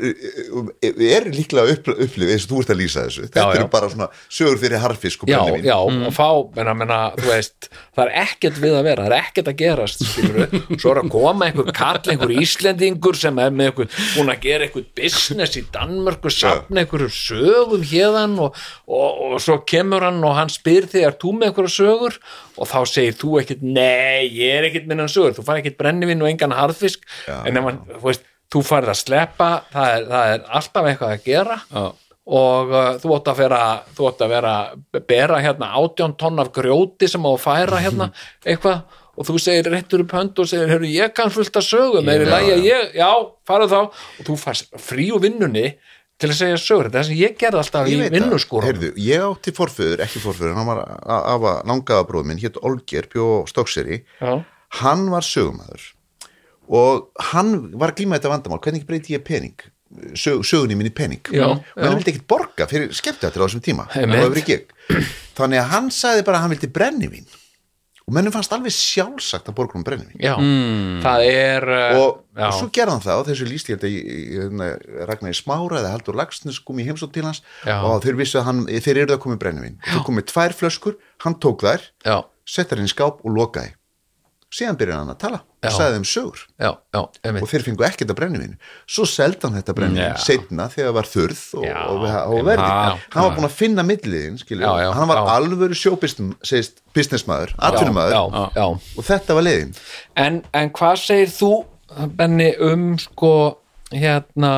[SPEAKER 3] er líklega upp, upplifið eins og þú ert að lýsa þessu. Þetta
[SPEAKER 1] Já, já.
[SPEAKER 3] eru bara svona sögur fyrir harfisk og
[SPEAKER 1] já, já, og fá menna, menna, þú veist, það er ekkert við að vera það er ekkert að gerast, skilur svo er að koma einhver kall, einhver Íslendingur sem er með einhver, búin að gera einhver business í Danmörku, safna einhverju sögum hérðan og, og, og svo kemur hann og hann spyr þig er þú með einhverju sögur? Og þá segir þú ekkert, nei, ég er ekkert með einhverju sögur, þú fær ekkert brennivinn og engan harðfisk. En ef hann, þú veist, þú færð að sleppa það er, það er alltaf eitthvað að gera.
[SPEAKER 2] Já.
[SPEAKER 1] og uh, þú átt að vera þú átt að vera bera hérna átjón tonn af grjóti sem á að færa hérna eitthvað. Og þú segir réttur upp hönd og segir, heyrðu, ég kann fullt að sögum. Er í lagi að ég, já, fara þá. Og þú færst frí úr vinnunni til að segja sögur, þetta er það sem ég gerði alltaf í
[SPEAKER 3] Ég veit það.
[SPEAKER 1] vinnuskúrum
[SPEAKER 3] Heyrðu, ég átti forföður, ekki forföður hann var af að langaða bróð minn hétt Olger bjó Stokkseri
[SPEAKER 1] já,
[SPEAKER 3] hann var sögumæður og hann var að glíma þetta vandamál. Hvernig breyti ég pening? Sög, sögunni minni pening.
[SPEAKER 1] Já,
[SPEAKER 3] og hann
[SPEAKER 1] já.
[SPEAKER 3] vildi ekkit borga fyrir skemmtættir á þessum tíma. Þannig að hann sagði bara að hann vildi brennivín. Og mennum fannst alveg sjálfsagt að borga um brennivín.
[SPEAKER 1] Já það er uh,
[SPEAKER 3] og, og svo gerði hann það og þessu líst ég að hérna, Ragnar í Smára eða Haldur Lagsnes kom í heimsótt til hans
[SPEAKER 1] Já.
[SPEAKER 3] og þeir vissu að hann, þeir eru það komið brennivín. Og þeir komið tvær flöskur, hann tók þær
[SPEAKER 1] já,
[SPEAKER 3] settar inn í skáp og lokaði síðan byrjaði hann að tala og sagði þeim sögur.
[SPEAKER 1] Já, já,
[SPEAKER 3] og þeir fengu ekkert að brennivín svo seldi hann þetta brennivín
[SPEAKER 2] Já.
[SPEAKER 3] setna þegar var þurð og,
[SPEAKER 1] Já,
[SPEAKER 3] og, og, verði. hann var búin að finna milliðin hann var alvöru sjóbusinessmaður
[SPEAKER 1] já,
[SPEAKER 3] og þetta var leiðin.
[SPEAKER 1] En, en hvað segir þú, Benni, um sko, hérna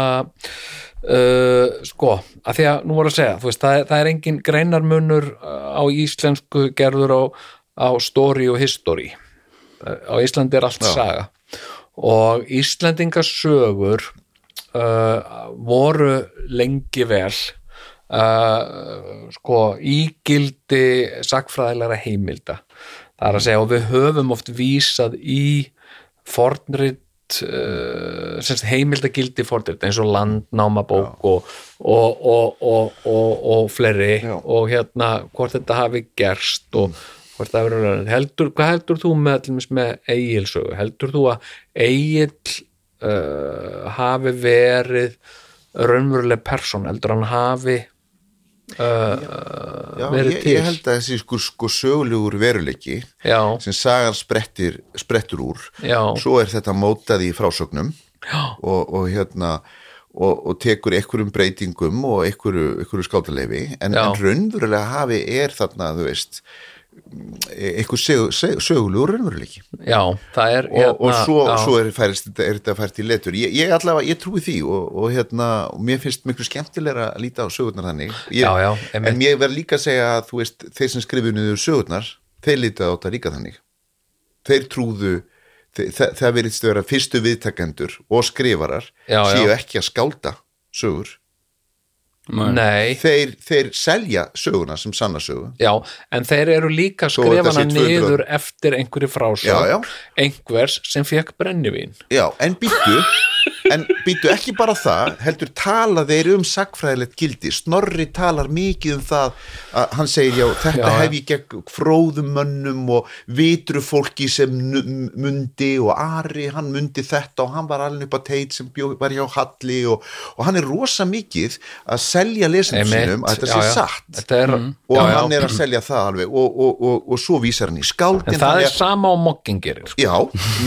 [SPEAKER 1] uh, sko, að því að nú voru að segja, veist, það það er engin greinarmunur uh, á íslensku gerður á, á story og history. Uh, á Íslandi er allt saga. Og Íslendingasögur uh, voru lengi vel uh, sko ígildi sakfræðilega heimilda. Það er að segja og við höfum oft vísað í fornrit uh, heimildagildi fornrit eins og landnámabók og, og, og, og, fleiri
[SPEAKER 3] Já.
[SPEAKER 1] og hérna hvort þetta hafi gerst og heldur, hvað heldur þú með, með eigilsögu, heldur þú að eigil uh, hafi verið raunveruleg person, heldur hann hafi uh,
[SPEAKER 3] Já,
[SPEAKER 1] verið
[SPEAKER 3] ég, ég held að þessi sko, sko sögulegur veruleiki
[SPEAKER 1] já,
[SPEAKER 3] sem sagan sprettir, sprettur úr
[SPEAKER 1] Já.
[SPEAKER 3] svo er þetta mótað í frásögnum og, og hérna og, og tekur einhverjum breytingum og einhverju, einhverju skáldaleifi en, en raunverulega hafi er þarna þú veist einhver sög, sög, sögulegur raunveruleiki.
[SPEAKER 1] Já, það er
[SPEAKER 3] og, og svo, svo er, færist, er þetta fært í letur. Ég, ég allavega, ég trúi því og, og hérna, og mér finnst miklu skemmtilegra að líta á sögurnar þannig. Ég,
[SPEAKER 1] Já, já,
[SPEAKER 3] en ég verð líka að segja að þú veist, þeir sem skrifuðu niður sögurnar þeir líta á þetta líka þannig. Þeir trúðu það verðist vera fyrstu viðtakendur og skrifarar séu ekki að skálda sögur
[SPEAKER 1] nei,
[SPEAKER 3] þeir, þeir selja söguna sem sanna sögu.
[SPEAKER 1] Já, en þeir eru líka skrifana
[SPEAKER 3] sé 200
[SPEAKER 1] niður eftir einhverju frásög einhvers sem fekk brennivín.
[SPEAKER 3] Já, en býttu en býttu ekki bara það heldur tala þeir um sagfræðilegt gildi. Snorri talar mikið um það að hann segir já, þetta
[SPEAKER 1] Já,
[SPEAKER 3] hef ég gegn fróðum mönnum og vitru fólki sem mundi og Ari, hann mundi þetta og hann var alveg upp að teit sem bjó, var hjá Halli og, og hann er rosa mikið að selja sínum að þetta
[SPEAKER 1] já,
[SPEAKER 3] sé
[SPEAKER 1] já.
[SPEAKER 3] satt.
[SPEAKER 1] Þetta er,
[SPEAKER 3] og
[SPEAKER 1] já, já.
[SPEAKER 3] hann er að selja það alveg og, og, og, og svo vísar hann í skáldin
[SPEAKER 1] en það er
[SPEAKER 3] að-
[SPEAKER 1] sama á mokkin gerir sko.
[SPEAKER 3] Já,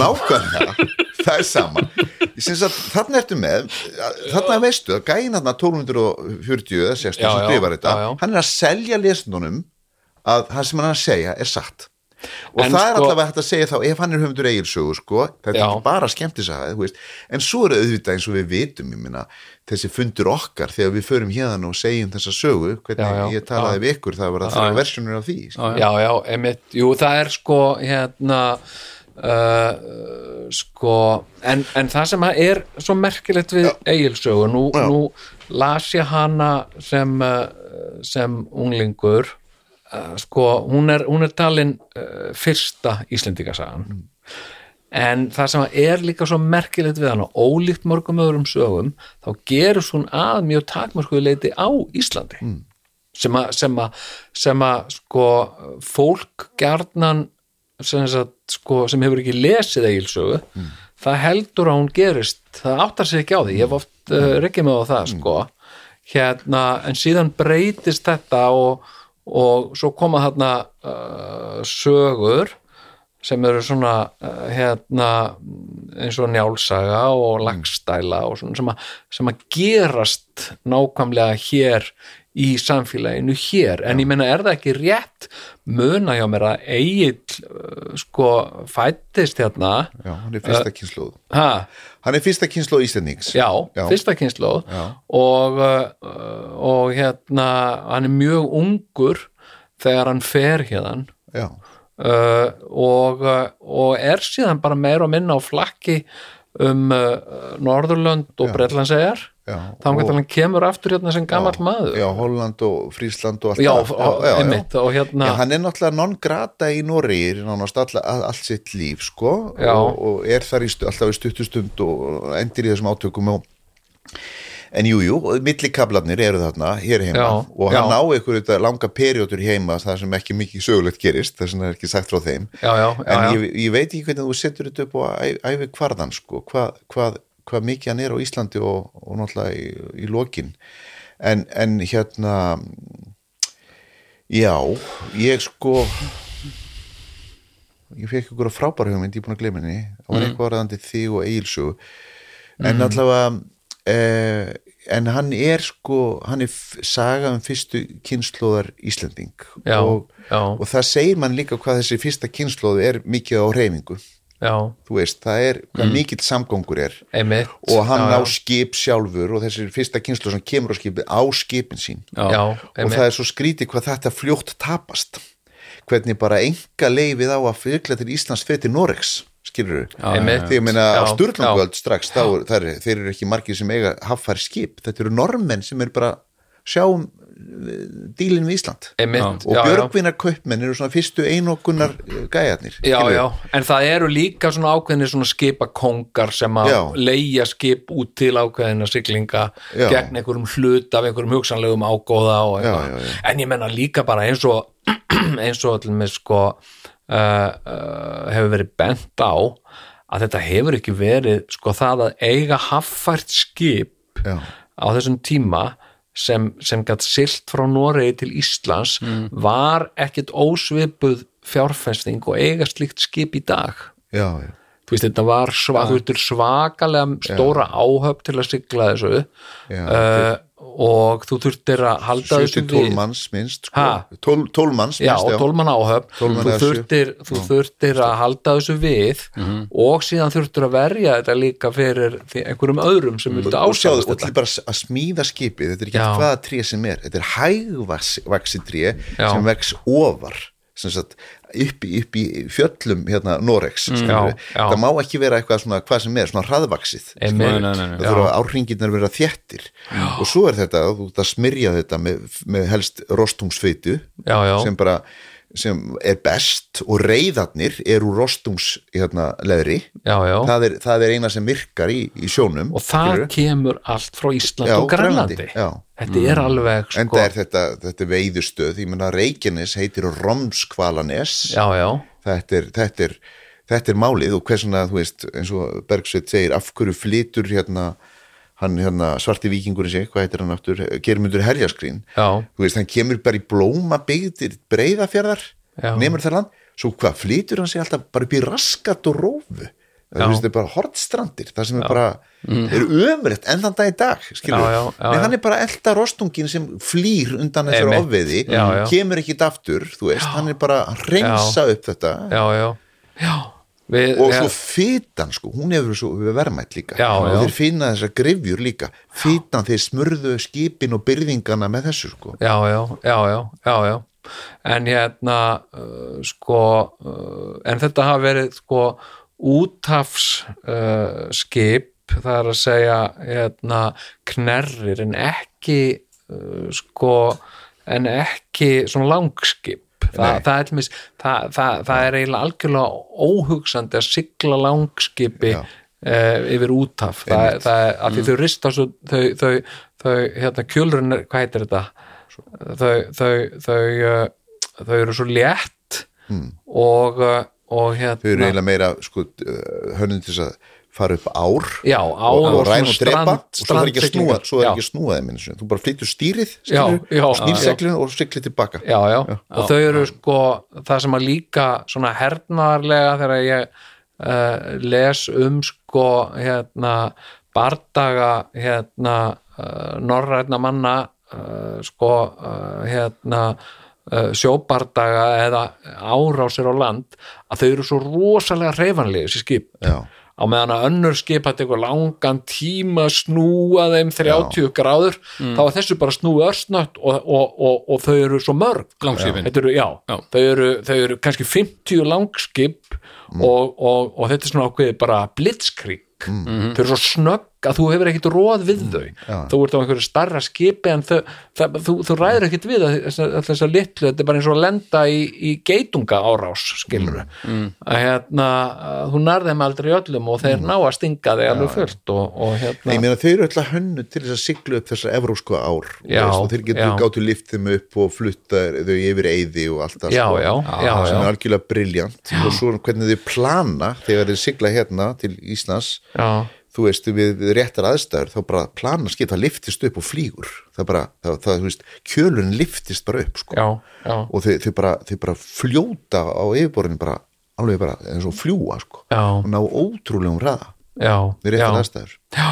[SPEAKER 3] nákvæmlega. Það er saman að, þarna ertu með þarna veistu að gæin þarna 1240 eða 60
[SPEAKER 1] Já, já,
[SPEAKER 3] þetta
[SPEAKER 1] já, já.
[SPEAKER 3] hann er að selja lesnunum að það sem hann er að segja er satt og
[SPEAKER 1] En
[SPEAKER 3] það er
[SPEAKER 1] sko-
[SPEAKER 3] allavega hægt að segja þá ef hann er höfundur eigilsögu sko, þetta er
[SPEAKER 1] Já.
[SPEAKER 3] ekki bara veist. en svo er auðvitað eins og við vitum minna, þessi fundur okkar þegar við förum hérna og segjum þessa sögu hvernig
[SPEAKER 1] Já, já.
[SPEAKER 3] ég talaði við ykkur það var að það
[SPEAKER 1] já.
[SPEAKER 3] versjónur af því sko.
[SPEAKER 1] já, já, einmitt, jú, það er sko hérna uh, sko en, en það sem er svo merkilegt við eigilsögu, nú, nú las ég hana sem uh, sem unglingur. Uh, sko, hún er, hún er talin uh, fyrsta Íslendingasagan. En það sem er líka svo merkilegt við hana, ólíkt mörgum öðrum sögum, þá gerist hún að mjög takmörkuðu leiti á Íslandi. Að sem að, sem að sko fólk gjarnan sem, sagt, sko, sem hefur ekki lesið eigilsögu það heldur að hún gerist það áttar sig ekki á því, ég hef oft uh, rekkið með á það sko. Hérna, en síðan breytist þetta og, og svo koma þarna uh, sögur sem eru svona uh, hérna eins og njálsaga og lagstæla og svona sem að, sem að gerast nákvæmlega hér í samfélaginu hér. En ég meina er það ekki rétt muna hjá mér að Egil uh, sko fættist hérna?
[SPEAKER 3] Já, hann er fyrsta kynnslóð
[SPEAKER 1] ha,
[SPEAKER 3] hann er fyrsta kynnslóð Íslendings.
[SPEAKER 1] Já,
[SPEAKER 3] Já.
[SPEAKER 1] fyrsta kynnslóð
[SPEAKER 3] Já.
[SPEAKER 1] og, uh, og hérna hann er mjög ungur þegar hann fer hérna
[SPEAKER 3] já,
[SPEAKER 1] uh, og, uh, og er síðan bara meira og minna á flakki um uh, Norðurlönd og
[SPEAKER 3] Já. Já
[SPEAKER 1] þá hann hann kemur aftur hérna sem gamall maður
[SPEAKER 3] já, Holland og Frísland og allt
[SPEAKER 1] já,
[SPEAKER 3] það.
[SPEAKER 1] og, einmitt og hérna
[SPEAKER 3] Já, hann er náttúrulega non grata í all, allt sitt líf sko
[SPEAKER 1] Já.
[SPEAKER 3] og, og er þar í stu, alltaf í stuttustund og endir í þessum átökum og en jú, jú, millikablarnir eru þarna hér heima
[SPEAKER 1] Já,
[SPEAKER 3] og hann
[SPEAKER 1] já.
[SPEAKER 3] á þetta langa periodur heima það sem ekki mikið sögulegt gerist þess vegna er ekki sagt frá þeim
[SPEAKER 1] já, já, já,
[SPEAKER 3] en
[SPEAKER 1] já.
[SPEAKER 3] ég, ég veit ekki hvernig þú setur þetta upp á æ- ævi kvarðan sko, hvað, hvað, hvað mikið hann er á Íslandi og, og náttúrulega í, í lokin. En, en hérna já, ég sko ég fekk ykkur að frábæra hugmynd, ég er búin að gleyma henni. Það var eitthvað varðandi þig og Egilsögu en allavega eh, en hann er sko hann er f- saga um fyrstu kynnslóðar Íslending.
[SPEAKER 1] Já,
[SPEAKER 3] og,
[SPEAKER 1] já.
[SPEAKER 3] og það segir mann líka hvað þessi fyrsta kynnslóð er mikið á reyfingu
[SPEAKER 1] já,
[SPEAKER 3] þú veist, það er hvað mikill samgangur er.
[SPEAKER 1] Einmitt.
[SPEAKER 3] Og hann
[SPEAKER 1] já,
[SPEAKER 3] á skip sjálfur og þessi fyrsta kynnslóð sem kemur á skipið á skipin sín.
[SPEAKER 1] Já,
[SPEAKER 3] og
[SPEAKER 1] einmitt.
[SPEAKER 3] Það er svo skrítið hvað þetta fljótt tapast. Hvernig bara enga leifið á að fyrkla til Íslands fyrir til Noregs skilur þú?
[SPEAKER 1] Einmitt.
[SPEAKER 3] Þegar ég meina á
[SPEAKER 1] Já,
[SPEAKER 3] Sturlungöld strax þá, er- er- þeir eru ekki margir sem eiga haffæri skip, þetta eru normenn sem eru bara sjáum dílinn við Ísland
[SPEAKER 1] einmitt,
[SPEAKER 3] og
[SPEAKER 1] já, já.
[SPEAKER 3] björgvinar kaupmenn eru svona fyrstu einokunar gæjarnir
[SPEAKER 1] Já, já, en það eru líka svona ákveðinir svona skipakongar sem að
[SPEAKER 3] Já.
[SPEAKER 1] leigja skip út til ákveðina siglinga
[SPEAKER 3] Já.
[SPEAKER 1] gegn einhverjum hlut af einhverjum hugsanlegum ágóða og eitthvað.
[SPEAKER 3] Já, já, já.
[SPEAKER 1] En ég menna líka bara eins og eins og allir með sko uh, uh, hefur verið bent á að þetta hefur ekki verið sko það að eiga haffært skip
[SPEAKER 3] Já.
[SPEAKER 1] á þessum tíma sem, sem gætt silt frá Noregi til Íslands var ekkit ósvipuð fjárfesting og eiga slíkt skip í dag.
[SPEAKER 3] Já, já,
[SPEAKER 1] þú veist þetta var sva, þú veist, svakalega stóra áhöfn til að sigla þessu. Uh, og þú þurftir að halda þessu
[SPEAKER 3] 7-12 manns minnst sko.
[SPEAKER 1] Ha?
[SPEAKER 3] 12, 12 manns
[SPEAKER 1] Já,
[SPEAKER 3] minnst,
[SPEAKER 1] tólmann áhöfn
[SPEAKER 3] 12 manna
[SPEAKER 1] þú
[SPEAKER 3] eða sjö.
[SPEAKER 1] þurftir, þú þurftir að halda þessu við
[SPEAKER 3] Mhm.
[SPEAKER 1] og síðan þurftir að verja þetta líka fyrir einhverjum öðrum sem
[SPEAKER 3] og sjáðu,
[SPEAKER 1] ásjáðast
[SPEAKER 3] og til
[SPEAKER 1] þetta
[SPEAKER 3] bara að smíða skipið þetta er ekki
[SPEAKER 1] Já.
[SPEAKER 3] hvaða tré sem er þetta er hægvaksi tré
[SPEAKER 1] Já.
[SPEAKER 3] sem vex ofar sem sagt, upp, í, upp í fjöllum hérna Norex mm,
[SPEAKER 1] Já, já.
[SPEAKER 3] það má ekki vera eitthvað svona hvað sem er, svona hraðvaksið það þurfa árringirnar að vera þjettir og svo er þetta, þú ert að smyrja þetta með, með helst rostungsfeitu
[SPEAKER 1] Já, já.
[SPEAKER 3] sem bara sem er best og reyðarnir eru rostungs hérna, leðri.
[SPEAKER 1] Já, já.
[SPEAKER 3] það er, það er eina sem virkar í, í sjónum
[SPEAKER 1] og það
[SPEAKER 3] skilurðu.
[SPEAKER 1] kemur allt frá Ísland
[SPEAKER 3] Já,
[SPEAKER 1] og Grænlandi. þetta er alveg sko,
[SPEAKER 3] enda er þetta, þetta er veiðustöð ég menna Reykjanes heitir Romskvalanes.
[SPEAKER 1] Já, já,
[SPEAKER 3] þetta er, þetta, er, þetta er málið og hversuna þú veist eins og Bergsveit segir af hverju flytur hérna hann hérna svarti vikingurinn sig, hvað heitir hann aftur? Germundur herjaskrín
[SPEAKER 1] já,
[SPEAKER 3] þú veist, hann kemur bara í blóma byggðir breyðafjörðar,
[SPEAKER 1] Já.
[SPEAKER 3] nemur þar land. Svo hvað, flytur hann sig alltaf bara upp í raskat og rófu það
[SPEAKER 1] já.
[SPEAKER 3] finnst þið bara hortstrandir það sem er bara, er ömulegt enn þann dag í dag, skilur
[SPEAKER 1] Já, já, já, já.
[SPEAKER 3] hann er bara elda rostungin sem flýr undan þessar
[SPEAKER 1] Einmitt.
[SPEAKER 3] ofveiði
[SPEAKER 1] Já, já.
[SPEAKER 3] kemur ekki aftur, þú veist, hann er bara að reynsa upp þetta.
[SPEAKER 1] Já, já, já Við,
[SPEAKER 3] og
[SPEAKER 1] ja,
[SPEAKER 3] svo fytan sko, hún hefur svo verðmætt líka.
[SPEAKER 1] Já,
[SPEAKER 3] og
[SPEAKER 1] já.
[SPEAKER 3] þeir finna þessar grifjur líka. Fytan, þeir smurðu skipin og byrðingana með þessu sko.
[SPEAKER 1] Já, já, já, já, já, en hérna uh, sko uh, en þetta hafa verið sko útafs uh, skip það er að segja hérna knerrir en ekki uh, sko en ekki svona langskip Þa, það, er, til dæmis- það, það, það er eiginlega algjörlega óhugsandi að sigla langskipi uh, yfir útaf það, er að því þau rista svo, þau, þau, þau hérna kjölurinn, er- hvað heitir þetta? Þau, þau, þau, þau eru svo létt og, uh, og hérna
[SPEAKER 3] þau eru eiginlega meira sko, hönnum til þess að fara upp ár
[SPEAKER 1] já, á
[SPEAKER 3] og, og ræn og drepa og svo er ekki að snúa, er ekki að snúa þeim þú bara flyttur stýrið
[SPEAKER 1] Já, já,
[SPEAKER 3] snýr
[SPEAKER 1] já.
[SPEAKER 3] seglinu og siglir tilbaka.
[SPEAKER 1] Já, já, og þau eru sko það sem að líka svona hernaðarlega þegar ég uh, les um sko hérna bardaga hérna uh, norræna manna uh, sko hérna sjóbardaga eða árásir á land að þau eru svo rosalega hreyfanlega þessi skip.
[SPEAKER 3] Já,
[SPEAKER 1] á meðan að önnur skip hætti eitthvað langan tíma að snúa þeim 30 gráður þá er þessu bara snúið örsnött og, og, og, og þau eru svo mörg.
[SPEAKER 2] Langskipin.
[SPEAKER 1] Þetta eru, já,
[SPEAKER 2] Já.
[SPEAKER 1] Þau, eru, þau eru kannski 50 langskip og, og, og þetta er svona ákveðið bara blitzkrík þau eru svo snögg að þú hefur ekkit róð við þau. þú ert á einhverju starra skipi en þau, það, þú, þú ræður ekkit við þess að litlu, þetta er bara eins og að lenda í, í geitunga árás skilur að hérna að þú nærðum aldrei öllum og þeir ná að stinga þig alveg fullt og, og
[SPEAKER 3] Nei,
[SPEAKER 1] hérna
[SPEAKER 3] ég meina þau eru alltaf hönnu til þess að sigla upp þessar evrósku ár.
[SPEAKER 1] Já,
[SPEAKER 3] og þeir getur gáttu lift þeim upp og flutta þau yfir eyði og allt það
[SPEAKER 1] já,
[SPEAKER 3] sko.
[SPEAKER 1] já, já,
[SPEAKER 3] sem er algjörlega briljant. Og svo hvernig þau plana þegar þeir sigla hérna til Íslands.
[SPEAKER 1] Já,
[SPEAKER 3] þú veist, við, við réttar aðstæður þá bara plana skip, það liftist upp og flýgur. Það bara, það, það, þú veist, kjölun liftist bara upp, sko.
[SPEAKER 1] Já, já,
[SPEAKER 3] og þau, þau, bara, þau bara fljóta á yfirborðinu bara, alveg bara eins og fljúa, sko.
[SPEAKER 1] Já,
[SPEAKER 3] og ná ótrúlegum ræða við réttar aðstæður.
[SPEAKER 1] Já.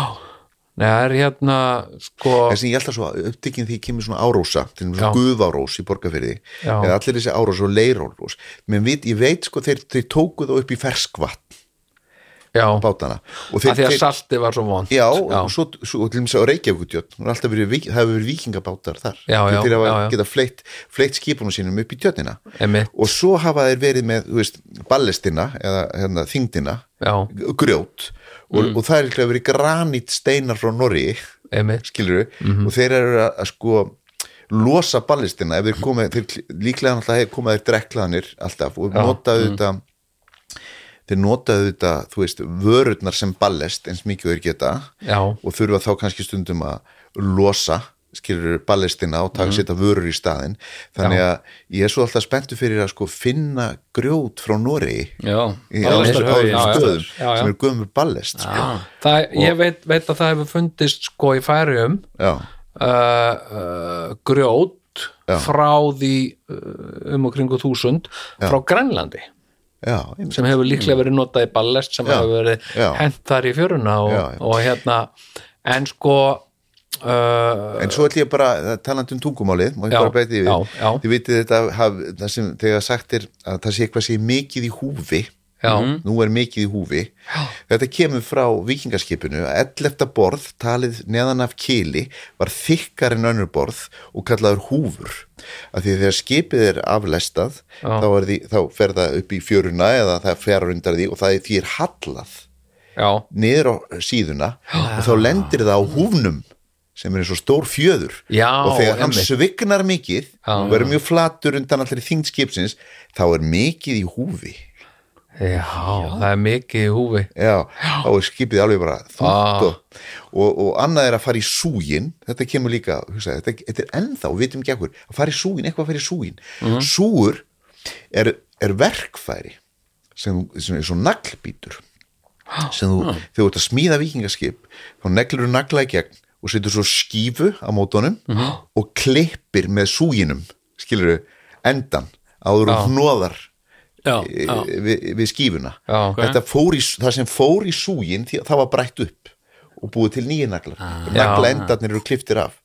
[SPEAKER 1] Nei, það er hérna sko,
[SPEAKER 3] þess að ég held að svo upptekinn því kemur svona árósa til þess
[SPEAKER 1] Já.
[SPEAKER 3] að guðárós í borgarfyrði
[SPEAKER 1] Já.
[SPEAKER 3] eða allir þessi árós og leirólós menn veit, ég veit sko, þeir, þeir tóku það upp í ferskvatn bátana. Og
[SPEAKER 1] að því að
[SPEAKER 3] þeir,
[SPEAKER 1] salti var svo vond
[SPEAKER 3] Já, og svo, svo og til dæmis á Reykjavíkutjörn það hefur verið vikingabátar þar.
[SPEAKER 1] Já, já,
[SPEAKER 3] þeir hafa
[SPEAKER 1] já, já.
[SPEAKER 3] geta fleitt, fleitt skipunum sínum upp í tjörnina.
[SPEAKER 1] Einmitt.
[SPEAKER 3] og svo hafa þeir verið með veist, ballestina eða hérna, þingdina
[SPEAKER 1] já,
[SPEAKER 3] grjót. Og,
[SPEAKER 1] Mm.
[SPEAKER 3] og það er líklega verið granít steinar frá Norri
[SPEAKER 1] einmitt.
[SPEAKER 3] skilur
[SPEAKER 1] Mhm.
[SPEAKER 3] og þeir eru að, að sko losa ballistina ef þeir koma, þeir líklega náttúrulega hefur komað þeir dreklaðanir alltaf og
[SPEAKER 1] Já.
[SPEAKER 3] notaðu þetta þeir notaðu þetta, þú veist, vörurnar sem ballest eins mikið og þeir geta
[SPEAKER 1] já,
[SPEAKER 3] og þurfa þá kannski stundum að losa skilur ballestina og taka setja vörur í staðinn. Þannig
[SPEAKER 1] Já.
[SPEAKER 3] að ég er svo alltaf spenntu fyrir að sko finna grjót frá
[SPEAKER 2] Já,
[SPEAKER 3] í
[SPEAKER 1] já.
[SPEAKER 3] stöðum sem er gömur ballest sko.
[SPEAKER 1] það, ég veit, veit að það hefur fundist sko í færium uh, uh, grjót
[SPEAKER 3] Já.
[SPEAKER 1] frá því uh, um og kringu þúsund frá Grænlandi
[SPEAKER 3] já,
[SPEAKER 1] sem hefur líklega verið notað í ballest sem
[SPEAKER 3] Já,
[SPEAKER 1] hefur verið hent þar í fjöruna og, og hérna en sko uh,
[SPEAKER 3] En svo ætlum ég bara, talandi um tungumálið má ég bara beiti yfir, þið vitið þetta haf, það sem þegar sagt er að það sé eitthvað sé mikið í húfi
[SPEAKER 1] já,
[SPEAKER 3] nú er mikið í húfi. Já. þetta kemur frá vikingaskipinu að 11. borð talið neðan af kili var þykkar en önnur borð og kallaður húfur. Af því að þegar skipið er aflestað þá, er því, þá fer það upp í fjöruna eða það fer undan því og það er því er hallað
[SPEAKER 1] já,
[SPEAKER 3] niður á síðuna og þá lendir það á húfnum sem er eins og stór fjöður.
[SPEAKER 1] Já,
[SPEAKER 3] og þegar hann svignar mikið og verður mjög flatur undan allir þingd skipsins þá er mikið í húfi
[SPEAKER 1] já, það er mikið í húfi
[SPEAKER 3] já, þá er skipið alveg bara þungt
[SPEAKER 1] Ah.
[SPEAKER 3] og, og, og annað er að fara í súgin þetta kemur líka, hugsa, þetta, þetta er ennþá við vitum ekki ekkur, að fara í súgin, eitthvað að fara í súgin
[SPEAKER 1] Mhm.
[SPEAKER 3] súgur er, er verkfæri sem, sem er svo naglbítur sem þú,
[SPEAKER 1] Ah.
[SPEAKER 3] þegar þú ert að smíða vikingaskip þá neglur þú nagla í gegn og setur svo skífu á mótunum
[SPEAKER 1] Mhm.
[SPEAKER 3] og klippir með súginum skilur endan áður og hnóðar
[SPEAKER 2] Já, já.
[SPEAKER 3] við, við skífuna.
[SPEAKER 1] Já.
[SPEAKER 3] Þetta fór í, það sem fór í súgin því, það var brætt upp og búið til nýja naglar.
[SPEAKER 2] Ah.
[SPEAKER 3] naglaendarnir eru kliftir af.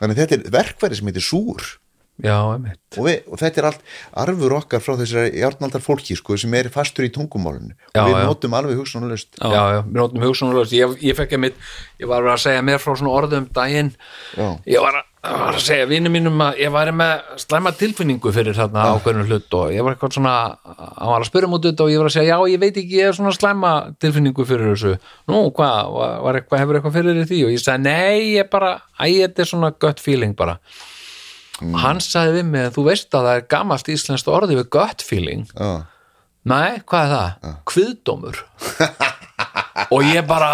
[SPEAKER 3] Þannig þetta er verkværi sem heitir súr.
[SPEAKER 1] Já, einmitt.
[SPEAKER 3] Og, við, og þetta er allt arfur okkar frá þessari járnaldar fólki sko, sem er fastur í tungumálinu.
[SPEAKER 1] Já,
[SPEAKER 3] og við
[SPEAKER 1] já.
[SPEAKER 3] notum alveg
[SPEAKER 1] já, við notum hugsunarlaust. Ég, ég fekk einmitt, ég var að segja mér frá svona orðum daginn.
[SPEAKER 3] Já.
[SPEAKER 1] ég var að, var að segja vinnu mínum að ég væri með slæma tilfinningu fyrir þarna ákveðinu hlut og ég var eitthvað svona hann var að spyrja mútið þetta og ég var að segja já, ég veit ekki, ég er svona slæma tilfinningu fyrir þessu. Nú, hvað, var, eitthvað, hefur eitthvað fyrir því? Og ég sagði, nei, ég bara æ, þetta er svona gut feeling bara. Og hann sagði við mig, þú veist að það er gamalt íslenskt orði við gut feeling.
[SPEAKER 3] Já.
[SPEAKER 1] Nei, hvað er það? Kviðdómur. Og ég bara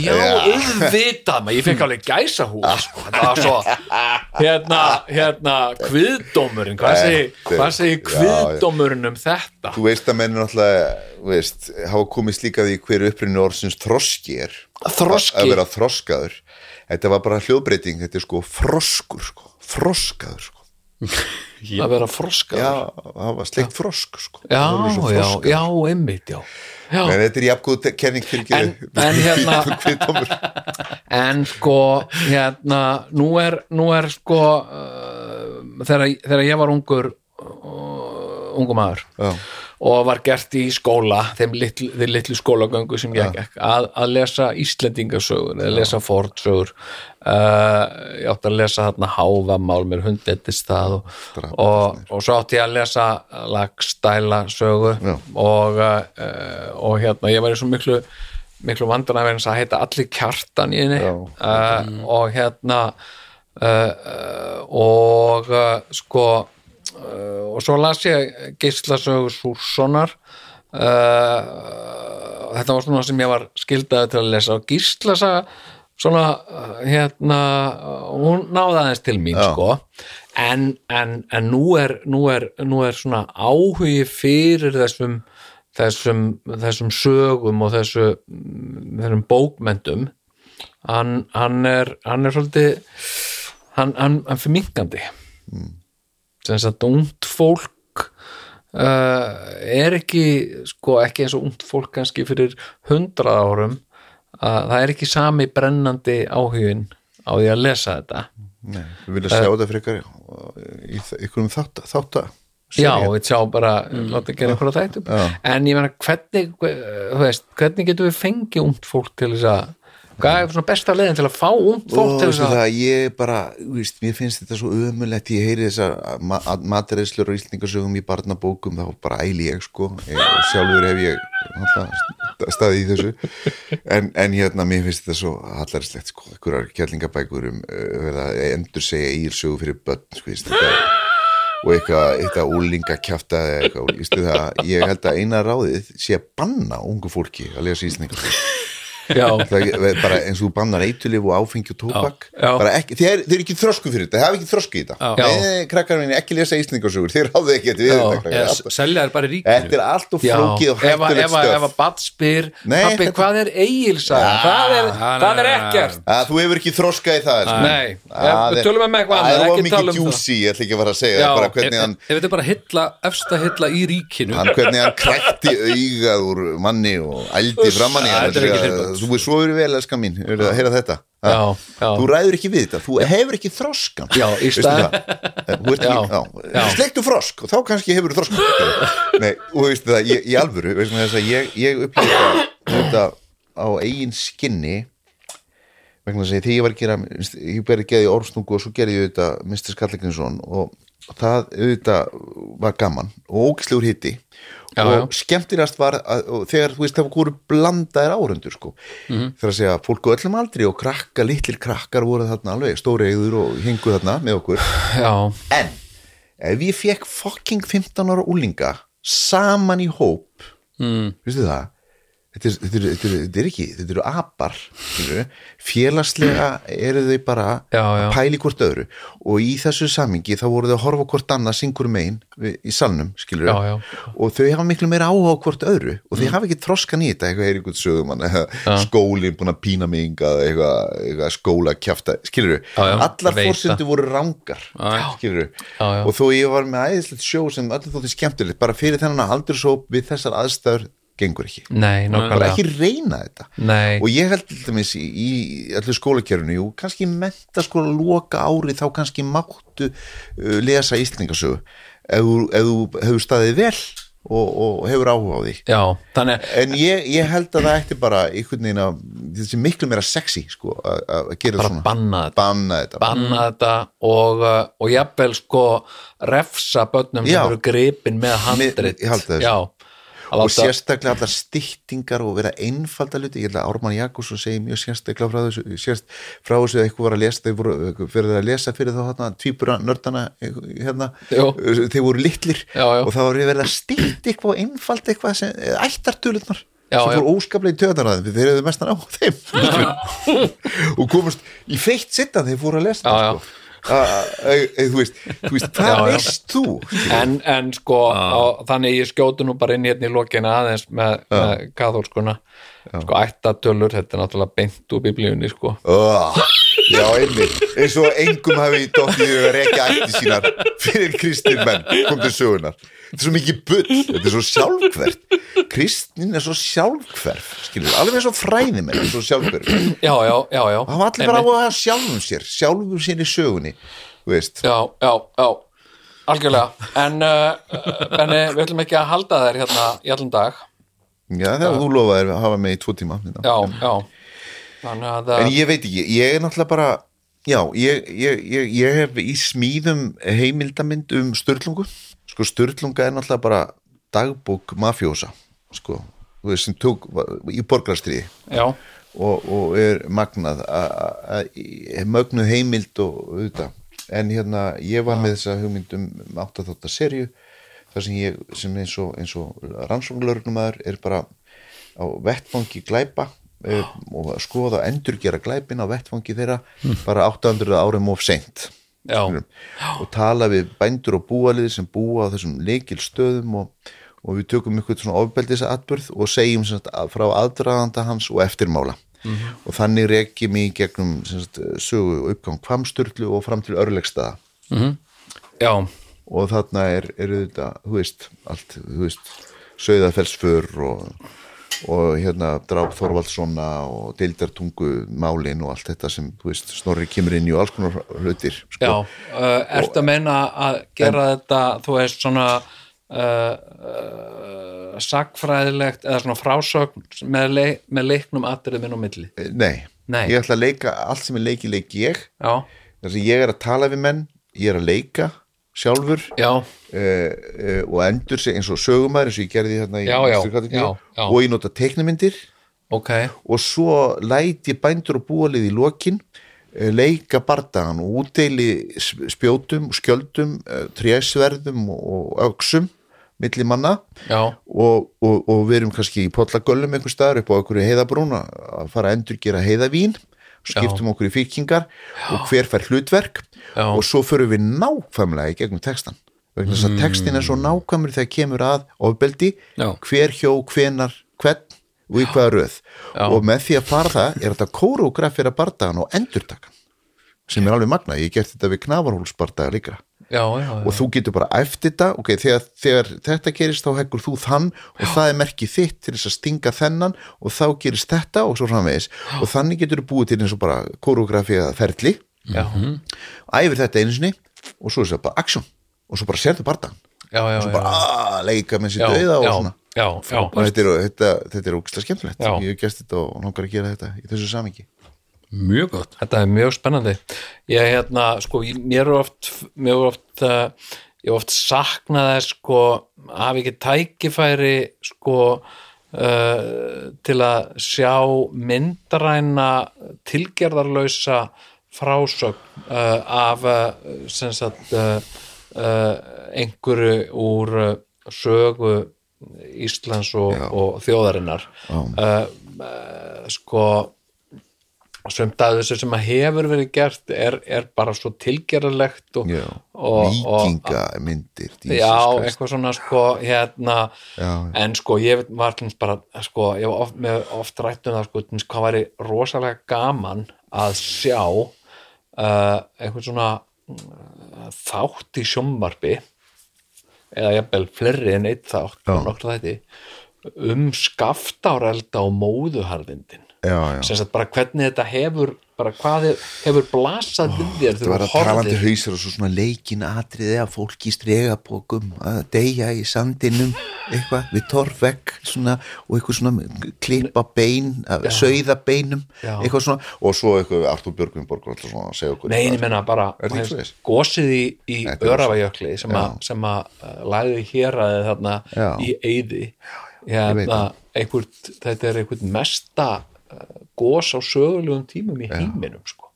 [SPEAKER 1] Já, auðvitað maður, ég fekk alveg gæsa hús sko. þetta var svo hérna, hérna, kviðdómurinn hvað segir, hvað segir
[SPEAKER 3] já.
[SPEAKER 1] kviðdómurinn um þetta?
[SPEAKER 3] Þú veist að menn náttúrulega þú veist, hafa komið slíka því hver upprunni orðsins þroski er
[SPEAKER 1] Þroski?
[SPEAKER 3] að vera þroskaður þetta var bara hljóðbreyting, þetta er sko froskur sko, froskaður sko.
[SPEAKER 1] Að vera froskar
[SPEAKER 3] já, það var sleikt frosk sko.
[SPEAKER 1] já,
[SPEAKER 3] Það
[SPEAKER 1] já,
[SPEAKER 3] froskaður.
[SPEAKER 1] já, einmitt, Já,
[SPEAKER 3] en þetta er jafngóð kenning fyrir
[SPEAKER 1] En- en hérna- en sko hérna, nú er, nú er sko uh, þegar, þegar ég var ungur uh, ungur maður
[SPEAKER 3] Já.
[SPEAKER 1] Og var gert í skóla þeim litlu, litlu skólagöngu sem ég gekk að, að lesa Íslendingasögur eða lesa Fordsögur uh, ég átti að lesa þarna Háfamál mér hundettist það og, og, og svo átti ég að lesa Lagstæla sögu og, uh, og hérna ég var í svo miklu miklu vandana verðins að heita allir kjartan í henni. Uh, og hérna uh, uh, og uh, sko og svo las ég Gíslasögu Sússonar uh, þetta var svona sem ég var skildaði til að lesa. Og Gíslasaga svona uh, hérna hún náði aðeins til mín
[SPEAKER 3] Já.
[SPEAKER 1] sko. En, en, en nú, er, nú, er, nú er svona áhugi fyrir þessum þessum, þessum sögum og þessu, þessum bókmentum hann, hann er hann er svolítið hann, hann, hann fyrir minkandi sem sagt ungt fólk uh, er ekki sko ekki eins og ungt fólk kannski fyrir hundrað árum að það er ekki sami brennandi áhugin á því að lesa þetta.
[SPEAKER 3] Nei, við vilja sjá þetta frekar í ykkur um þátt, þátt
[SPEAKER 1] Já, við sjá bara, láta gera einhverja þættum
[SPEAKER 3] Já.
[SPEAKER 1] en ég meina, hvernig hvernig getum við fengið ungt fólk til þess að, hvað er svona besta leiðin til að fá ungt fólk til þess að
[SPEAKER 3] ég bara, veist, mér finnst þetta svo ömulegt, ég heyri þessar ma matareislur og íslningasögum í barnabókum þá bara æli ég sko. Ég, sjálfur hef ég staðið í þessu. En, en hérna, mér finnst þetta svo hallarslegt sko, einhverjar kjallingabækur um uh, endur segja ílsögu fyrir börn, sko, þetta. Og eitthvað, eitthvað úlinga kjafta eða eitthvað, ég held að eina ráðið sé að banna ungu fólki að lesa er bara eins og bannar eitulif og áfengi og bara ekki, þeir, þeir eru ekki þrosku fyrir þetta, þeir hafa ekki þrosku í þetta.
[SPEAKER 1] Já.
[SPEAKER 3] Nei, krakkar minni, ekki lesa íslningasögur þeir ráðu ekki við þetta
[SPEAKER 2] eða
[SPEAKER 3] Alltaf-
[SPEAKER 2] selja þær bara í
[SPEAKER 3] þetta
[SPEAKER 2] ríkinu
[SPEAKER 3] er allt og flókið og hættulegt
[SPEAKER 1] að- ef að badd spyr pappi,
[SPEAKER 3] þetta-
[SPEAKER 1] hvað er eigilsaga? það er, er ekkert?
[SPEAKER 3] Þú hefur ekki þroska í það sko.
[SPEAKER 1] Við tölum um eitthvað annað,
[SPEAKER 3] það er mikið
[SPEAKER 1] um það.
[SPEAKER 3] djúsi, ég ætla ekki að fara að segja
[SPEAKER 2] ef, þetta er bara hilla, efsta hilla í ríkinu.
[SPEAKER 3] Hann hvernig hann krækti augað úr manni og ældi framann í þú er svo verið vel, elska mín. Að heyra þetta?
[SPEAKER 1] Já, já.
[SPEAKER 3] þú ræður ekki við þetta, þú hefur ekki þroskan
[SPEAKER 1] Já, í stað-
[SPEAKER 3] það? Þú sleiktu frosk og þá kannski hefur þú þroskan Nei, og veistu það, ég, í alvöru veistu þess að ég, ég upplýði þetta, á eigin skinni. Vegna að þegar ég var að gera ég berði geði orðstungu og svo gerði ég þetta Mr. Skallegrinsson og það auðvitað var gaman og ógislegur hitti
[SPEAKER 1] Já,
[SPEAKER 3] og
[SPEAKER 1] já.
[SPEAKER 3] skemmtilegast var að, og þegar þú veist það voru blandaðir áhundur sko
[SPEAKER 1] Mhm.
[SPEAKER 3] þegar að segja fólk á öllum aldri og krakka, litlir krakkar voru þarna alveg, stóri eigður og hengu þarna með okkur
[SPEAKER 1] já,
[SPEAKER 3] en ef ég fekk fucking 15 ára úlinga saman í hóp
[SPEAKER 2] mm.
[SPEAKER 3] veistu það þetta er, þetta, er, þetta, er, þetta er ekki, þetta eru apar félagslega eru þau bara
[SPEAKER 1] Já, já.
[SPEAKER 3] að pæli hvort öðru. Og í þessu samingi þá voru þau að horfa hvort annað syngur megin í salnum skilur
[SPEAKER 1] Já,
[SPEAKER 3] og þau hafa miklu meira áhuga hvort öðru. Og þau hafa ekki þroskan í þetta eitthvað er einhvern sögum skólinn búin að pína mig hingað eitthvað, eitthvað skóla kjafta skilur allar
[SPEAKER 1] veit
[SPEAKER 3] fórsendu voru rangar skilur og þó ég var með æðislegt sjó sem allir þótti skemmtilegt bara fyrir þennan aldursóp við þessar aðstæður gengur ekki.
[SPEAKER 1] Nei,
[SPEAKER 3] bara
[SPEAKER 1] nákvæmlega.
[SPEAKER 3] ekki reyna þetta.
[SPEAKER 1] Nei.
[SPEAKER 3] og ég held til dæmis í, í allir skólakerfinu, jú, kannski menta skóla loka ári þá kannski máttu uh, lesa íslendingasögu. Ef þú, ef þú hefur staðið vel og, og hefur áhuga á því.
[SPEAKER 1] Já, þannig
[SPEAKER 3] en ég, ég held að það ætti bara einhvern veginn að þessi miklu meira sexy sko, að gera
[SPEAKER 1] bara
[SPEAKER 3] svona.
[SPEAKER 1] banna þetta.
[SPEAKER 3] Banna þetta.
[SPEAKER 1] Banna þetta og, uh, og jafnvel sko refsa börnum sem eru gripin með handrit.
[SPEAKER 3] ég held það þessu.
[SPEAKER 1] Já,
[SPEAKER 3] og
[SPEAKER 1] láta-
[SPEAKER 3] sérstaklega allar styttingar og vera einfalda hluti, ég held að Ármann Jakobsson segi mjög sérstaklega frá þessu sérst, frá þessu að eitthvað var að lesa þeir voru fyrir að lesa fyrir þá þarna tvíbura nördana hérna,
[SPEAKER 1] Jú.
[SPEAKER 3] þeir voru litlir
[SPEAKER 1] Já, já.
[SPEAKER 3] og það var verið að stytt eitthvað og einfalda eitthvað sem, ættartölutnar
[SPEAKER 1] Já,
[SPEAKER 3] sem fór óskaplega í töðan að þeir hefðu mestan á þeim og komast í feitt sitta þeir fóru að lesa
[SPEAKER 1] já.
[SPEAKER 3] sko. A- a- þú veist, þú veist hvað veist þú?
[SPEAKER 1] En, en sko og, þannig ég skjótu nú bara inn hérna í lokina aðeins með, með kathólskuna sko ættatölur, þetta er náttúrulega beint úr biblíunni sko.
[SPEAKER 3] Oh, já, einmitt. Eins og engum hafi dottið að rekja ætti sínar fyrir kristin menn kom til sögunar þetta er svo mikið bull, þetta er svo sjálfhvert. Kristin er svo sjálfhverf skilur, alveg eins og fræðimenn er svo sjálfhverf
[SPEAKER 1] já, já, já, já.
[SPEAKER 3] Það var allir bara á að sjálfum sér sjálfum sér í sögunni veist,
[SPEAKER 1] já, já, já, algjörlega. En uh, Benni, við ætlum ekki að halda þær hérna í allan dag.
[SPEAKER 3] Já, þegar þú lofaðir að hafa mig í tvo tíma hérna.
[SPEAKER 1] já, já að
[SPEAKER 3] en ég veit ekki, ég er náttúrulega bara já, ég, ég, ég, ég hef í smíðum heimildamind um störlungu sko störlunga er náttúrulega bara dagbók mafjósa sko, sem tók í borgarstriði
[SPEAKER 1] já,
[SPEAKER 3] og, og er magnað að- að að- mögnuð heimild og auðvitað. En hérna ég var með þessa hugmynd um 8 þáttar serju þar sem ég sem eins og, og rannsóknlörgnumæður er bara á vettfangi glæpa um, og skoða og endurgera glæpin á vettfangi þeirra bara 800 árum of skilurðu. og tala við bændur og búaliði sem búa á þessum leikil stöðum og, og við tökum ykkur svona ofbeldis atbyrð og segjum sagt, frá aðdraganda hans og eftirmála. Og þannig rekjum í gegnum sagt, sögu uppgang kvamsturlu og fram til örlegstaða
[SPEAKER 1] já,
[SPEAKER 3] og þarna er, er þetta, þú veist, allt, þú veist, sögðafellsför og, og hérna dráp Þorvaldssona og deildartungu málin og allt þetta sem, þú veist, snorri kemur inn í og alls konar hlutir,
[SPEAKER 1] já
[SPEAKER 3] sko.
[SPEAKER 1] uh, ertu að meina að gera þetta þú veist svona uh, uh, sagfræðilegt eða svona frásögn með, leik, með leiknum atriðum inn á milli?
[SPEAKER 3] Nei,
[SPEAKER 1] Nei.
[SPEAKER 3] ég ætla að leika allt sem er leiki, leik ég
[SPEAKER 1] já,
[SPEAKER 3] þess að ég er að tala við menn ég er að leika sjálfur
[SPEAKER 1] já,
[SPEAKER 3] uh, uh, og endur sig eins og sögumæður eins og ég gerði hérna í
[SPEAKER 1] Já, já, já,
[SPEAKER 3] og ég nota teiknumyndir
[SPEAKER 1] ok.
[SPEAKER 3] Og svo læt ég bændur og búalið í lokin uh, leika bardagan og útdeili spjótum, skjöldum trésverðum og öxum milli manna. Og, og, og við erum kannski í pollagöllum einhver staðar upp á einhverju heiðabrúna að fara að endur gera heiðavín skiptum okkur í fíkingar og hver fær hlutverk.
[SPEAKER 1] Já.
[SPEAKER 3] og svo förum við nákvæmlega í gegnum textan vegna þess að textin er svo nákvæmur þegar kemur að ofbeldi
[SPEAKER 2] Já.
[SPEAKER 3] hver hjó, hvenar, hvern og í hvaða röð.
[SPEAKER 1] Já.
[SPEAKER 3] og með því að fara það er þetta kórógrafira bardagan og endurtakan sem er alveg magna, ég gert þetta við knafarhólsbardaga líka
[SPEAKER 1] já, já,
[SPEAKER 3] og þú getur bara eftir þetta. Ok, þegar, þegar þetta gerist þá heggur þú þann og það er merkið þitt til þess að stinga þennan og þá gerist þetta og svo framvegis. Og þannig getur þú búið til eins og bara koreografía ferli.
[SPEAKER 1] Já,
[SPEAKER 3] æfir þetta einu sinni og svo er þetta bara action. Og svo bara sérðu bardagan
[SPEAKER 1] já, já,
[SPEAKER 3] svo bara
[SPEAKER 1] já,
[SPEAKER 3] að leika með sér
[SPEAKER 1] já,
[SPEAKER 3] döða og svona.
[SPEAKER 1] já, já,
[SPEAKER 3] og þetta er, þetta, þetta er ógstlega skemmtilegt. Ég hef gert þetta og langar að gera þetta í þessu samingi
[SPEAKER 2] mjög gott.
[SPEAKER 1] Þetta er mjög spennandi. Ég hérna, sko, mér er oft mér er oft uh, ég er oft saknað þess sko að hafa ekki tækifæri sko uh, til að sjá myndræna tilgerðarlausa frásögn uh, af uh, sem sagt einhverju úr sögu Íslands og, og þjóðarinnar. Sko sumt að þessu sem að hefur verið gert er, er bara svo tilgerðarlegt og, og,
[SPEAKER 3] vikingamyndir
[SPEAKER 1] já,
[SPEAKER 3] Christ.
[SPEAKER 1] eitthvað svona sko hérna,
[SPEAKER 3] Já, já.
[SPEAKER 1] en sko ég var dæmis bara sko, ég var oft, með, oft rætt um það sko, hvað væri rosalega gaman að sjá uh, eitthvað svona uh, þátt í sjómvarpi eða jafnvel fleiri en eitt þátt um skaftárelda og móðuharðindin. Sem bara hvernig þetta hefur bara hvað hef- hefur blasað við þér
[SPEAKER 3] Það var að talandi hausar og svo svona leikin atriði að fólk í stregabókum að deyja í sandinum eitthvað við torfvegg svona og eitthvað svona klippa bein sauða beinum
[SPEAKER 1] Já.
[SPEAKER 3] eitthvað svona og svo eitthvað Artur Björgvin Borgur alltaf svona að segja okkur
[SPEAKER 1] Nei, ég
[SPEAKER 3] eitthvað.
[SPEAKER 1] menna bara gósið í, í
[SPEAKER 3] Þetta
[SPEAKER 1] Örafajökli sem,
[SPEAKER 3] Já.
[SPEAKER 1] að- uh, læði hér að þarna
[SPEAKER 3] Já.
[SPEAKER 1] í eyði
[SPEAKER 3] ég veit
[SPEAKER 1] hérna, einhvert, þetta er einhvern mesta gós á sögulegum tímum í heiminum sko.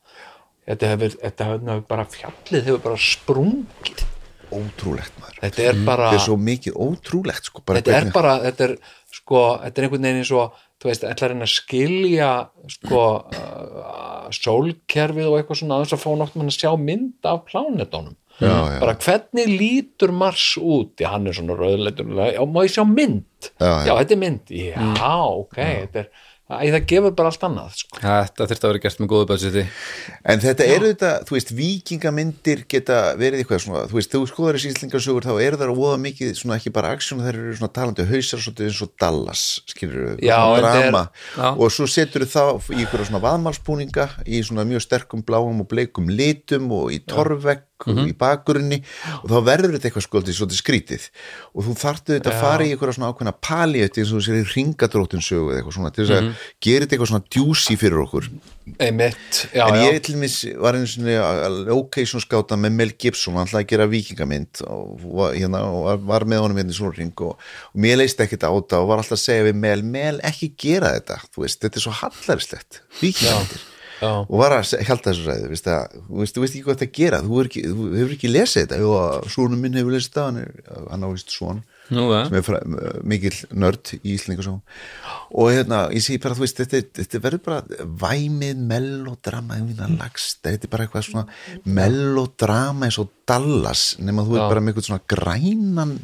[SPEAKER 1] þetta hefur, hefur bara fjallið hefur bara sprungið.
[SPEAKER 3] Ótrúlegt maður.
[SPEAKER 1] Þetta er bara
[SPEAKER 3] þetta er svo mikið ótrúlegt sko, bara
[SPEAKER 1] þetta er bara þetta er, sko, þetta er einhvern veginn eins og þú veist, ætlar henni að skilja sko, uh, sólkerfið og eitthvað svona aðeins að fá nokt mann að sjá mynd af plánetunum
[SPEAKER 3] Já, já.
[SPEAKER 1] bara hvernig lítur Mars út? Já, hann er svona rauðleitur. Já, má ég sjá mynd?
[SPEAKER 3] Já, já.
[SPEAKER 1] þetta er mynd, já, ok þetta er, æ, það gefur bara allt annað sko.
[SPEAKER 2] Þetta þurfti að vera gert með góðu budgeti
[SPEAKER 3] En þetta eru þetta, þú veist, vikingamyndir geta verið eitthvað svona, þú veist, þú skoðar þessi íslingarsögur þá eru það óða mikið svona ekki bara aksjón, það eru svona talandi hausar svolítið eins og Dallas, skilur við,
[SPEAKER 1] Já,
[SPEAKER 3] svona
[SPEAKER 1] er-
[SPEAKER 3] drama
[SPEAKER 2] Já.
[SPEAKER 3] og svo setur þá í ykkur svona vaðmálspúninga í svona mjög sterkum bláum og bleikum litum og í torvegg og í bakgrunni og þá verður þetta eitthvað skoldið svolítið skrítið. Og þú þarftu þetta að fara í eitthvað svona ákveðna pali eins og þú sér í ringadróttin sögu eða eitthvað svona til þess að gera þetta eitthvað svona djúsi fyrir okkur.
[SPEAKER 1] Einmitt, já,
[SPEAKER 3] en
[SPEAKER 1] já,
[SPEAKER 3] ég til mis var einu svona location skáta með Mel Gibson hann ætlaði að gera vikingamind og, hérna, og var, með honum hérna í svona ring og, og mér leist ekkert á þetta og var alltaf að segja við Mel, Mel ekki gera þetta veist, þetta er svo hallarislegt vikingamindir
[SPEAKER 1] já.
[SPEAKER 3] Og var að se- halda þessu ræðu veist að, veist, þú veist ekki hvað þetta gera þú, ekki, þú hefur ekki lesið þetta. Jú, svonum minn hefur lesið þetta hann, er, hann ávist svon
[SPEAKER 2] Nú,
[SPEAKER 3] sem er fra, mikill nörd í Íslingasögum og hérna, ég segi bara, þú veist þetta, þetta verður bara væmið melodrama, þetta er bara eitthvað svona melodrama eins og Dallas, nema þú er bara með eitthvað svona grænan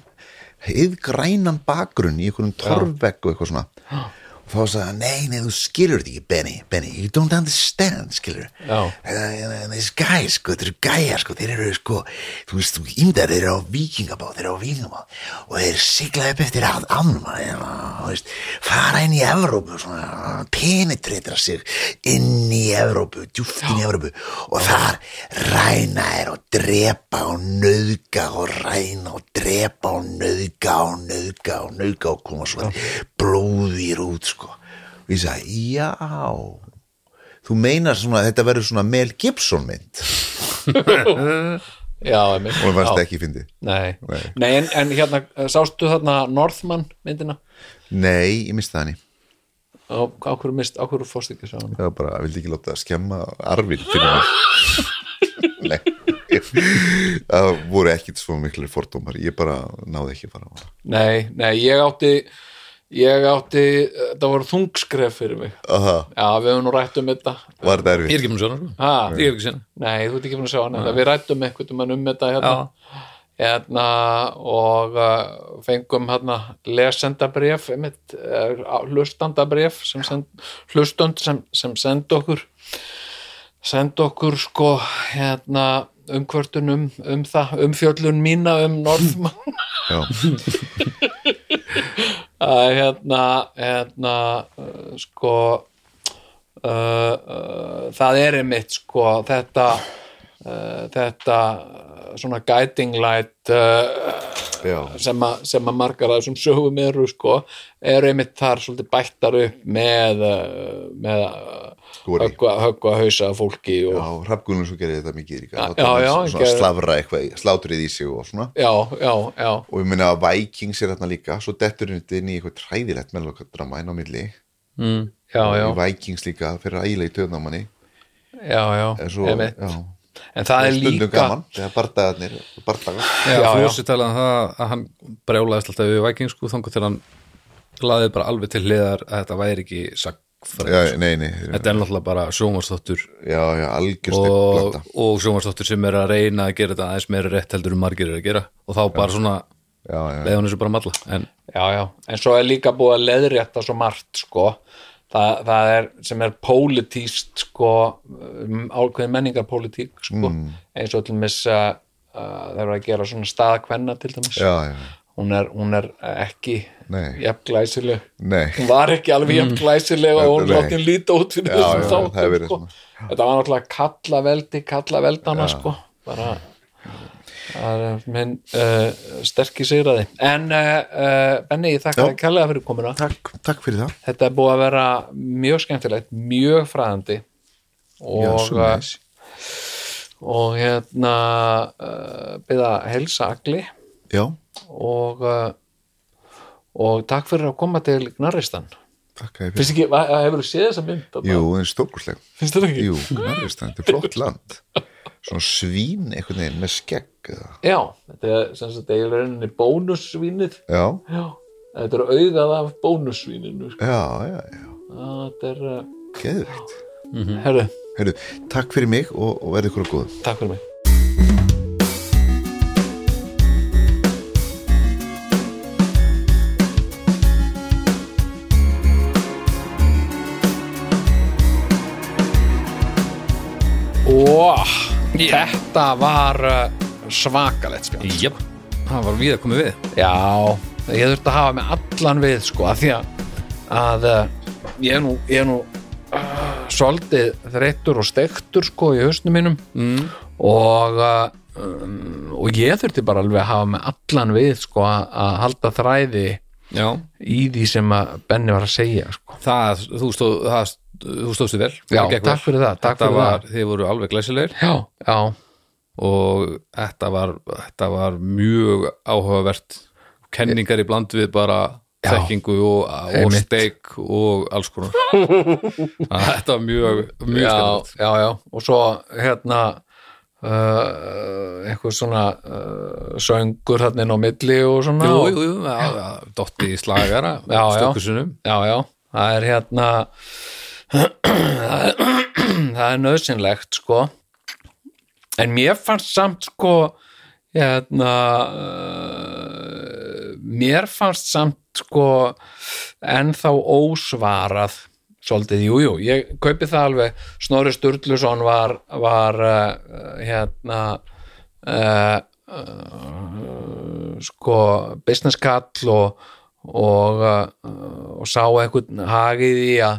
[SPEAKER 3] heiðgrænan bakgrunn í einhverjum torfvegg og eitthvað svona. Og þá sagði hann, nei, nei, þú skilur ekki Benny, Benny, you don't understand skilur.
[SPEAKER 1] Já.
[SPEAKER 3] þessi gæ, sko, þetta eru gæjar sko, þeir eru sko, þú veist, þú ímdar þeir eru á vikingabá, þeir eru á vikingabá og þeir sigla upp eftir að ánum þú veist, fara inn í Evrópu, svona, penetritra sig inn í Evrópu djúft inn í Evrópu. Og þar ræna þeir og drepa og nöðga og ræna og drepa og nöðga og nöðga og nöðga og koma svo blóðir út sko og ég sagði, já. Þú meinar svona að þetta verður svona Mel Gibson mynd?
[SPEAKER 1] Já,
[SPEAKER 3] og það varst
[SPEAKER 1] já.
[SPEAKER 3] ekki fyndið.
[SPEAKER 1] Nei,
[SPEAKER 3] Nei.
[SPEAKER 1] Nei en, en hérna, sástu þarna Northman myndina?
[SPEAKER 3] Nei, ég misti það henni
[SPEAKER 1] á, hverju mist, á hverju fórst ekki
[SPEAKER 3] það var bara, ég vildi ekki láta að skemma arfin fyrir mig. Nei. Það voru ekkit svo miklu fordómar. Ég bara náði ekki að fara á það
[SPEAKER 1] Nei, nei, ég átti ég átti, það voru þungskref fyrir mig.
[SPEAKER 3] Aha,
[SPEAKER 1] Já, við höfum nú rætt um þetta.
[SPEAKER 3] Var þetta
[SPEAKER 2] Ég er
[SPEAKER 3] erfitt
[SPEAKER 2] ekki með svona sko.
[SPEAKER 1] ha,
[SPEAKER 2] Ég er ekki sinna
[SPEAKER 1] Nei, þú ert ekki sjá hana. Við rættum einhvern veginn um þetta hérna, hérna og uh, fengum hérna lesendabref einmitt, uh, hlustandabref sem send, hlustund sem, sem send okkur. Send okkur sko hérna umkvörtun um, um það umfjöllun mína um Norðmann.
[SPEAKER 3] Já,
[SPEAKER 1] að hérna, hérna uh, sko uh, uh, það er einmitt sko þetta uh, þetta uh, svona guiding light uh, sem, að, sem að margar af þessum sögum eru sko, eru einmitt þar svolítið bættar upp með með. Höggva, hausa fólki
[SPEAKER 3] já,
[SPEAKER 1] og,
[SPEAKER 3] Hrafgunum svo gerir þetta mikið líka.
[SPEAKER 1] Já, já,
[SPEAKER 3] svona
[SPEAKER 1] gerði-
[SPEAKER 3] slafra eitthvað, slátrið í sig og svona.
[SPEAKER 1] Já, já, já,
[SPEAKER 3] og ég meina að Vikings er þarna líka svo dettur þetta inn í eitthvað træðilegt melodrama inn á milli.
[SPEAKER 2] Mm.
[SPEAKER 1] já, já,
[SPEAKER 3] Vikings líka fyrir ægilega í töðnamanni
[SPEAKER 1] já, já,
[SPEAKER 3] en svo,
[SPEAKER 1] einmitt.
[SPEAKER 3] já,
[SPEAKER 1] en það er líka
[SPEAKER 3] gaman þegar bardagarnir bardagar.
[SPEAKER 2] Já,
[SPEAKER 1] Já, já.
[SPEAKER 2] Flósi talaði um það að hann brjálaðist alltaf við Viking sko þangur til hann laði bara alveg til hliðar að þetta væri ekki sagfræð
[SPEAKER 3] já, nei, nei,
[SPEAKER 2] Þetta er náttúrulega bara sjónvarsdóttur og,
[SPEAKER 3] blanda
[SPEAKER 2] og sjónvarsdóttur sem er að reyna að gera þetta aðeins meira rétt heldur um margir er að gera. Og þá bara svona
[SPEAKER 3] já,
[SPEAKER 2] leiði hann þessu bara malla. En
[SPEAKER 1] já, já, en svo er líka búið að leðrétta svo margt sko. Það, það er sem er pólitíst sko um, ákveðin menningarpólitík sko. Eins og til mis að uh, það er að gera svona staðakvenna til dæmis.
[SPEAKER 3] Já, já,
[SPEAKER 1] hún, er, hún er ekki jafn glæsileg.
[SPEAKER 3] Nei.
[SPEAKER 1] Hún var ekki alveg jafn glæsileg og hún
[SPEAKER 3] Nei.
[SPEAKER 1] látti hún líta út fyrir
[SPEAKER 3] Já,
[SPEAKER 1] þessum
[SPEAKER 3] já,
[SPEAKER 1] þáttum sko.
[SPEAKER 3] svona.
[SPEAKER 1] þetta var náttúrulega kalla veldi kalla veldana sko. Bara það er minn uh, sterkir sigraði en uh, uh, Benni, ég þakka
[SPEAKER 3] Já.
[SPEAKER 1] kærlega fyrir komuna.
[SPEAKER 3] Takk, takk fyrir það.
[SPEAKER 1] Þetta er búið að vera mjög skemmtilegt mjög fræðandi
[SPEAKER 3] já,
[SPEAKER 1] og,
[SPEAKER 3] svo næs.
[SPEAKER 1] og hérna uh, byrða að helsa agli.
[SPEAKER 3] Já,
[SPEAKER 1] og uh, og takk fyrir að koma til Gnarristan finnst ekki, hefur þú séð þessa mynd?
[SPEAKER 3] jú, það er stórkursleg
[SPEAKER 1] finnst þér ekki?
[SPEAKER 3] jú, nærvistan, þetta er flott land. Svona svín einhvern veginn með skegg eða.
[SPEAKER 1] Já, þetta er sem sagt eiginlega bónussvínið
[SPEAKER 3] já,
[SPEAKER 1] Já, þetta er auðað af bónussvíninu sko.
[SPEAKER 3] já, já, já,
[SPEAKER 1] Þetta er, uh,
[SPEAKER 3] geðvikt
[SPEAKER 1] herru,
[SPEAKER 3] Heyrðu, takk fyrir mig og, og verði ykkur að góðum
[SPEAKER 1] takk fyrir mig Ó, þetta var uh, svakalegt spjall
[SPEAKER 2] jöp, það var við að koma við.
[SPEAKER 1] Já, ég þurfti að hafa með allan við sko, að því að, uh, ég er nú, ég er nú uh, svolítið þreyttur og steiktur sko í hausnum mínum. Mm. og uh, um, og ég þurfti bara alveg að hafa með allan við sko að, að halda þræði
[SPEAKER 2] Já,
[SPEAKER 1] í því sem að Benni var að segja sko.
[SPEAKER 2] það, þú, stóð, það, þú stóðstu vel.
[SPEAKER 1] Já, takk fyrir það, takk fyrir
[SPEAKER 2] var,
[SPEAKER 1] það.
[SPEAKER 2] Þið voru alveg glæsilegir.
[SPEAKER 1] Já, já,
[SPEAKER 2] og þetta var, þetta var mjög áhugavert. Kenningar í bland við bara þekkingu og, og steik og alls konar. Þetta var mjög, mjög skemmtilegt.
[SPEAKER 1] já, já. Og svo hérna uh, eitthvað svona uh, söngur hann inn á milli og svona
[SPEAKER 2] Jú, jú, jú, já, já, dotti í slagara stökkusunum
[SPEAKER 1] já, já, það er hérna það er, nöðsynlegt sko. En mér fannst samt sko hérna uh, mér fannst samt sko ennþá ósvarað svolítið, jú, jú, ég kaupi það alveg. Snorri Sturluson var var uh, hérna uh, uh, sko business kall og og, og sá einhvern hagið í að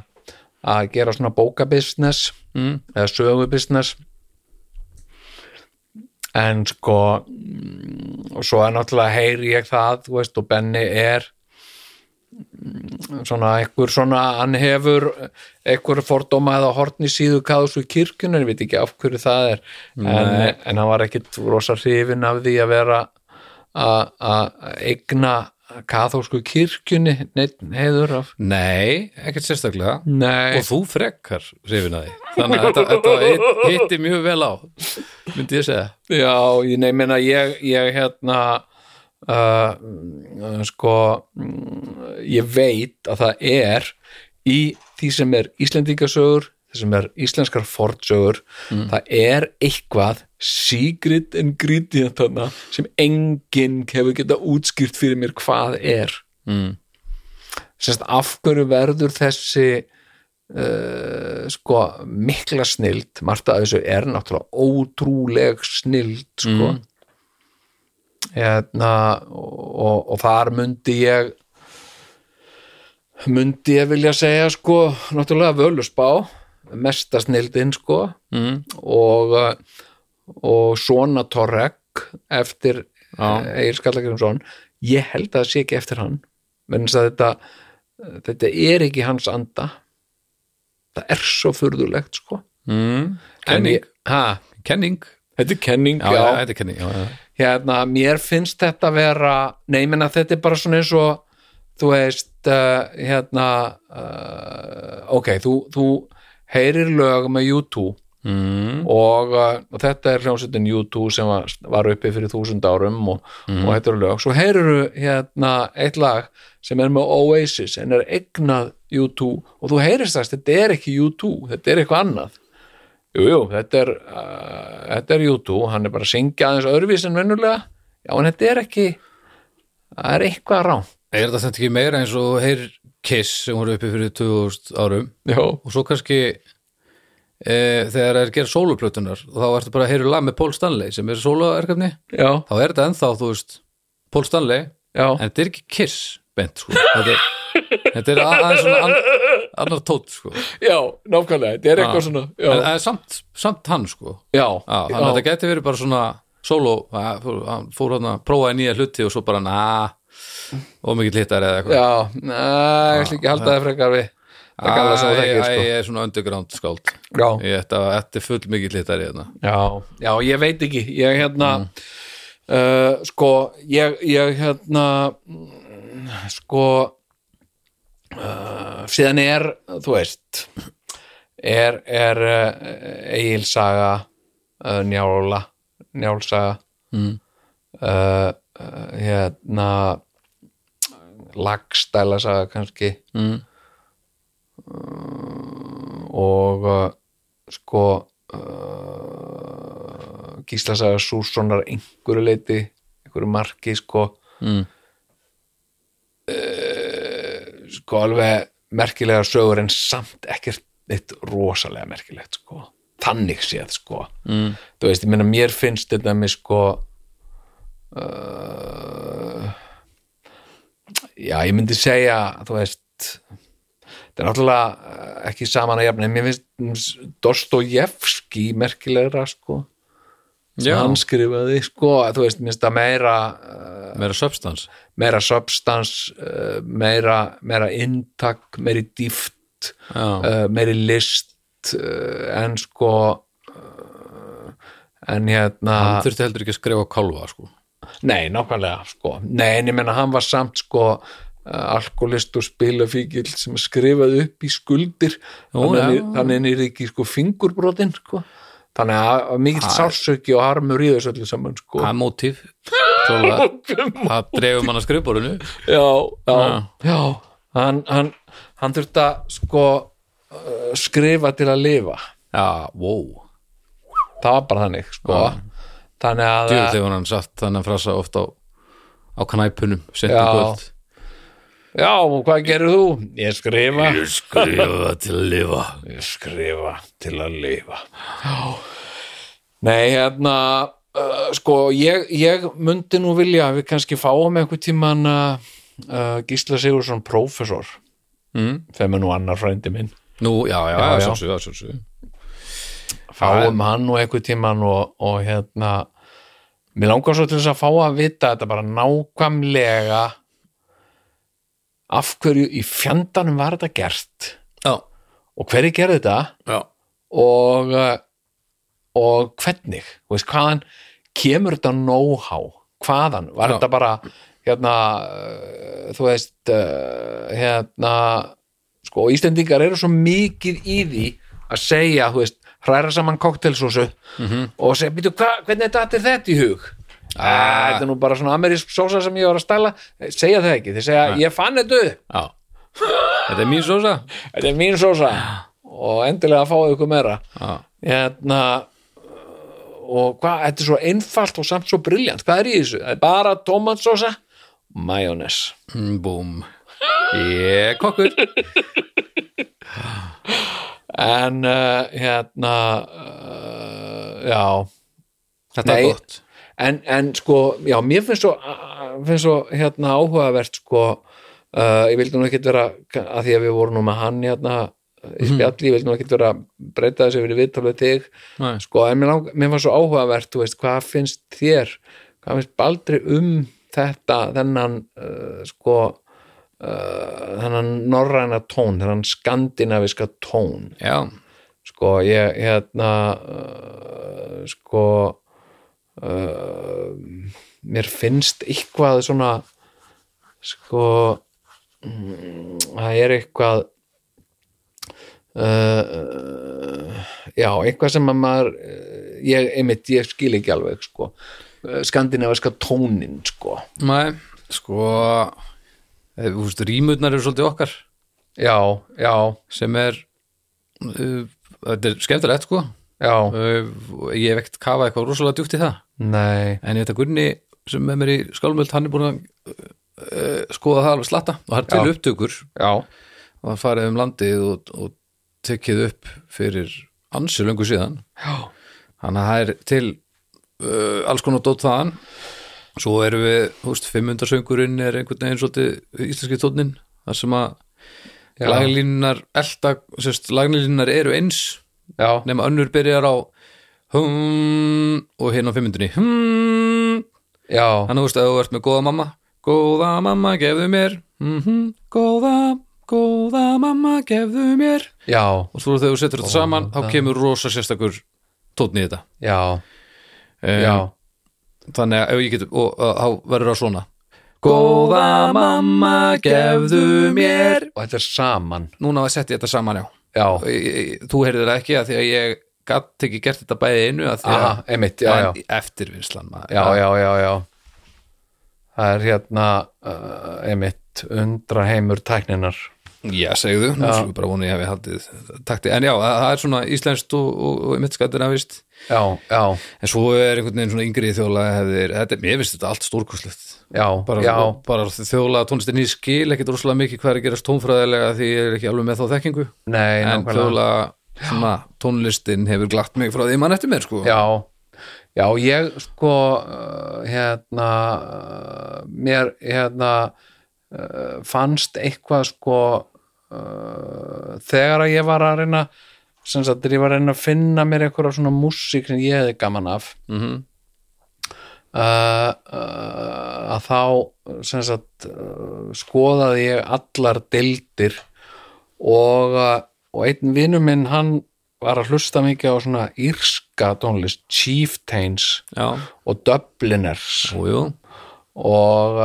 [SPEAKER 1] að gera svona bókabusiness mm. eða sögubusiness. En sko og svo er náttúrulega heyri ég það, veist, og Benni er svona einhver svona, hann hefur einhver fordóma eða hortni síðu káðsú í kirkjunni, ég veit ekki af hverju það er. En, en hann var ekkit rosa hrifin af því að vera að eigna kaþólsku kirkjunni neitt heiður af
[SPEAKER 2] Nei, ekkert sérstaklega.
[SPEAKER 1] Nei,
[SPEAKER 2] og þú frekkar því. Þannig að þetta, þetta hitt- hitti mjög vel á myndi ég segja.
[SPEAKER 1] Já, ég nefnir að ég, ég hérna uh, sko mm, ég veit að það er í því sem er Íslendingasögur því sem er íslenskar fornsögur það er eitthvað secret ingredient þarna sem enginn hefur geta útskýrt fyrir mér hvað er.
[SPEAKER 2] Mm.
[SPEAKER 1] Sérst, af hverju verður þessi uh, sko mikla snild? Margt af þessu er náttúrulega ótrúleg snild sko. Hérna og, og þar myndi ég myndi ég vilja segja sko náttúrulega völusbá mesta snildin sko
[SPEAKER 2] Mm.
[SPEAKER 1] og uh, og svona Torrek eftir. Egil Skallagrimsson ég held að það sé ekki eftir hann menn að þetta þetta er ekki hans anda það er svo furðulegt sko
[SPEAKER 2] Mm.
[SPEAKER 1] En
[SPEAKER 2] Kenning,
[SPEAKER 1] ég, ha,
[SPEAKER 2] kenning
[SPEAKER 1] þetta er kenning
[SPEAKER 2] Já, já, þetta er kenning já, já.
[SPEAKER 1] hérna, mér finnst þetta vera nei, ég menna þetta er bara svona eins og þú veist uh, hérna uh, ok, þú, þú heyrir lög með YouTube
[SPEAKER 2] mm.
[SPEAKER 1] og, uh, og þetta er hljómsveitin U2 sem var, var uppi fyrir þúsund árum og, og þetta eru lög. Svo heyruru hérna eitt lag sem er með Oasis en er eignað U2 og þú heyrist þess þetta er ekki U2, þetta er eitthvað annað. Jú, jú, þetta er uh, þetta er U2, hann er bara að syngja aðeins öðruvís en vennulega já, en þetta er ekki það er eitthvað rán
[SPEAKER 2] Er þetta ekki meira eins og heyr Kiss sem voru uppi fyrir 2000 árum
[SPEAKER 1] já,
[SPEAKER 2] og svo kannski e, þegar það er gerð sóluplötunar og þá ertu bara að heyra lag með Paul Stanley sem er sóluerkefni, þá er þetta ennþá þú veist, Paul Stanley
[SPEAKER 1] já,
[SPEAKER 2] en þetta er ekki Kiss bent sko. þetta, er, þetta er að- aðeins svona an, annar tótt sko.
[SPEAKER 1] já, nákvæmlega þetta er eitthvað
[SPEAKER 2] Já.
[SPEAKER 1] svona
[SPEAKER 2] en, en samt, samt hann sko.
[SPEAKER 1] já,
[SPEAKER 2] Já, þannig að þetta geti verið bara svona að- fór- hann fór hann að prófaði nýja hluti og svo bara na og mikill hittar eða eitthvað.
[SPEAKER 1] Já, næ, ég ætla ekki að halda það frekar við. Það þú
[SPEAKER 2] Æ,
[SPEAKER 1] þekkir sko.
[SPEAKER 2] Ég er svona underground skáld. Ég ætti að þetta er full mikill hittar í þarna
[SPEAKER 1] já, já, ég veit ekki. Ég hérna uh, sko, ég, ég hérna mm, sko uh, síðan er þú veist er, er uh, eigilsaga uh, njála njálsaga
[SPEAKER 2] Mm.
[SPEAKER 1] uh, uh, hérna lagstæla saga kannski
[SPEAKER 2] mm.
[SPEAKER 1] og uh, sko uh, gíslasaga Sússonar einhverju leiti einhverju marki sko
[SPEAKER 2] Mm.
[SPEAKER 1] uh, sko alveg merkilega sögur en samt ekkert eitt rosalega merkilegt sko þannig séð sko
[SPEAKER 2] Mm.
[SPEAKER 1] þú veist, ég meina mér finnst þetta með sko uh, já, ég myndi segja þú veist þetta er náttúrulega uh, ekki saman að jafna en mér finnst Dostojevski merkilegra sko. Sem hann skrifaði sko, þú veist, minnst það meira uh,
[SPEAKER 2] Meira substance.
[SPEAKER 1] meira substans uh, meira, meira inntak meiri dýft uh, meiri list en sko en hérna
[SPEAKER 2] hann þurfti heldur ekki að skrifa kálfa sko.
[SPEAKER 1] Nei, nákvæmlega sko. Nei, en ég menna hann var samt sko uh, alkoholist og spilafíkil sem skrifaði upp í skuldir.
[SPEAKER 2] Ó,
[SPEAKER 1] þannig,
[SPEAKER 2] já.
[SPEAKER 1] að- þannig er ekki sko fingurbrotin sko. Þannig að mikill sársöki og harmur í þessu öllu saman sko.
[SPEAKER 2] Það er mótíf. Það dreifum hann að skrifborinu
[SPEAKER 1] já, já,
[SPEAKER 2] Já.
[SPEAKER 1] já. Hann, hann, hann þurfti að sko uh, skrifa til að lifa.
[SPEAKER 2] Já, wow.
[SPEAKER 1] Það var bara þannig sko þannig að
[SPEAKER 2] Djúvill hefur hann satt þannig að frasa oft á, á knæpunum
[SPEAKER 1] Já. já, og hvað gerir þú? ég skrifa
[SPEAKER 2] Ég skrifa til að lifa
[SPEAKER 1] ég skrifa til að lifa já nei, hérna uh, sko, ég, ég myndi nú vilja að við kannski fáum einhver tíman uh, uh, Gísla Sigursson prófessor
[SPEAKER 2] mm.
[SPEAKER 1] þeim er nú annar frændi minn
[SPEAKER 2] Nú, já, já,
[SPEAKER 1] Já,
[SPEAKER 2] já,
[SPEAKER 1] já.
[SPEAKER 2] sjálfsög, sjálfsög
[SPEAKER 1] fáum hann og einhver tíman og, og hérna mér langar svo til þess að fá að vita þetta bara nákvæmlega af hverju í fjandanum var þetta gert
[SPEAKER 2] Já,
[SPEAKER 1] og hverju gerði þetta
[SPEAKER 2] já,
[SPEAKER 1] og uh, og hvernig, veist, hvaðan kemur þetta know-how? Hvaðan, var
[SPEAKER 2] Já.
[SPEAKER 1] þetta bara hérna, uh, þú veist uh, hérna sko, Íslendingar eru svo mikið í því að segja, þú veist hræra saman koktelsósu. -hmm. og segja, býtu, hvernig þetta er þetta í hug? Ah. þetta er nú bara svona amerísk sósa sem ég var að stæla, segja það ekki þeir segja, ég fann þetta
[SPEAKER 2] já. Þetta er mín sósa?
[SPEAKER 1] Þetta er mín sósa. Og endilega fáið ykkur meira.
[SPEAKER 2] Já,
[SPEAKER 1] hérna og hvað, þetta er svo einfalt og samt svo briljant, hvað er í þessu? Það er bara tomatsósa majónes
[SPEAKER 2] Mm, búm. Ég er kokkur
[SPEAKER 1] en uh, hérna uh, já.
[SPEAKER 2] Þetta
[SPEAKER 1] Nei.
[SPEAKER 2] er gott.
[SPEAKER 1] En, en sko, já, mér finnst svo finnst svo hérna áhugavert sko, uh, ég vildi nú ekkert vera að því að við vorum nú með hann hérna í spjalli, ég vildi nú ekkert vera breyta þessu í viðtalið þig. Sko, en mér, lang, mér var svo áhugavert þú veist, hvað finnst þér hvað finnst Baldri um þetta þennan uh, sko uh, þennan norræna tón þennan skandinaviska tón.
[SPEAKER 2] Já,
[SPEAKER 1] sko, ég hérna uh, sko uh, mér finnst eitthvað svona sko mm, það er eitthvað já, eitthvað sem að maður ég, einmitt, ég skil ekki alveg sko, skandinaviska tónin sko,
[SPEAKER 2] Nei, sko þú veist, rímurnar eru svolítið okkar.
[SPEAKER 1] Já, já.
[SPEAKER 2] Sem er uh, þetta er skemmtilegt sko. Uh, ég hef ekkert kafað eitthvað rosalega djúpt í það.
[SPEAKER 1] Nei.
[SPEAKER 2] En að Gunni sem er mér í skálmöld hann er búin að uh, skoða það alveg slatta. Og er til upptökur.
[SPEAKER 1] Já,
[SPEAKER 2] og það farið um landið og, og tekið upp fyrir ansi löngu síðan.
[SPEAKER 1] Já,
[SPEAKER 2] þannig að það er til uh, alls konar dót þaðan svo erum við, þú veist, 500 söngurinn er einhvern veginn svolítið íslenski tónnin þar sem að laglínunar elda, sérst, laglínunar eru eins
[SPEAKER 1] já,
[SPEAKER 2] nema önnur byrjar á hum og hérna á 500 hum.
[SPEAKER 1] Já.
[SPEAKER 2] Þannig þú veist að þú ert með góða mamma góða mamma gefðu mér mm góða, góða mamma gefðu mér.
[SPEAKER 1] Já,
[SPEAKER 2] og svo þegar þú setur þetta saman þá kemur rosa sérstakur tónn í þetta.
[SPEAKER 1] Já,
[SPEAKER 2] um,
[SPEAKER 1] já
[SPEAKER 2] þannig að ef ég get og þá verður það svona. Góða mamma gefðu mér.
[SPEAKER 1] Og þetta er saman.
[SPEAKER 2] Núna var sett ég þetta saman já.
[SPEAKER 1] Já,
[SPEAKER 2] Ég- þú heyrðir það ekki að því að ég gatt ekki gert þetta bæði einu að því
[SPEAKER 1] aha,
[SPEAKER 2] að
[SPEAKER 1] einmitt, já, já.
[SPEAKER 2] maður.
[SPEAKER 1] já, já, já, já það er hérna uh, einmitt undra heimur tækninar
[SPEAKER 2] Já, segðu, nú svo bara voni ég hefði haldið takti, en já, það er svona íslenskt og, og, og mitt skattir að vist
[SPEAKER 1] já, já,
[SPEAKER 2] en svo er einhvern veginn svona yngri þjóðlega hefðir, þetta mér finnst þetta allt stórkoslegt
[SPEAKER 1] já,
[SPEAKER 2] bara,
[SPEAKER 1] já.
[SPEAKER 2] bara þjóðlega tónlistin í skil ekkit rosalega mikið hvað er að gerast tónfræðilega því ég er ekki alveg með þá þekkingu.
[SPEAKER 1] Nei,
[SPEAKER 2] en
[SPEAKER 1] nákvæmlega.
[SPEAKER 2] þjóðlega svona, tónlistin hefur glatt mig frá því mann eftir mér sko.
[SPEAKER 1] Já, já, ég sko uh, hérna uh, mér hérna uh, fannst eitthvað sko uh, þegar að ég var að reyna sem sagt, ég var að reyna að finna mér eitthvað svona músík sem ég hefði gaman af
[SPEAKER 2] Mhm.
[SPEAKER 1] uh, uh, að þá sem sagt skoðaði ég allar deildir og, og einn vinur minn hann var að hlusta mikið á svona írska tónlist Chieftains
[SPEAKER 2] já,
[SPEAKER 1] og Dubliners.
[SPEAKER 2] Jú, jú.
[SPEAKER 1] Og,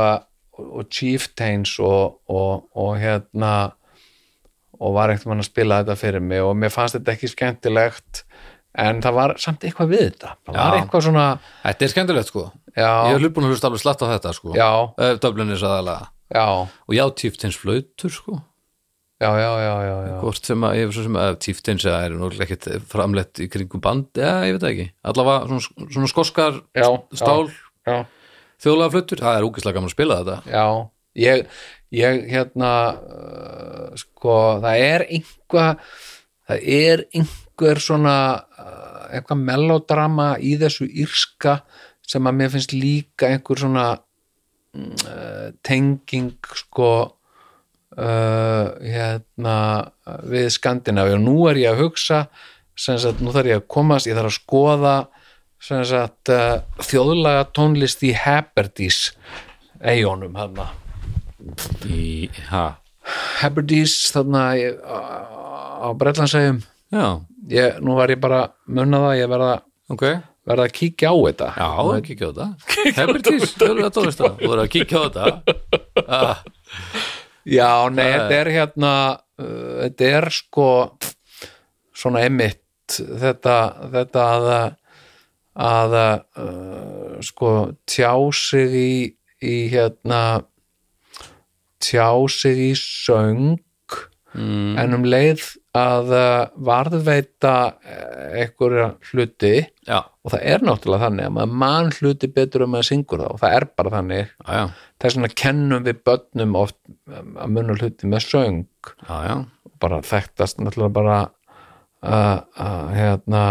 [SPEAKER 1] og Chieftains og, og, og hérna og var ekkert mann að spila þetta fyrir mig og mér fannst þetta ekki skemmtilegt en það var samt eitthvað við þetta. Það var eitthvað svona
[SPEAKER 2] Þetta er skemmtilegt sko.
[SPEAKER 1] Já,
[SPEAKER 2] Ég hef hlutbúin að hlusta alveg slatt á þetta sko. Er saðalega og já, Tíftins flautur sko.
[SPEAKER 1] Já, já, já, já, já.
[SPEAKER 2] hvort sem að ég svo sem að Tíftins er náttúrulega ekkit framlegt í kringum band já, ég veit ekki, allavega svona, svona skoskar
[SPEAKER 1] Já,
[SPEAKER 2] stál. þjóðlega flautur, það er úkislega gaman að spila þetta.
[SPEAKER 1] Já, ég, ég hérna uh, sko, það er einhvað það er einhver svona uh, eitthvað melodrama í þessu írska sem að mér finnst líka einhver svona mm, uh, tenging sko uh, hérna við Skandinavi og nú er ég að hugsa sem sagt, nú þarf ég að komast, ég þarf að skoða sem sagt uh, þjóðlaga tónlist í Hebrides eigunum þarna
[SPEAKER 2] í, ha,
[SPEAKER 1] Hebrides þarna á,
[SPEAKER 2] já,
[SPEAKER 1] ég, nú var ég bara munna það, ég verða,
[SPEAKER 2] ok.
[SPEAKER 1] verða að kíkja á þetta.
[SPEAKER 2] Já, kíkja á þetta. Hebrides, þjóðlega tónlista þú voru að kíkja á þetta. Ah,
[SPEAKER 1] Já, nei,
[SPEAKER 2] Það
[SPEAKER 1] þetta er hérna uh, þetta er sko svona emitt þetta, þetta að að uh, sko tjá sig í, í hérna tjá sig í söng
[SPEAKER 2] mm,
[SPEAKER 1] en um leið að uh, varðveita eh, einhverja hluti
[SPEAKER 2] já,
[SPEAKER 1] og það er náttúrulega þannig að maður mann hluti betur um að syngur það og það er bara þannig. Þess vegna kennum við börnum oft um, að munna hluti með söng.
[SPEAKER 2] Já, já.
[SPEAKER 1] bara þekktast náttúrulega bara uh, uh, hérna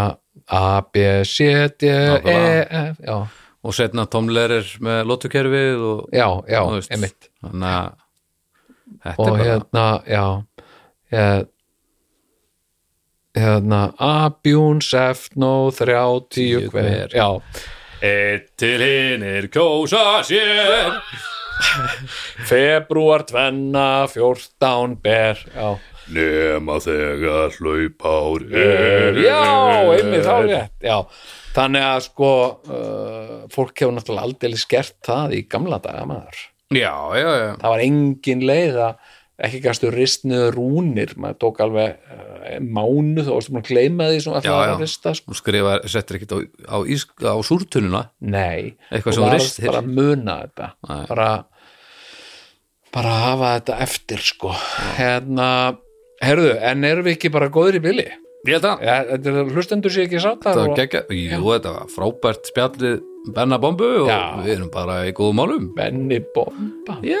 [SPEAKER 1] A, B, C, D, E. F
[SPEAKER 2] og setna tómlerir með lótukerfið
[SPEAKER 1] já, já, einmitt.
[SPEAKER 2] þannig að þetta
[SPEAKER 1] og hérna, já hérna, hérna A, bjúns, F, nó, þrjá, tíu, hver. já,
[SPEAKER 2] Eitt til hinn er kjósa sér.
[SPEAKER 1] Februar, tvenna, fjórtán, ber já,
[SPEAKER 2] Nema þegar hlaupár
[SPEAKER 1] er, já, einmitt þá rétt já, þannig að sko uh, fólk hefur náttúrulega aldrei skert það í gamla daga maður
[SPEAKER 2] Já, já, já.
[SPEAKER 1] Það var engin leið að ekki gastu rist niður rúnir. Maður tók alveg uh, mánu þá varstu búin að gleyma því sem alltaf
[SPEAKER 2] já.
[SPEAKER 1] að rista sko.
[SPEAKER 2] skrifa, settir ekkit á, á, á súrtununa
[SPEAKER 1] nei,
[SPEAKER 2] Eitthvað
[SPEAKER 1] þú varst bara að muna þetta.
[SPEAKER 2] Nei.
[SPEAKER 1] bara bara að hafa þetta eftir sko. Hérna, herðu, en erum við ekki bara góðir í bili?
[SPEAKER 2] ég held að.
[SPEAKER 1] Ja, hlustendur sér ekki
[SPEAKER 2] var geggja, jú, þetta var frábært spjallið Benna Bombu og
[SPEAKER 1] Já.
[SPEAKER 2] við erum bara í góðum málum.
[SPEAKER 1] Benny Bomba.
[SPEAKER 2] Já